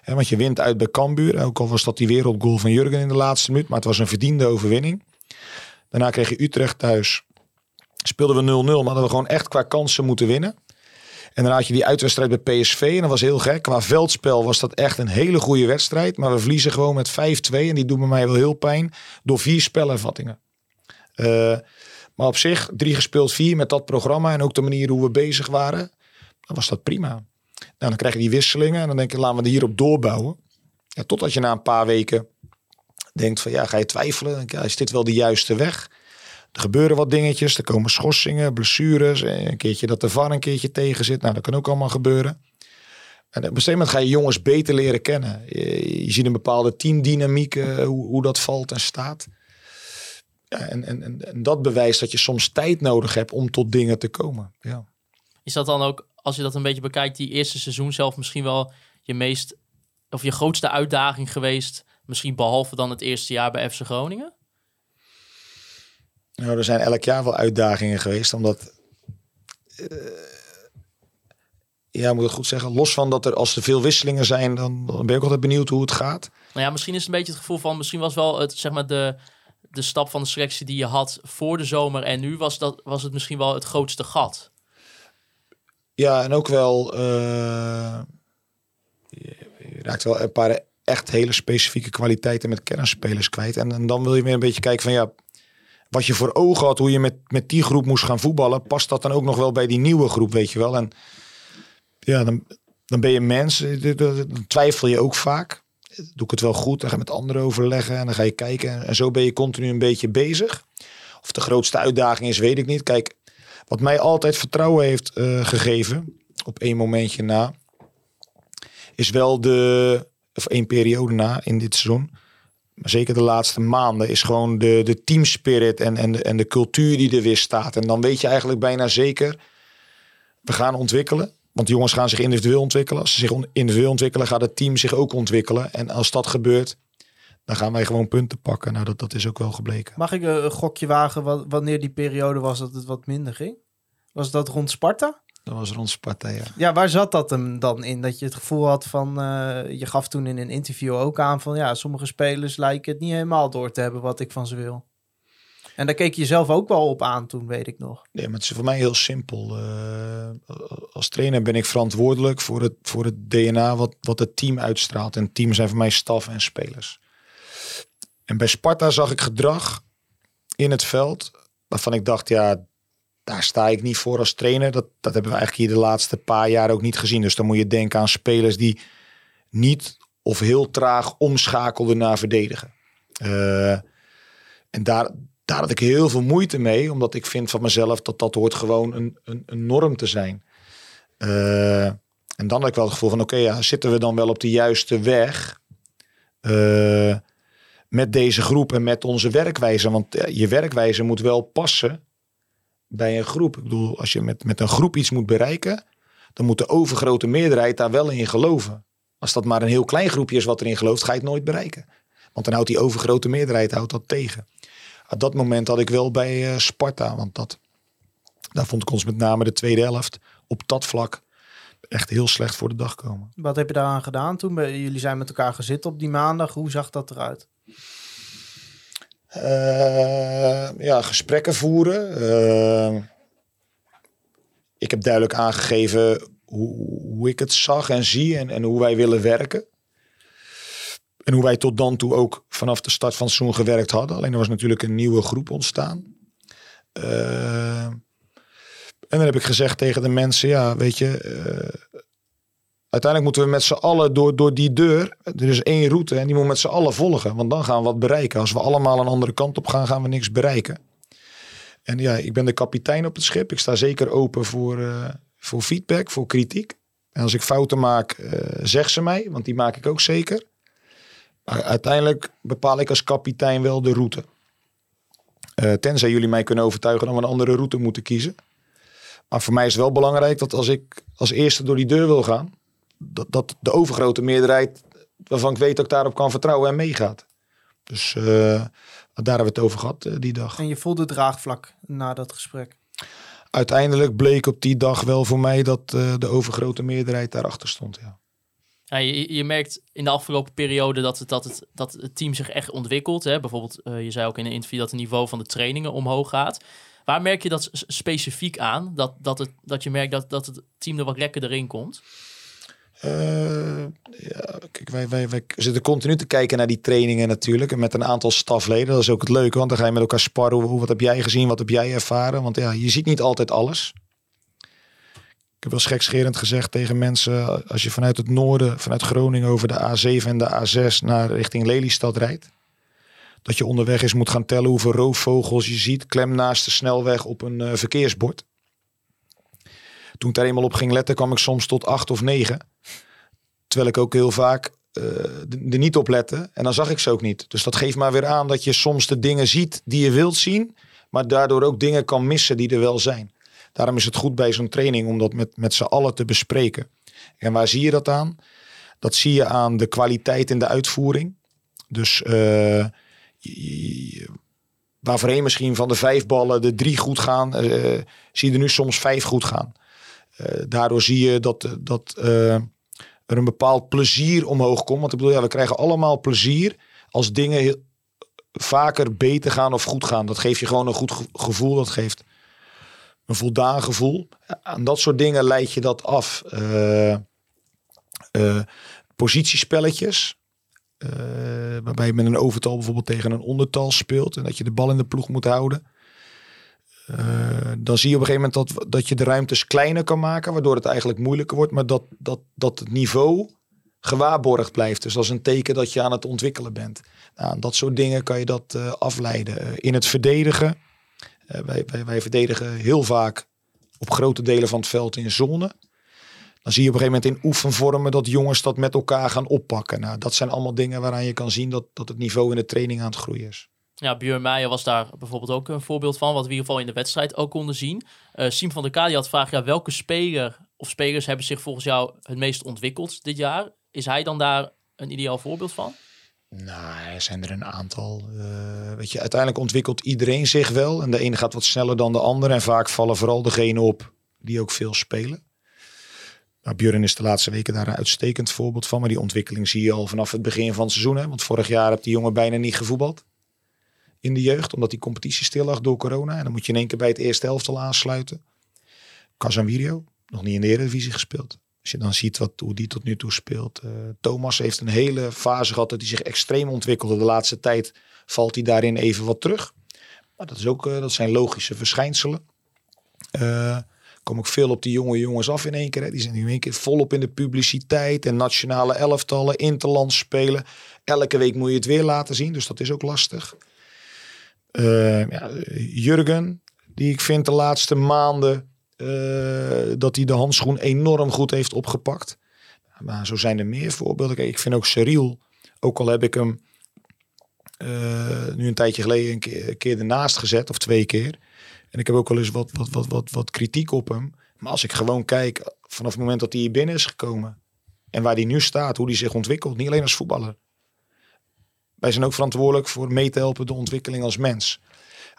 Want je wint uit bij Cambuur. Ook al was dat die wereldgoal van Jurgen in de laatste minuut. Maar het was een verdiende overwinning. Daarna kreeg je Utrecht thuis. Speelden we 0-0. Maar hadden we gewoon echt qua kansen moeten winnen. En dan had je die uitwedstrijd bij PSV. En dat was heel gek. Qua veldspel was dat echt een hele goede wedstrijd. Maar we verliezen gewoon met 5-2. En die doen bij mij wel heel pijn. Door vier spelervattingen. Uh, maar op zich, drie gespeeld, vier met dat programma. En ook de manier hoe we bezig waren. Dan was dat prima. Nou, dan krijg je die wisselingen. En dan denk je, laten we er hierop doorbouwen. Ja, totdat je na een paar weken denkt van ja, ga je twijfelen. Is dit wel de juiste weg? Er gebeuren wat dingetjes. Er komen schorsingen, blessures. Een keertje dat de VAR een keertje tegen zit. Nou, dat kan ook allemaal gebeuren. En op een gegeven moment ga je jongens beter leren kennen. Je, ziet een bepaalde teamdynamiek, uh, hoe, hoe dat valt en staat. En, en, en, dat bewijst dat je soms tijd nodig hebt om tot dingen te komen. Ja. Is dat dan ook, als je dat een beetje bekijkt, die eerste seizoen zelf misschien wel je meest of je grootste uitdaging geweest? Misschien behalve dan het eerste jaar bij FC Groningen? Nou, er zijn elk jaar wel uitdagingen geweest, omdat. Uh, ja, moet ik goed zeggen. Los van dat er als er veel wisselingen zijn, dan, dan ben ik altijd benieuwd hoe het gaat. Nou ja, misschien is het een beetje het gevoel van, misschien was wel het, zeg maar, de, de stap van de selectie die je had voor de zomer en nu was, dat, was het misschien wel het grootste gat. Ja, en ook wel, uh, je, raakt wel een paar echt hele specifieke kwaliteiten met kernspelers kwijt. En, en dan wil je weer een beetje kijken van ja, wat je voor ogen had, hoe je met, met die groep moest gaan voetballen, past dat dan ook nog wel bij die nieuwe groep, weet je wel. En ja, dan, dan ben je mens, dan twijfel je ook vaak doe ik het wel goed? Dan ga je met anderen overleggen en dan ga je kijken. En zo ben je continu een beetje bezig. Of de grootste uitdaging is, weet ik niet. Kijk, wat mij altijd vertrouwen heeft uh, gegeven, op één momentje na, is wel de, of één periode na in dit seizoen, maar zeker de laatste maanden, is gewoon de, de teamspirit en, en, en de cultuur die er weer staat. En dan weet je eigenlijk bijna zeker, we gaan ontwikkelen. Want jongens gaan zich individueel ontwikkelen. Als ze zich individueel ontwikkelen, gaat het team zich ook ontwikkelen. En als dat gebeurt, dan gaan wij gewoon punten pakken. Nou, dat, dat is ook wel gebleken. Mag ik een gokje wagen wanneer die periode was dat het wat minder ging? Was dat rond Sparta? Dat was rond Sparta, ja. Ja, waar zat dat hem dan in? Dat je het gevoel had van, uh, je gaf toen in een interview ook aan van, ja, sommige spelers lijken het niet helemaal door te hebben wat ik van ze wil. En daar keek je zelf ook wel op aan toen, weet ik nog. Nee, maar het is voor mij heel simpel. Uh, als trainer ben ik verantwoordelijk voor het, voor het DNA wat, wat het team uitstraalt. En het team zijn voor mij staf en spelers. En bij Sparta zag ik gedrag in het veld waarvan ik dacht, ja, daar sta ik niet voor als trainer. Dat, dat hebben we eigenlijk hier de laatste paar jaar ook niet gezien. Dus dan moet je denken aan spelers die niet of heel traag omschakelden naar verdedigen. Uh, en daar, daar had ik heel veel moeite mee, omdat ik vind van mezelf dat dat hoort gewoon een, een, een norm te zijn. Uh, en dan had ik wel het gevoel van, oké, ja, zitten we dan wel op de juiste weg uh, met deze groep en met onze werkwijze? Want je werkwijze moet wel passen bij een groep. Ik bedoel, als je met, met een groep iets moet bereiken, dan moet de overgrote meerderheid daar wel in geloven. Als dat maar een heel klein groepje is wat erin gelooft, ga je het nooit bereiken. Want dan houdt die overgrote meerderheid houdt dat tegen op dat moment had ik wel bij uh, Sparta. Want dat, daar vond ik ons met name de tweede helft op dat vlak echt heel slecht voor de dag komen. Wat heb je daaraan gedaan toen? Jullie zijn met elkaar gezitten op die maandag. Hoe zag dat eruit? Uh, ja, gesprekken voeren. Uh, ik heb duidelijk aangegeven hoe, ik het zag en zie en, en hoe wij willen werken. En hoe wij tot dan toe ook vanaf de start van seizoen gewerkt hadden. Alleen er was natuurlijk een nieuwe groep ontstaan. Uh, en dan heb ik gezegd tegen de mensen, ja, weet je, uiteindelijk moeten we met z'n allen door, door die deur. Er is één route en die moet met z'n allen volgen. Want dan gaan we wat bereiken. Als we allemaal een andere kant op gaan, gaan we niks bereiken. En ja, ik ben de kapitein op het schip. Ik sta zeker open voor, uh, voor feedback, voor kritiek. En als ik fouten maak, zeg ze mij, want die maak ik ook zeker. Maar uiteindelijk bepaal ik als kapitein wel de route. Uh, tenzij jullie mij kunnen overtuigen dat we een andere route moeten kiezen. Maar voor mij is het wel belangrijk dat als ik als eerste door die deur wil gaan, dat, dat de overgrote meerderheid waarvan ik weet dat ik daarop kan vertrouwen en meegaat. Dus uh, daar hebben we het over gehad uh, die dag. En je voelde draagvlak na dat gesprek? uiteindelijk bleek op die dag wel voor mij dat eh, de overgrote meerderheid daarachter stond. Ja. Ja, je, je merkt in de afgelopen periode dat het, dat het, dat het team zich echt ontwikkelt. Hè? Bijvoorbeeld, eh, je zei ook in een interview dat het niveau van de trainingen omhoog gaat. Waar merk je dat specifiek aan? Dat, dat, het, dat je merkt dat, dat het team er wat lekkerder in komt? Eh, ja, kijk, wij, wij, wij zitten continu te kijken naar die trainingen natuurlijk. En met een aantal stafleden. Dat is ook het leuke, want dan ga je met elkaar sparren. Hoe, wat heb jij gezien? Wat heb jij ervaren? Want ja, je ziet niet altijd alles. Ik heb wel eens gekscherend gezegd tegen mensen. Als je vanuit het noorden, vanuit Groningen over de A7 en de A6 naar richting Lelystad rijdt. Dat je onderweg eens moet gaan tellen hoeveel roofvogels je ziet. Klem naast de snelweg op een eh, verkeersbord. Toen ik daar eenmaal op ging letten, kwam ik soms tot acht of negen. Terwijl ik ook heel vaak eh, er niet op lette. En dan zag ik ze ook niet. Dus dat geeft maar weer aan dat je soms de dingen ziet die je wilt zien. Maar daardoor ook dingen kan missen die er wel zijn. Daarom is het goed bij zo'n training om dat met, met z'n allen te bespreken. En waar zie je dat aan? Dat zie je aan de kwaliteit in de uitvoering. Dus eh, je- je- waar voorheen misschien van de vijf ballen de drie goed gaan, eh, zie je er nu soms vijf goed gaan. Eh, daardoor zie je dat, dat eh, er een bepaald plezier omhoog komt. Want ik bedoel, ja, we krijgen allemaal plezier als dingen vaker beter gaan of goed gaan. Dat geeft je gewoon een goed ge- gevoel. Dat geeft een voldaan gevoel. Aan dat soort dingen leid je dat af. Eh, eh, positiespelletjes. eh, waarbij je met een overtal bijvoorbeeld tegen een ondertal speelt. En dat je de bal in de ploeg moet houden. Eh, dan zie je op een gegeven moment dat, dat je de ruimtes kleiner kan maken. Waardoor het eigenlijk moeilijker wordt. Maar dat, dat, dat het niveau gewaarborgd blijft. Dus dat is een teken dat je aan het ontwikkelen bent. Nou, dat soort dingen kan je dat eh, afleiden. Eh, in het verdedigen. wij, wij, wij verdedigen heel vaak op grote delen van het veld in zone. Dan zie je op een gegeven moment in oefenvormen dat jongens dat met elkaar gaan oppakken. Nou, dat zijn allemaal dingen waaraan je kan zien dat, dat het niveau in de training aan het groeien is. Ja, Björn Meijer was daar bijvoorbeeld ook een voorbeeld van, wat we in ieder geval in de wedstrijd ook konden zien. Eh Siem van der Kadi had vraag, ja, welke speler of spelers hebben zich volgens jou het meest ontwikkeld dit jaar? Is hij dan daar een ideaal voorbeeld van? Nou, er zijn er een aantal. Eh, weet je, uiteindelijk ontwikkelt iedereen zich wel. En de ene gaat wat sneller dan de ander. En vaak vallen vooral degenen op die ook veel spelen. Nou, Björn is de laatste weken daar een uitstekend voorbeeld van. Maar die ontwikkeling zie je al vanaf het begin van het seizoen. Hè? Want vorig jaar heb die jongen bijna niet gevoetbald. In de jeugd, omdat die competitie stil lag door corona. En dan moet je in één keer bij het eerste helftal aansluiten. Casemiro, nog niet in de Eredivisie gespeeld. Als je dan ziet wat, hoe die tot nu toe speelt. Eh, Thomas heeft een hele fase gehad dat hij zich extreem ontwikkelde. De laatste tijd valt hij daarin even wat terug. Maar dat, is ook, eh, dat zijn logische verschijnselen. Eh kom ik veel op die jonge jongens af in één keer. Hè. Die zijn nu in één keer volop in de publiciteit en nationale elftallen, interlands spelen. Elke week moet je het weer laten zien, dus dat is ook lastig. Eh, ja, Jurgen, die ik vind de laatste maanden eh, dat hij de handschoen enorm goed heeft opgepakt. Maar zo zijn er meer voorbeelden. Ik vind ook Cyril, ook al heb ik hem eh, nu een tijdje geleden een keer, een ernaast gezet, of twee keer. En ik heb ook wel eens wat, wat, wat, wat, wat kritiek op hem. Maar als ik gewoon kijk vanaf het moment dat hij hier binnen is gekomen. En waar hij nu staat, hoe hij zich ontwikkelt. Niet alleen als voetballer. Wij zijn ook verantwoordelijk voor mee te helpen de ontwikkeling als mens.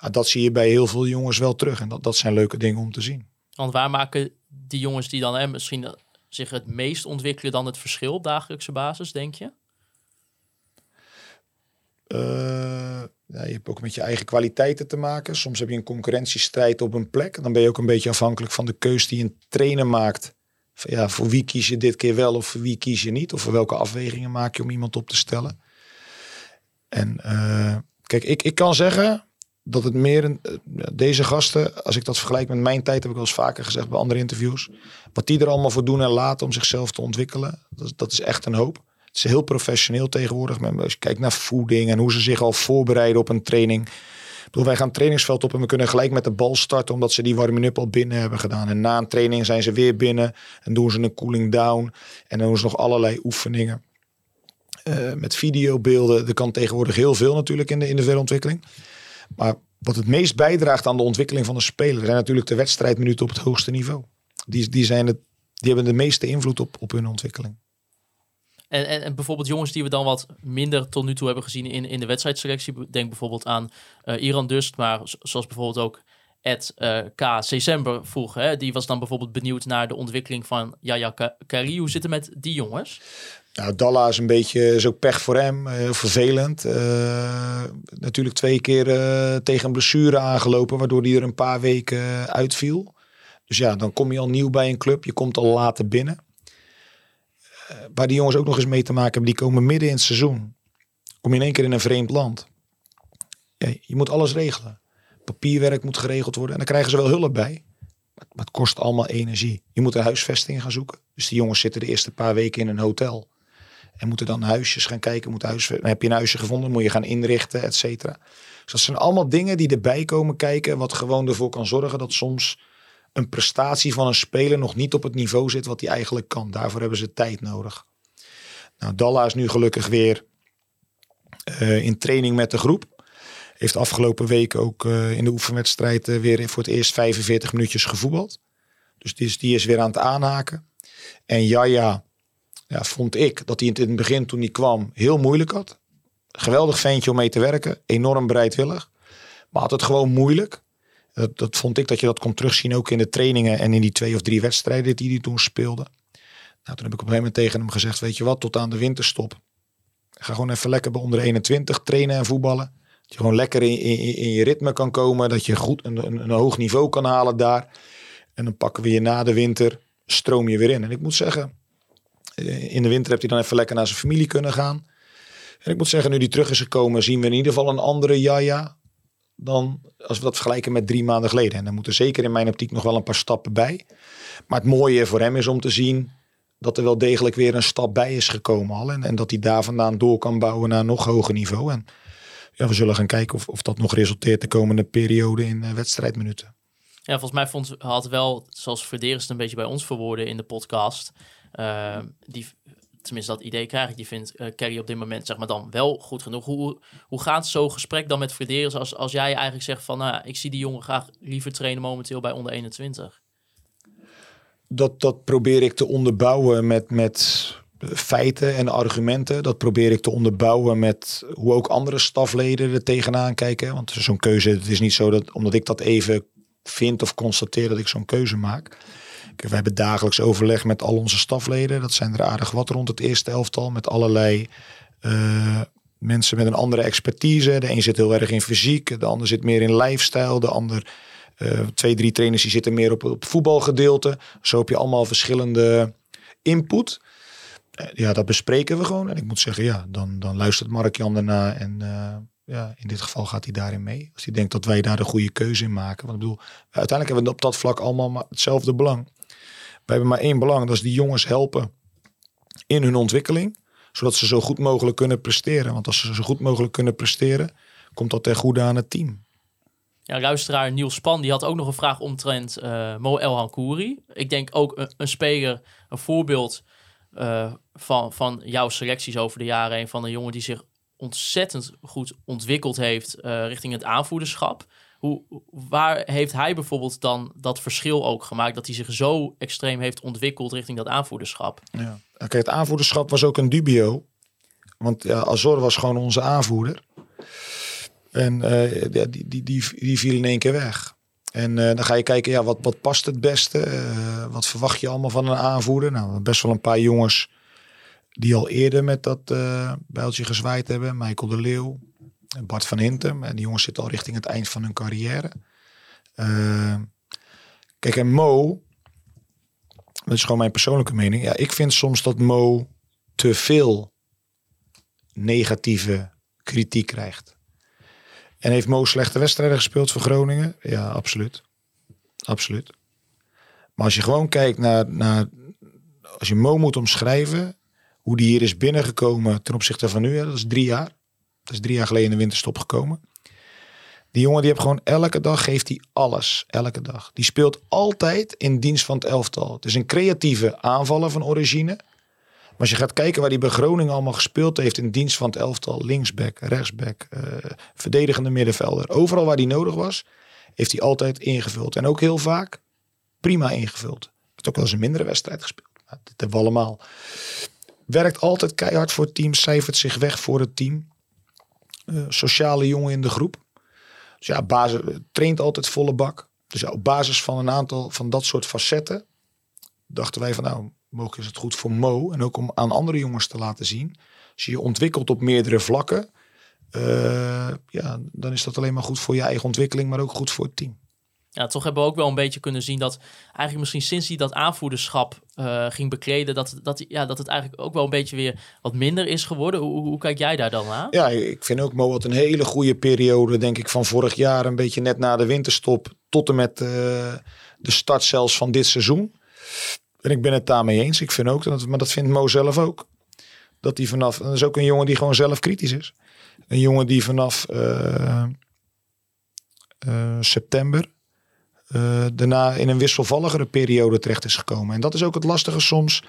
Ja, dat zie je bij heel veel jongens wel terug. En dat, dat zijn leuke dingen om te zien. Want waar maken die jongens die dan hè, misschien zich het meest ontwikkelen dan het verschil op dagelijkse basis, denk je? Eh, ja, je hebt ook met je eigen kwaliteiten te maken. Soms heb je een concurrentiestrijd op een plek. Dan ben je ook een beetje afhankelijk van de keus die een trainer maakt. Ja, voor wie kies je dit keer wel of voor wie kies je niet? Of voor welke afwegingen maak je om iemand op te stellen? En eh, kijk, ik, ik kan zeggen dat het meer eh, deze gasten, als ik dat vergelijk met mijn tijd, heb ik wel eens vaker gezegd bij andere interviews, wat die er allemaal voor doen en laten om zichzelf te ontwikkelen, dat, is- dat is echt een hoop. Het is heel professioneel tegenwoordig. Als je kijkt naar voeding en hoe ze zich al voorbereiden op een training. Bedoel, wij gaan het trainingsveld op en we kunnen gelijk met de bal starten. Omdat ze die warming-up al binnen hebben gedaan. En na een training zijn ze weer binnen. En doen ze een cooling down. En dan doen ze nog allerlei oefeningen. Eh, met videobeelden. Er kan tegenwoordig heel veel natuurlijk in de individuele ontwikkeling. Maar wat het meest bijdraagt aan de ontwikkeling van de speler... zijn natuurlijk de wedstrijdminuten op het hoogste niveau. Die, die, zijn het, die hebben de meeste invloed op, op hun ontwikkeling. En, en, en bijvoorbeeld jongens die we dan wat minder tot nu toe hebben gezien in, in de wedstrijdselectie. Denk bijvoorbeeld aan eh Iran Dust, maar zoals bijvoorbeeld ook uh, K. December vroeg. Hè? Die was dan bijvoorbeeld benieuwd naar de ontwikkeling van Yaya Kari. Hoe zit het met die jongens? Nou, Dalla is een beetje zo pech voor hem. Uh, vervelend. Uh, natuurlijk twee keer uh, tegen een blessure aangelopen, waardoor hij er een paar weken uitviel. Dus ja, dan kom je al nieuw bij een club. Je komt al later binnen. waar die jongens ook nog eens mee te maken hebben, die komen midden in het seizoen. Kom je in één keer in een vreemd land. Je moet alles regelen. Papierwerk moet geregeld worden. En dan krijgen ze wel hulp bij. Maar het kost allemaal energie. Je moet een huisvesting gaan zoeken. Dus die jongens zitten de eerste paar weken in een hotel. En moeten dan huisjes gaan kijken. Moet huis, heb je een huisje gevonden, moet je gaan inrichten, et cetera. Dus dat zijn allemaal dingen die erbij komen kijken. Wat gewoon ervoor kan zorgen dat soms een prestatie van een speler nog niet op het niveau zit wat hij eigenlijk kan. Daarvoor hebben ze tijd nodig. Nou, Dalla is nu gelukkig weer uh, in training met de groep. Heeft afgelopen week ook uh, in de oefenwedstrijd uh, weer voor het eerst 45 minuutjes gevoetbald. Dus die is, die is weer aan het aanhaken. En Jaja, ja, vond ik dat hij in het begin toen hij kwam heel moeilijk had. Geweldig ventje om mee te werken. Enorm bereidwillig. Maar had het gewoon moeilijk. Dat, dat vond ik dat je dat kon terugzien ook in de trainingen en in die twee of drie wedstrijden die hij toen speelde. Nou, toen heb ik op een gegeven moment tegen hem gezegd, weet je wat, tot aan de winterstop. Ga gewoon even lekker bij onder 21 trainen en voetballen. Dat je gewoon lekker in, in, in je ritme kan komen. Dat je goed een, een, een, hoog niveau kan halen daar. En dan pakken we je na de winter, stroom je weer in. En ik moet zeggen, in de winter heb hij dan even lekker naar zijn familie kunnen gaan. En ik moet zeggen, nu die terug is gekomen, zien we in ieder geval een andere Jaja dan als we dat vergelijken met drie maanden geleden. En dan moeten zeker in mijn optiek nog wel een paar stappen bij. Maar het mooie voor hem is om te zien dat er wel degelijk weer een stap bij is gekomen al. En, en dat hij daar vandaan door kan bouwen naar een nog hoger niveau. En ja, we zullen gaan kijken of, of dat nog resulteert de komende periode in uh, wedstrijdminuten. Ja, volgens mij vond, had wel, zoals Verderes het een beetje bij ons verwoorden in de podcast, uh, die, tenminste dat idee krijg ik, die vindt uh, Kerry op dit moment zeg maar dan wel goed genoeg. Hoe, hoe gaat zo'n gesprek dan met Verderes als, als jij eigenlijk zegt van, nou, ik zie die jongen graag liever trainen momenteel bij onder 21? Dat, dat probeer ik te onderbouwen met, met feiten en argumenten. Dat probeer ik te onderbouwen met hoe ook andere stafleden er tegenaan kijken. Want zo'n keuze, het is niet zo dat omdat ik dat even vind of constateer dat ik zo'n keuze maak. We hebben dagelijks overleg met al onze stafleden. Dat zijn er aardig wat rond het eerste elftal. Met allerlei uh, mensen met een andere expertise. De een zit heel erg in fysiek. De ander zit meer in lifestyle. De ander, uh, twee, drie trainers die zitten meer op het voetbalgedeelte. Zo heb je allemaal verschillende input. Uh, ja, dat bespreken we gewoon. En ik moet zeggen, ja, dan, dan luistert Mark-Jan daarna. En ja, in dit geval gaat hij daarin mee. Als hij denkt dat wij daar de goede keuze in maken. Want ik bedoel, uiteindelijk hebben we op dat vlak allemaal hetzelfde belang. Hebben maar één belang, dat is die jongens helpen in hun ontwikkeling. Zodat ze zo goed mogelijk kunnen presteren. Want als ze zo goed mogelijk kunnen presteren, komt dat ten goede aan het team. Ja, luisteraar Niels Span die had ook nog een vraag omtrent uh, Mo El Hankouri. Ik denk ook een, speler, een voorbeeld uh, van, van jouw selecties over de jaren heen. Van een jongen die zich ontzettend goed ontwikkeld heeft uh, richting het aanvoederschap. Waar heeft hij bijvoorbeeld dan dat verschil ook gemaakt? Dat hij zich zo extreem heeft ontwikkeld richting dat aanvoederschap? Ja. Het aanvoederschap was ook een dubio. Want ja, Azor was gewoon onze aanvoerder. En ja, die, die, die, die viel in één keer weg. En uh, dan ga je kijken, ja, wat, wat past het beste? Uh, wat verwacht je allemaal van een aanvoerder? Nou, best wel een paar jongens die al eerder met dat bijltje gezwaaid hebben. Michael de Leeuw, Bart van Hintem. En die jongens zitten al richting het eind van hun carrière. Uh, kijk, en Mo, dat is gewoon mijn persoonlijke mening. Ja, ik vind soms dat Mo te veel negatieve kritiek krijgt. En heeft Mo slechte wedstrijden gespeeld voor Groningen? Ja, absoluut. Absoluut. Maar als je gewoon kijkt naar, naar als je Mo moet omschrijven, hoe die hier is binnengekomen ten opzichte van nu, dat is drie jaar. Dat is drie jaar geleden in de winterstop gekomen. Die jongen die heeft gewoon elke dag geeft hij alles. Elke dag. Die speelt altijd in dienst van het elftal. Het is een creatieve aanvaller van origine. Maar als je gaat kijken waar hij bij Groningen allemaal gespeeld heeft in dienst van het elftal. Linksback, rechtsback, uh, verdedigende middenvelder. Overal waar hij nodig was, heeft hij altijd ingevuld. En ook heel vaak prima ingevuld. Heeft ook wel eens een mindere wedstrijd gespeeld. Nou, dit hebben we allemaal. Werkt altijd keihard voor het team, cijfert zich weg voor het team. Uh, sociale jongen in de groep. Dus ja, basis traint altijd volle bak. Dus op basis van een aantal van dat soort facetten dachten wij van nou, mogelijk is het goed voor Mo en ook om aan andere jongens te laten zien. Als je je ontwikkelt op meerdere vlakken, eh, ja, dan is dat alleen maar goed voor je eigen ontwikkeling, maar ook goed voor het team. Ja, toch hebben we ook wel een beetje kunnen zien dat eigenlijk misschien sinds hij dat aanvoerderschap eh, ging bekleden, dat, dat, ja, dat het eigenlijk ook wel een beetje weer wat minder is geworden. Hoe, hoe kijk jij daar dan aan? Ja, ik vind ook Mo had een hele goede periode, denk ik, van vorig jaar, een beetje net na de winterstop, tot en met eh, de start zelfs van dit seizoen. En ik ben het daarmee eens. Ik vind ook, dat, maar dat vindt Mo zelf ook, dat hij vanaf, dat is ook een jongen die gewoon zelf kritisch is. Een jongen die vanaf uh, september uh, daarna in een wisselvalligere periode terecht is gekomen. En dat is ook het lastige soms.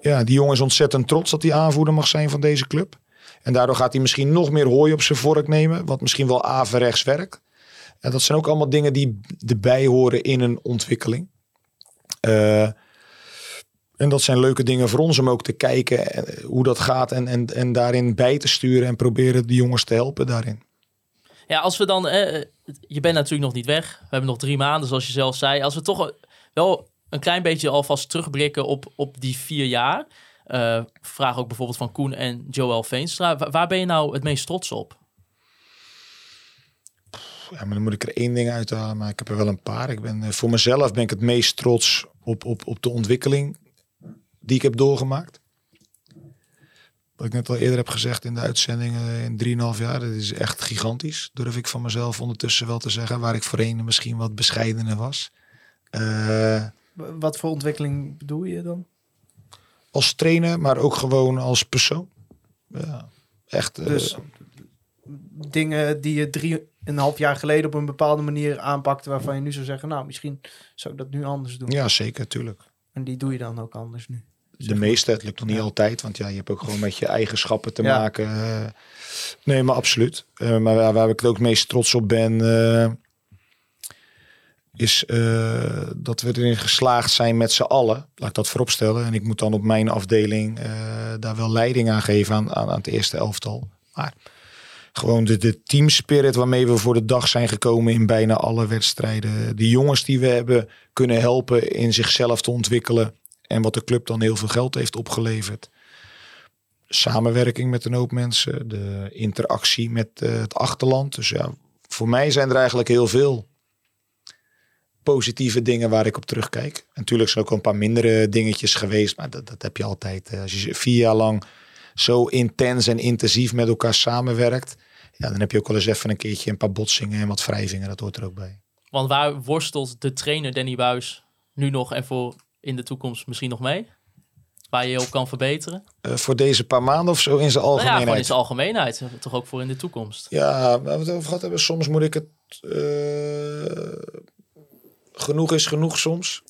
Ja, die jongen is ontzettend trots dat hij aanvoerder mag zijn van deze club. En daardoor gaat hij misschien nog meer hooi op zijn vork nemen, wat misschien wel averechts werkt. En dat zijn ook allemaal dingen die erbij horen in een ontwikkeling. Uh, en dat zijn leuke dingen voor ons om ook te kijken hoe dat gaat en, en, en daarin bij te sturen en proberen de jongens te helpen daarin. Ja, als we dan, eh, je bent natuurlijk nog niet weg. We hebben nog drie maanden, zoals je zelf zei. Als we toch wel een klein beetje alvast terugblikken op, op die vier jaar. Uh, vraag ook bijvoorbeeld van Koen en Joel Veenstra. Waar ben je nou het meest trots op? Ja, maar dan moet ik er één ding uithalen, maar ik heb er wel een paar. Ik ben, voor mezelf ben ik het meest trots op, op, op de ontwikkeling die ik heb doorgemaakt. Wat ik net al eerder heb gezegd in de uitzendingen in 3,5 jaar, dat is echt gigantisch. Durf ik van mezelf ondertussen wel te zeggen, waar ik voorheen misschien wat bescheidener was. Uh, wat voor ontwikkeling bedoel je dan? Als trainer, maar ook gewoon als persoon. Ja, echt. Eh, dus uh, dingen die je drie een half jaar geleden op een bepaalde manier aanpakte, waarvan je nu zou zeggen, nou, misschien zou ik dat nu anders doen. Ja, zeker, tuurlijk. En die doe je dan ook anders nu? De meeste, het lukt nog niet altijd, want ja, je hebt ook gewoon met je eigenschappen te maken. Uh, nee, maar absoluut. Uh, maar waar, waar, ik het ook meest trots op ben, uh, is dat we erin geslaagd zijn met z'n allen. Laat ik dat vooropstellen. En ik moet dan op mijn afdeling daar wel leiding aan geven aan, aan, aan het eerste elftal. Maar gewoon de, de teamspirit waarmee we voor de dag zijn gekomen in bijna alle wedstrijden. De jongens die we hebben kunnen helpen in zichzelf te ontwikkelen. En wat de club dan heel veel geld heeft opgeleverd. Samenwerking met een hoop mensen. De interactie met uh, het achterland. Dus ja, voor mij zijn er eigenlijk heel veel positieve dingen waar ik op terugkijk. En natuurlijk zijn ook een paar mindere dingetjes geweest. Maar dat, dat heb je altijd. Als je vier jaar lang zo intens en intensief met elkaar samenwerkt. Ja, dan heb je ook wel eens even een keertje een paar botsingen en wat wrijvingen. Dat hoort er ook bij. Want waar worstelt de trainer Danny Buis nu nog en voor in de toekomst misschien nog mee? Waar je je op kan verbeteren? Uh, voor deze paar maanden of zo in zijn algemeenheid? Nou ja, gewoon in zijn algemeenheid. Toch ook voor in de toekomst? Ja, waar we het over gehad hebben. Soms moet ik het... Uh, genoeg is genoeg soms.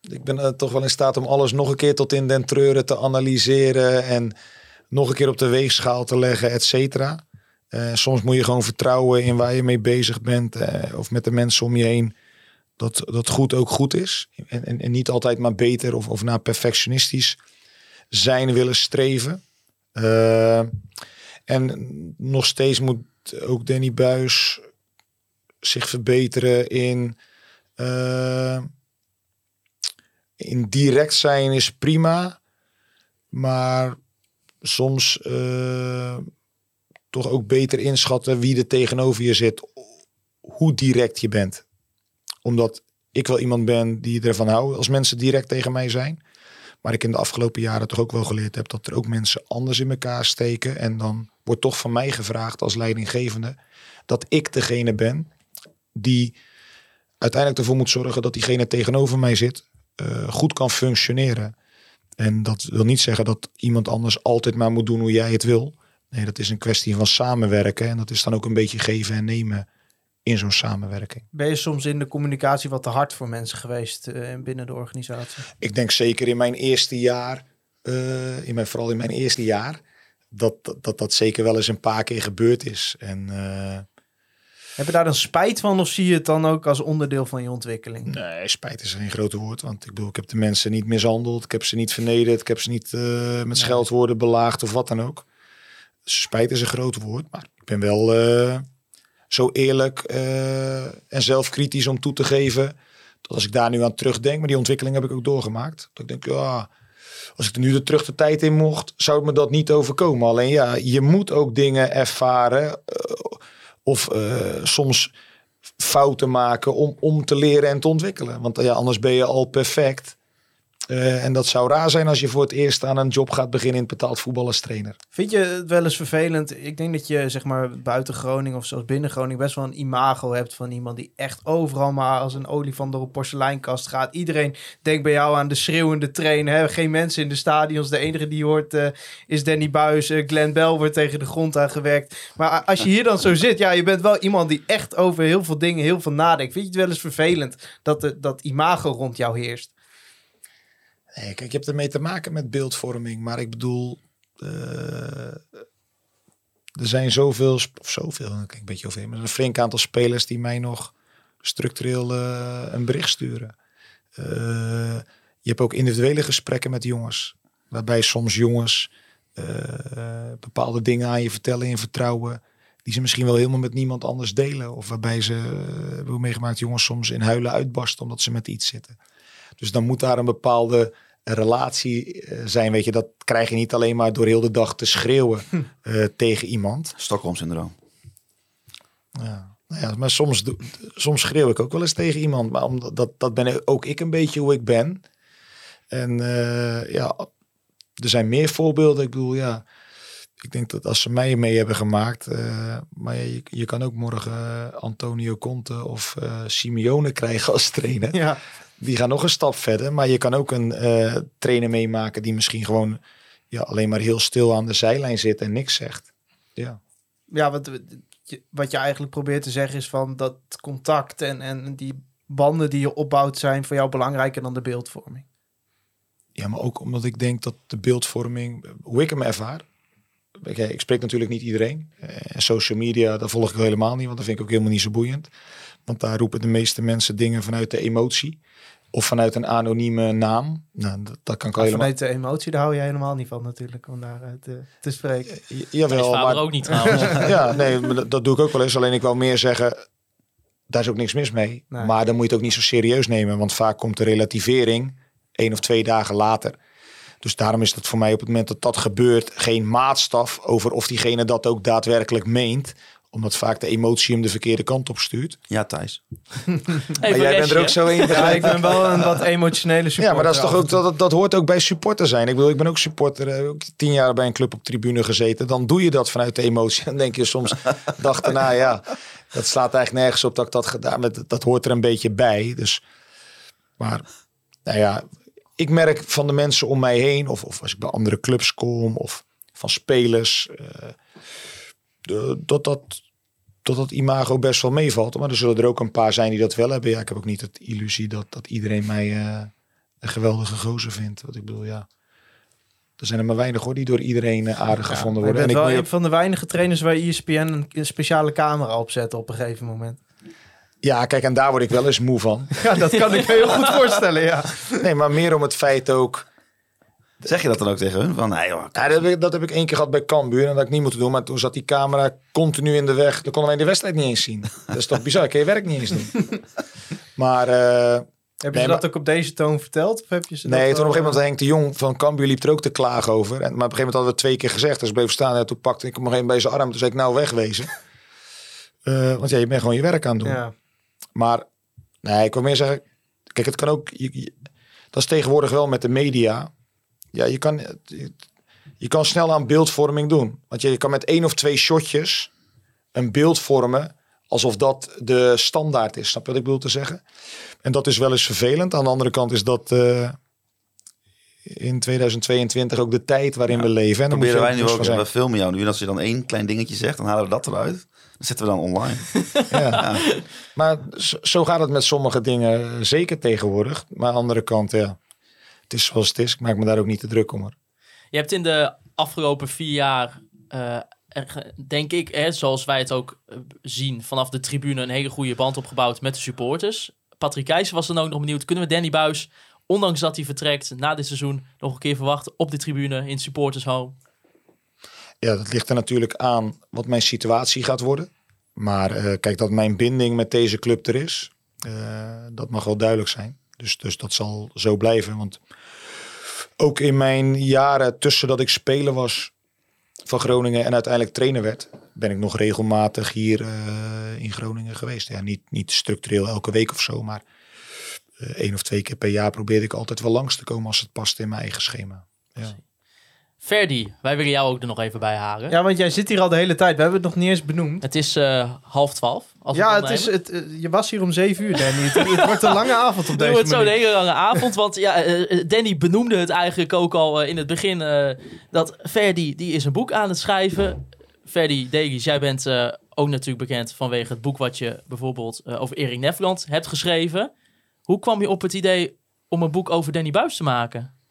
Ik ben uh, toch wel in staat om alles nog een keer tot in den treuren te analyseren. En nog een keer op de weegschaal te leggen, et cetera. soms moet je gewoon vertrouwen in waar je mee bezig bent. of met de mensen om je heen dat, dat goed ook goed is. En, en, en niet altijd maar beter of, of naar perfectionistisch zijn willen streven. Uh, en nog steeds moet ook Danny Buis zich verbeteren in, uh, in direct zijn is prima, maar soms uh, toch ook beter inschatten wie er tegenover je zit, hoe direct je bent omdat ik wel iemand ben die ervan houdt als mensen direct tegen mij zijn. Maar ik in de afgelopen jaren toch ook wel geleerd heb dat er ook mensen anders in elkaar steken. En dan wordt toch van mij gevraagd als leidinggevende dat ik degene ben die uiteindelijk ervoor moet zorgen dat diegene tegenover mij zit uh, goed kan functioneren. En dat wil niet zeggen dat iemand anders altijd maar moet doen hoe jij het wil. Nee, dat is een kwestie van samenwerken. En dat is dan ook een beetje geven en nemen in zo'n samenwerking. Ben je soms in de communicatie wat te hard voor mensen geweest uh, binnen de organisatie? Ik denk zeker in mijn eerste jaar, uh, in mijn, vooral in mijn eerste jaar, dat, dat dat zeker wel eens een paar keer gebeurd is. En, uh, Heb je daar dan spijt van of zie je het dan ook als onderdeel van je ontwikkeling? Nee, spijt is geen grote woord. Want ik bedoel, ik heb de mensen niet mishandeld, ik heb ze niet vernederd, ik heb ze niet met nee. scheldwoorden belaagd of wat dan ook. Spijt is een groot woord, maar ik ben wel zo eerlijk eh, en zelfkritisch om toe te geven. Dat als ik daar nu aan terugdenk, maar die ontwikkeling heb ik ook doorgemaakt. Dat ik denk, ja, als ik er nu de terug de tijd in mocht, zou het me dat niet overkomen. Alleen ja, je moet ook dingen ervaren eh, of eh, soms fouten maken om, om te leren en te ontwikkelen. Want ja, anders ben je al perfect. Eh, en dat zou raar zijn als je voor het eerst aan een job gaat beginnen in betaald voetbal als trainer. Vind je het wel eens vervelend? Ik denk dat je zeg maar buiten Groningen of zelfs binnen Groningen best wel een imago hebt van iemand die echt overal maar als een olifant door een porseleinkast gaat. Iedereen denkt bij jou aan de schreeuwende trainer. Hè? Geen mensen in de stadions. De enige die hoort eh, is Danny Buis. Uh, Glenn Bell wordt tegen de grond aangewerkt. Maar als je hier dan zo zit, ja, je bent wel iemand die echt over heel veel dingen heel veel nadenkt. Vind je het wel eens vervelend dat dat imago rond jou heerst? Nee, kijk, je hebt ermee te maken met beeldvorming. Maar ik bedoel, eh, er zijn zoveel, of zoveel, kijk een beetje over, maar een flink aantal spelers die mij nog structureel eh, een bericht sturen. Eh, je hebt ook individuele gesprekken met jongens. Waarbij soms jongens bepaalde dingen aan je vertellen in vertrouwen. Die ze misschien wel helemaal met niemand anders delen. Of waarbij ze, we meegemaakt, jongens soms in huilen uitbarsten omdat ze met iets zitten. Dus dan moet daar een bepaalde relatie eh, zijn. Weet je, dat krijg je niet alleen maar door heel de dag te schreeuwen eh, tegen iemand. Stockholm-syndroom. Ja. Nou ja, maar soms, doe- soms schreeuw ik ook wel eens tegen iemand. Maar omdat, dat, dat ben ook ik een beetje hoe ik ben. En eh, ja, er zijn meer voorbeelden. Ik bedoel, ja, ik denk dat als ze mij mee hebben gemaakt. eh, maar ja, je, je kan ook morgen Antonio Conte of eh, Simeone krijgen als trainer. Ja. Die gaan nog een stap verder. Maar je kan ook een eh, trainer meemaken die misschien gewoon ja, alleen maar heel stil aan de zijlijn zit en niks zegt. Ja. ja, wat, je- wat je eigenlijk probeert te zeggen is van dat contact en, en die banden die je opbouwt zijn voor jou belangrijker dan de beeldvorming. Ja, maar ook omdat ik denk dat de beeldvorming, hoe ik hem ervaar. Ik, ik spreek natuurlijk niet iedereen. Eh, social media, dat volg ik helemaal niet, want dat vind ik ook helemaal niet zo boeiend. Want daar roepen de meeste mensen dingen vanuit de emotie. Of vanuit een anonieme naam. Nou, dat, dat kan ik al helemaal... Vanuit de emotie, daar hou je helemaal niet van natuurlijk, om daar eh, te, te spreken. J- Mijn Jawel, maar ook niet trouwens. ja, nee, dat, dat doe ik ook wel eens. Alleen ik wil meer zeggen, daar is ook niks mis mee. Nee. Maar dan moet je het ook niet zo serieus nemen. Want vaak komt de relativering één of twee dagen later. Dus daarom is het voor mij op het moment dat dat gebeurt geen maatstaf over of diegene dat ook daadwerkelijk meent. Omdat vaak de emotie hem de verkeerde kant op stuurt. Ja, Thijs. Maar jij bent er ook zo in. Ja, ik ben wel een wat emotionele supporter. Ja, maar dat, is toch ook, dat, dat hoort ook bij supporter zijn. Ik bedoel, ik ben ook supporter. eh, Ook tien jaar bij een club op tribune gezeten. Dan doe je dat vanuit de emotie. Dan denk je soms, dag daarna, ja, dat slaat eigenlijk nergens op dat ik dat gedaan heb. Dat, hoort er een beetje bij. Dus, maar, nou ja, ik merk van de mensen om mij heen, of, of als ik bij andere clubs kom, of van spelers, eh, de- dat dat dat dat imago best wel meevalt. Maar er zullen er ook een paar zijn die dat wel hebben. Ja, ik heb ook niet het illusie dat, dat iedereen mij eh, een geweldige gozer vindt. Wat ik bedoel, ja. Er zijn er maar weinig hoor, die door iedereen eh, aardig gevonden worden. En ik wel een van de weinige trainers waar ESPN een, een speciale camera op zet op een gegeven moment. ja, kijk, en daar word ik wel eens moe van. Ja, dat kan ik me heel goed voorstellen, ja. Nee, maar meer om het feit ook... Zeg je dat dan ook tegen hun? Van, nee joh, Ja, dat, heb ik, dat heb ik één keer gehad bij Cambuur en dat had ik niet moeten doen. Maar toen zat die camera continu in de weg. Dan konden wij de wedstrijd niet eens zien. Dat is toch bizar, kun je werk niet eens doen. Maar... eh, Heb je Nee, ze dat maar- ook op deze toon verteld? Of heb je ze Nee, dat toen op een gegeven moment Henk de Jong van Cambuur liep er ook te klagen over. En, maar op een gegeven moment hadden we het twee keer gezegd. Dus ik bleef staan en toen pakte ik hem nog even bij zijn arm. Toen zei ik nou wegwezen. Eh, want ja, je bent gewoon je werk aan het eh, doen. Ja. Maar nee, ik wil meer zeggen... Kijk, het kan ook... Je, je- dat is tegenwoordig wel met de media. Ja, je kan, je, kan snel aan beeldvorming doen. Want je, je kan met één of twee shotjes een beeld vormen... alsof dat de standaard is. Snap je wat ik bedoel te zeggen? En dat is wel eens vervelend. Aan de andere kant is dat... eh, in 2022 ook de tijd waarin we leven. En dan proberen wij nu ook. We filmen jou nu. En als je dan één klein dingetje zegt, dan halen we dat eruit. Dan zetten we dan online. Ja. Maar zo, zo gaat het met sommige dingen zeker tegenwoordig. Maar aan de andere kant, ja, het is zoals het is. Ik maak me daar ook niet te druk om. Hoor. Je hebt in de afgelopen vier jaar, eh, er- denk ik, hè, zoals wij het ook eh, zien vanaf de tribune, een hele goede band opgebouwd met de supporters. Patrick Keijzer was dan ook nog benieuwd. Kunnen we Danny Buis, ondanks dat hij vertrekt na dit seizoen, nog een keer verwachten op de tribune in supporters home? Ja, dat ligt er natuurlijk aan wat mijn situatie gaat worden. Maar eh, kijk, dat mijn binding met deze club er is, dat mag wel duidelijk zijn. Dus, dus dat zal zo blijven. Want ook in mijn jaren tussen dat ik speler was van Groningen en uiteindelijk trainer werd, ben ik nog regelmatig hier eh, in Groningen geweest. Ja, niet, niet structureel elke week of zo, maar eh, één of twee keer per jaar probeerde ik altijd wel langs te komen als het past in mijn eigen schema. Ja. Ferdi, wij willen jou ook er nog even bij haren. Ja, want jij zit hier al de hele tijd. We hebben het nog niet eens benoemd. Het is eh, half twaalf. Als Ja, het het is, het, eh, je was hier om zeven uur, Danny. Het, het wordt een lange avond op Het deze wordt zo'n hele lange avond. Want ja, eh, Danny benoemde het eigenlijk ook al in het begin. dat Ferdi, die is een boek aan het schrijven. Ferdi Degis, jij bent ook natuurlijk bekend vanwege het boek wat je bijvoorbeeld over Erik Nefland hebt geschreven. Hoe kwam je op het idee om een boek over Danny Buis te maken?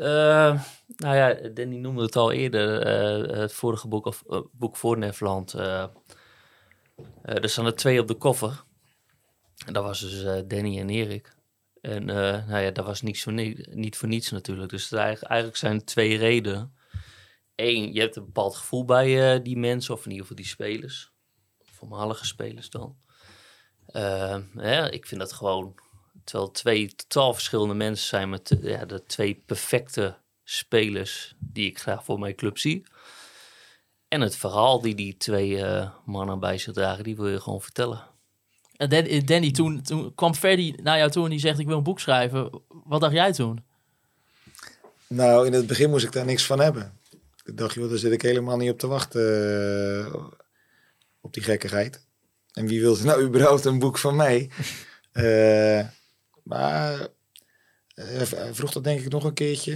Eh, nou ja, Danny noemde het al eerder. eh, het vorige boek, of eh, boek voor eh, er staan er twee op de koffer. En dat was dus Danny en Erik. En nou ja, dat was niets voor ni- niet voor niets natuurlijk. Dus eigenlijk, zijn er twee redenen. Eén, je hebt een bepaald gevoel bij die mensen, of in ieder geval die spelers. Voormalige spelers dan. Ja, ik vind dat gewoon Terwijl twee totaal verschillende mensen zijn met ja, de twee perfecte spelers die ik graag voor mijn club zie. En het verhaal die die twee eh, mannen bij zich dragen, die wil je gewoon vertellen. En eh, Danny, toen, toen kwam Ferdi naar jou toe en die zegt ik wil een boek schrijven. Wat dacht jij toen? Nou, in het begin moest ik daar niks van hebben. Ik dacht, joh, daar zit ik helemaal niet op te wachten. eh, op die gekkigheid. En wie wil nou überhaupt een boek van mij? Eh, maar eh, hij vroeg dat denk ik nog een keertje.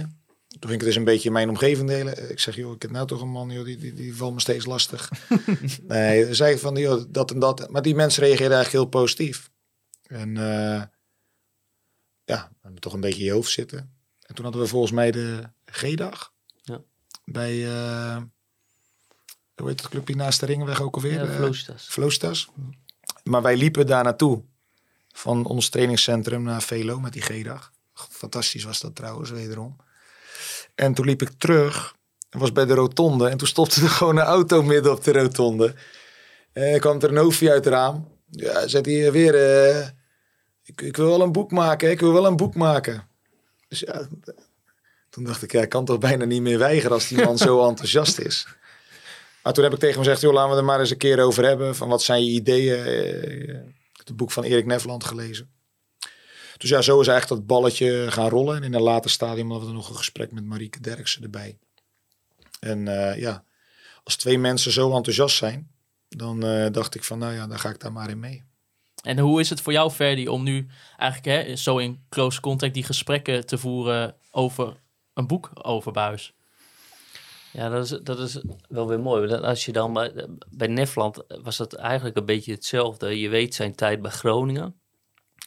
Toen ging ik het dus een beetje in mijn omgeving delen. Ik zeg, joh, ik heb nou toch een man, joh, die, die, die valt me steeds lastig. nee, zei van, joh, dat en dat. Maar die mensen reageerden eigenlijk heel positief. En eh, ja, toch een beetje in je hoofd zitten. En toen hadden we volgens mij de G-dag. Ja. Bij, eh, hoe heet het clubje naast de Ringenweg ook alweer? Ja, Eh, Vloostas. Vloostas. Maar wij liepen daar naartoe. Van ons trainingscentrum naar Velo met die G-dag. Fantastisch was dat trouwens, wederom. En toen liep ik terug. en was bij de rotonde. En toen stopte er gewoon een auto midden op de rotonde. En er kwam er een hoofdje uit het raam. Ja, zet hij weer... eh, ik, ik wil wel een boek maken, ik wil wel een boek maken. Dus ja, toen dacht ik, ja, ik kan toch bijna niet meer weigeren als die man zo enthousiast is. Maar toen heb ik tegen hem gezegd, joh, laten we er maar eens een keer over hebben. Van wat zijn je ideeën? Het boek van Erik Nefland gelezen. Dus ja, zo is eigenlijk dat balletje gaan rollen. En in een later stadium hadden we nog een gesprek met Marieke Derksen erbij. En eh, ja, als twee mensen zo enthousiast zijn, dan eh, dacht ik van, nou ja, dan ga ik daar maar in mee. En hoe is het voor jou, Ferdi, om nu eigenlijk hè, zo in close contact die gesprekken te voeren over een boek over Buis? Ja, dat is, dat is wel weer mooi. Als je dan bij, bij Nefland was dat eigenlijk een beetje hetzelfde. Je weet zijn tijd bij Groningen.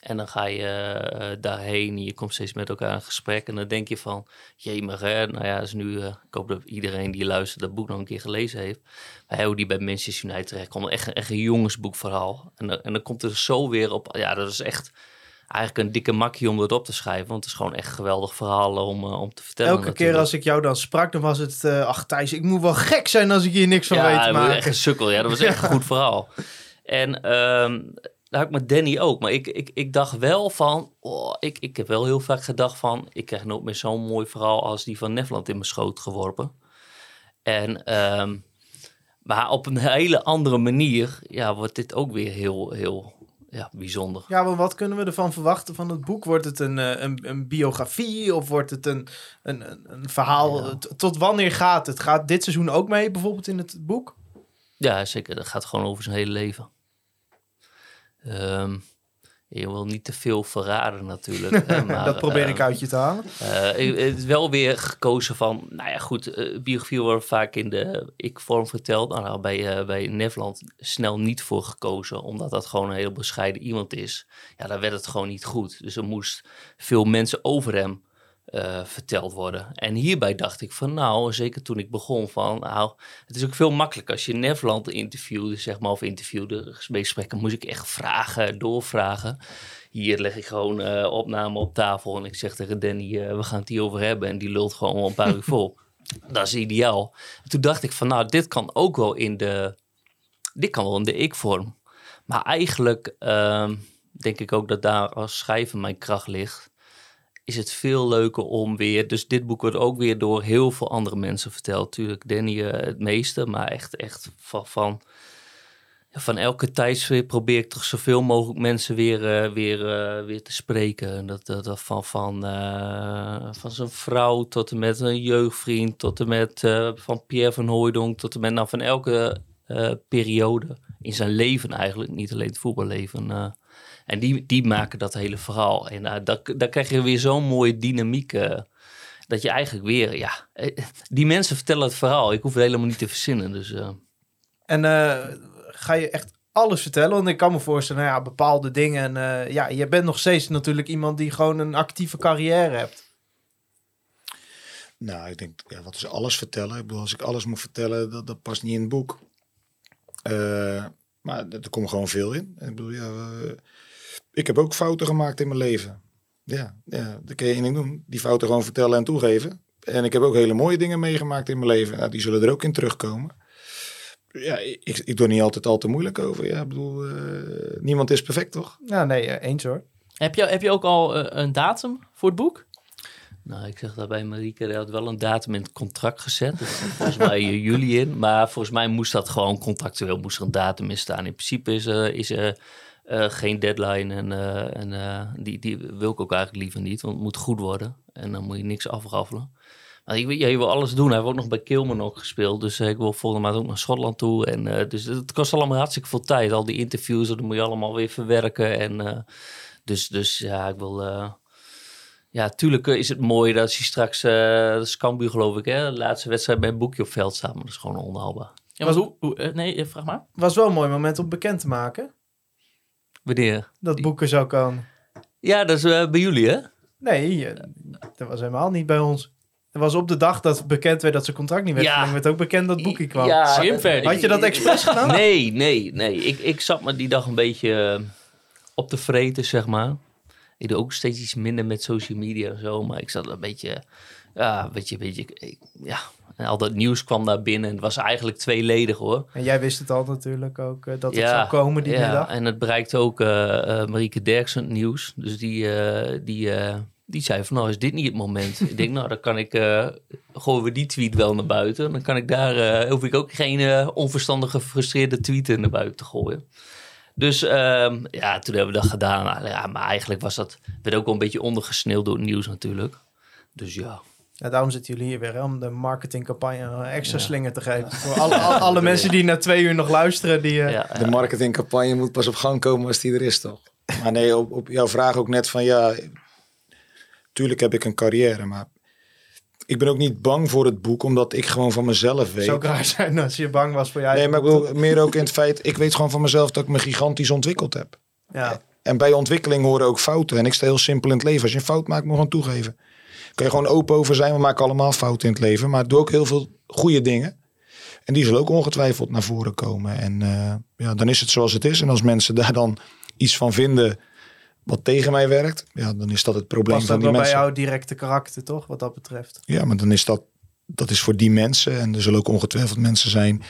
En dan ga je eh, daarheen en je komt steeds met elkaar in gesprek. En dan denk je van, jemig hè, nou ja, is nu, eh, ik hoop dat iedereen die luistert dat boek nog een keer gelezen heeft. Maar hoe die bij Manchester United terecht komt, echt, echt een jongensboekverhaal. En, en dan komt er zo weer op, ja, dat is echt eigenlijk een dikke makkie om dat op te schrijven. Want het is gewoon echt geweldig verhalen om, eh, om te vertellen. Elke keer als ik jou dan sprak, dan was het... eh ach Thijs, ik moet wel gek zijn als ik hier niks van weet te maken. echt een sukkel. Ja, dat was echt een goed verhaal. En ehm daar had ik met Danny ook. Maar ik, ik, ik dacht wel van... Oh, ik, ik heb wel heel vaak gedacht van... Ik krijg nooit meer zo'n mooi verhaal als die van Nefland in mijn schoot geworpen. En, ehm, maar op een hele andere manier... Ja, wordt dit ook weer heel, heel ja, bijzonder. Ja, maar wat kunnen we ervan verwachten van het boek? Wordt het een, eh, een, een biografie of wordt het een, een, een, verhaal? Ja. Tot wanneer gaat het? Gaat dit seizoen ook mee, bijvoorbeeld in het boek? Ja, zeker. Dat gaat gewoon over zijn hele leven. Ehm, je wil niet te veel verraden natuurlijk. hè, maar, dat probeer ik ehm, uit je te halen. Eh, ik- het is wel weer gekozen van, nou ja, goed, eh biografie wordt vaak in de ik-vorm verteld. Nou, nou, bij, eh, bij Nefland snel niet voor gekozen, omdat dat gewoon een heel bescheiden iemand is. Ja, dan werd het gewoon niet goed. Dus er moest veel mensen over hem eh, verteld worden. En hierbij dacht ik van, nou, zeker toen ik begon van, nou, het is ook veel makkelijker als je Nefland interviewde, zeg maar, of interviewde, gesprekken, moest ik echt vragen, doorvragen. Hier leg ik gewoon eh opname op tafel en ik zeg tegen Danny, eh, we gaan het hierover hebben. En die lult gewoon een paar uur vol. Dat is ideaal. En toen dacht ik van, nou, dit kan ook wel in de, dit kan wel in de ik-vorm. Maar eigenlijk ehm, denk ik ook dat daar als schrijver mijn kracht ligt. Is het veel leuker om weer. Dus dit boek wordt ook weer door heel veel andere mensen verteld. Tuurlijk, Danny eh, het meeste, maar echt, echt van, van, van elke tijdsfeer probeer ik toch zoveel mogelijk mensen weer, eh, weer, eh, weer te spreken. Dat, dat, dat van, van, van zijn vrouw tot en met een jeugdvriend, tot en met van Pierre van Hooijdonk, tot en met nou, van elke periode in zijn leven eigenlijk, niet alleen het voetballeven. Eh. en die, die maken dat hele verhaal. En uh, daar, daar krijg je weer zo'n mooie dynamiek. eh, dat je eigenlijk weer, ja, eh, die mensen vertellen het verhaal. Ik hoef het helemaal niet te verzinnen. Dus eh, En eh, ga je echt alles vertellen? Want ik kan me voorstellen, nou ja, bepaalde dingen. En eh, ja, je bent nog steeds natuurlijk iemand die gewoon een actieve carrière hebt. Nou, ik denk, ja, wat is alles vertellen? Ik bedoel, als ik alles moet vertellen, dat, dat past niet in het boek. Eh, maar er komt gewoon veel in. Ik bedoel, ja, eh, ik heb ook fouten gemaakt in mijn leven. Ja, ja, dan kun je één ding doen. Die fouten gewoon vertellen en toegeven. En ik heb ook hele mooie dingen meegemaakt in mijn leven. Nou, die zullen er ook in terugkomen. Ja, ik, ik doe er niet altijd al te moeilijk over. Ja, ik bedoel, eh, niemand is perfect, toch? Ja, nee, eh, eens hoor. Heb je, heb je ook al eh, een datum voor het boek? Nou, ik zeg daarbij Marieke, hij had wel een datum in het contract gezet. Volgens mij juli in. Maar volgens mij moest dat gewoon contractueel moest er een datum in staan. In principe is er is, eh, geen deadline. En, eh, en eh, die, die wil ik ook eigenlijk liever niet. Want het moet goed worden. En dan moet je niks afraffelen. Maar ik, ja, je wil alles doen. Hij heeft ook nog bij Kilman ook gespeeld. Dus ik wil volgende maand ook naar Schotland toe. En, eh, dus het kost allemaal hartstikke veel tijd. Al die interviews, dat moet je allemaal weer verwerken. En, eh, dus, dus ja, ik wil... eh, ja, tuurlijk is het mooi dat je straks, eh dat is Cambuur geloof ik, hè, de laatste wedstrijd bij een boekje op veld staat, maar dat is gewoon onhaalbaar. Ja, maar hoe, hoe, nee, vraag maar. Was wel een mooi moment om bekend te maken. Wanneer? Dat boeken zou komen. Ja, dat is eh, bij jullie, hè? Nee, eh, dat was helemaal niet bij ons. Het was op de dag dat bekend werd dat zijn contract niet werd Ja. verlengd, werd ook bekend dat boekje kwam. Ja, Ferdy. Had je dat expres gedaan? Nee, nee, nee. Ik, ik zat me die dag een beetje eh, op te vreten, zeg maar. Ik doe ook steeds iets minder met social media en zo, maar ik zat een beetje, ja, een beetje, een beetje, ik- ja. En al dat nieuws kwam daar binnen en het was eigenlijk tweeledig hoor. En jij wist het al natuurlijk ook, eh, dat het Ja, zou komen die ja, middag. En het bereikte ook eh eh Marieke Derksen het nieuws. Dus die, die, die zei van nou is dit niet het moment. ik denk nou dan kan ik, gooien we die tweet wel naar buiten. Dan kan ik daar, hoef ik ook geen onverstandige gefrustreerde tweeten naar buiten te gooien. Dus ehm, ja, toen hebben we dat gedaan. Nou, Ja, maar eigenlijk was dat, werd ook wel een beetje ondergesneeuwd door het nieuws natuurlijk. Dus ja. Ja, daarom zitten jullie hier weer, hè, om de marketingcampagne een extra slinger te geven. Voor alle, alle, alle mensen die na twee uur nog luisteren, die... eh, ja, De marketingcampagne moet pas op gang komen als die er is, toch? Maar nee, op, op jouw vraag ook net van ja, tuurlijk heb ik een carrière, maar ik ben ook niet bang voor het boek, omdat ik gewoon van mezelf weet. zou ook raar zijn als je bang was voor jij. Nee, maar ik bedoel meer ook in het feit, ik weet gewoon van mezelf dat ik me gigantisch ontwikkeld heb. Ja. En bij ontwikkeling horen ook fouten. En ik sta heel simpel in het leven. Als je een fout maakt, moet je gewoon toegeven. Kun je gewoon open over zijn. We maken allemaal fouten in het leven. Maar doe ook heel veel goede dingen. En die zullen ook ongetwijfeld naar voren komen. En eh, ja, dan is het zoals het is. En als mensen daar dan iets van vinden wat tegen mij werkt. Ja, dan is dat het probleem Past van die wel bij mensen. jouw directe karakter, toch? Wat dat betreft. Ja, maar dan is dat, dat is voor die mensen. En er zullen ook ongetwijfeld mensen zijn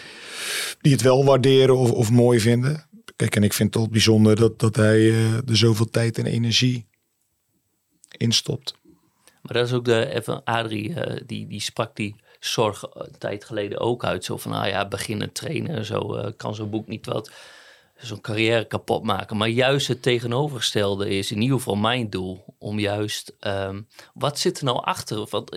die het wel waarderen of, of mooi vinden. Kijk, en ik vind het bijzonder dat, dat hij eh, er zoveel tijd en energie in stopt. Maar dat is ook de, even Adrie, eh, die, die sprak die zorg een tijd geleden ook uit. Zo van, nou ja, beginnen trainen, zo eh, kan zo'n boek niet wat zo'n carrière kapot maken. Maar juist het tegenovergestelde is in ieder geval mijn doel. Om juist, ehm, wat zit er nou achter? Want,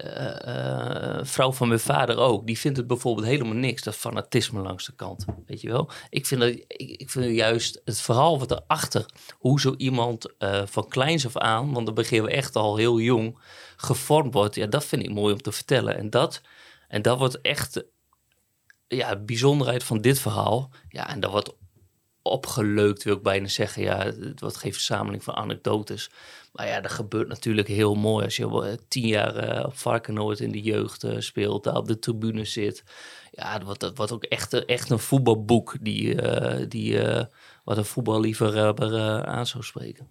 eh, eh, vrouw van mijn vader ook, die vindt het bijvoorbeeld helemaal niks, dat fanatisme langs de kant. Weet je wel? Ik vind, dat, ik, vind juist het verhaal wat erachter, hoe zo iemand eh, van kleins af aan, want dan beginnen we echt al heel jong, gevormd wordt, ja, dat vind ik mooi om te vertellen. En dat, en dat wordt echt ja, de bijzonderheid van dit verhaal. Ja, en dat wordt opgeleukt, wil ik bijna zeggen. Ja, het wordt geen verzameling van anekdotes. Maar ja, dat gebeurt natuurlijk heel mooi. Als je eh, tien jaar eh, op Varkenoord in de jeugd eh, speelt, daar op de tribune zit. Ja, dat wordt, dat wordt ook echt, een- echt een voetbalboek die, eh, die eh, wat een voetballiefhebber eh aan zou spreken.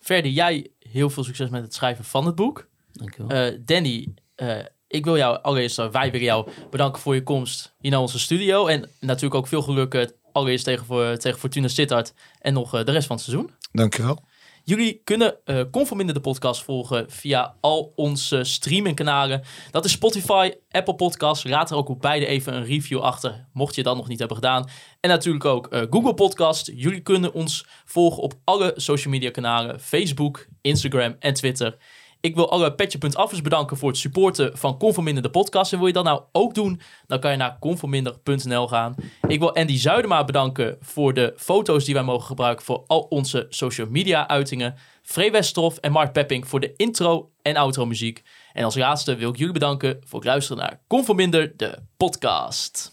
Verder, jij heel veel succes met het schrijven van het boek. Dankjewel. Eh, Danny, eh, ik wil jou allereerst, uh, wij willen jou bedanken voor je komst hier naar onze studio. En natuurlijk ook veel geluk uh, allereerst tegen, voor, tegen Fortuna Sittard en nog uh, de rest van het seizoen. Dankjewel. Jullie kunnen uh, Conforminder de podcast volgen via al onze streamingkanalen. Dat is Spotify, Apple Podcasts. Laat er ook op beide even een review achter, mocht je dat nog niet hebben gedaan. En natuurlijk ook uh, Google Podcast. Jullie kunnen ons volgen op alle social media kanalen. Facebook, Instagram en Twitter. Ik wil alle petje.affers bedanken voor het supporten van Conforminder de podcast. En wil je dat nou ook doen, dan kan je naar conforminder.nl gaan. Ik wil Andy Zuidema bedanken voor de foto's die wij mogen gebruiken voor al onze social media uitingen. Free Westroff en Mark Pepping voor de intro en outro muziek. En als laatste wil ik jullie bedanken voor het luisteren naar Conforminder de podcast.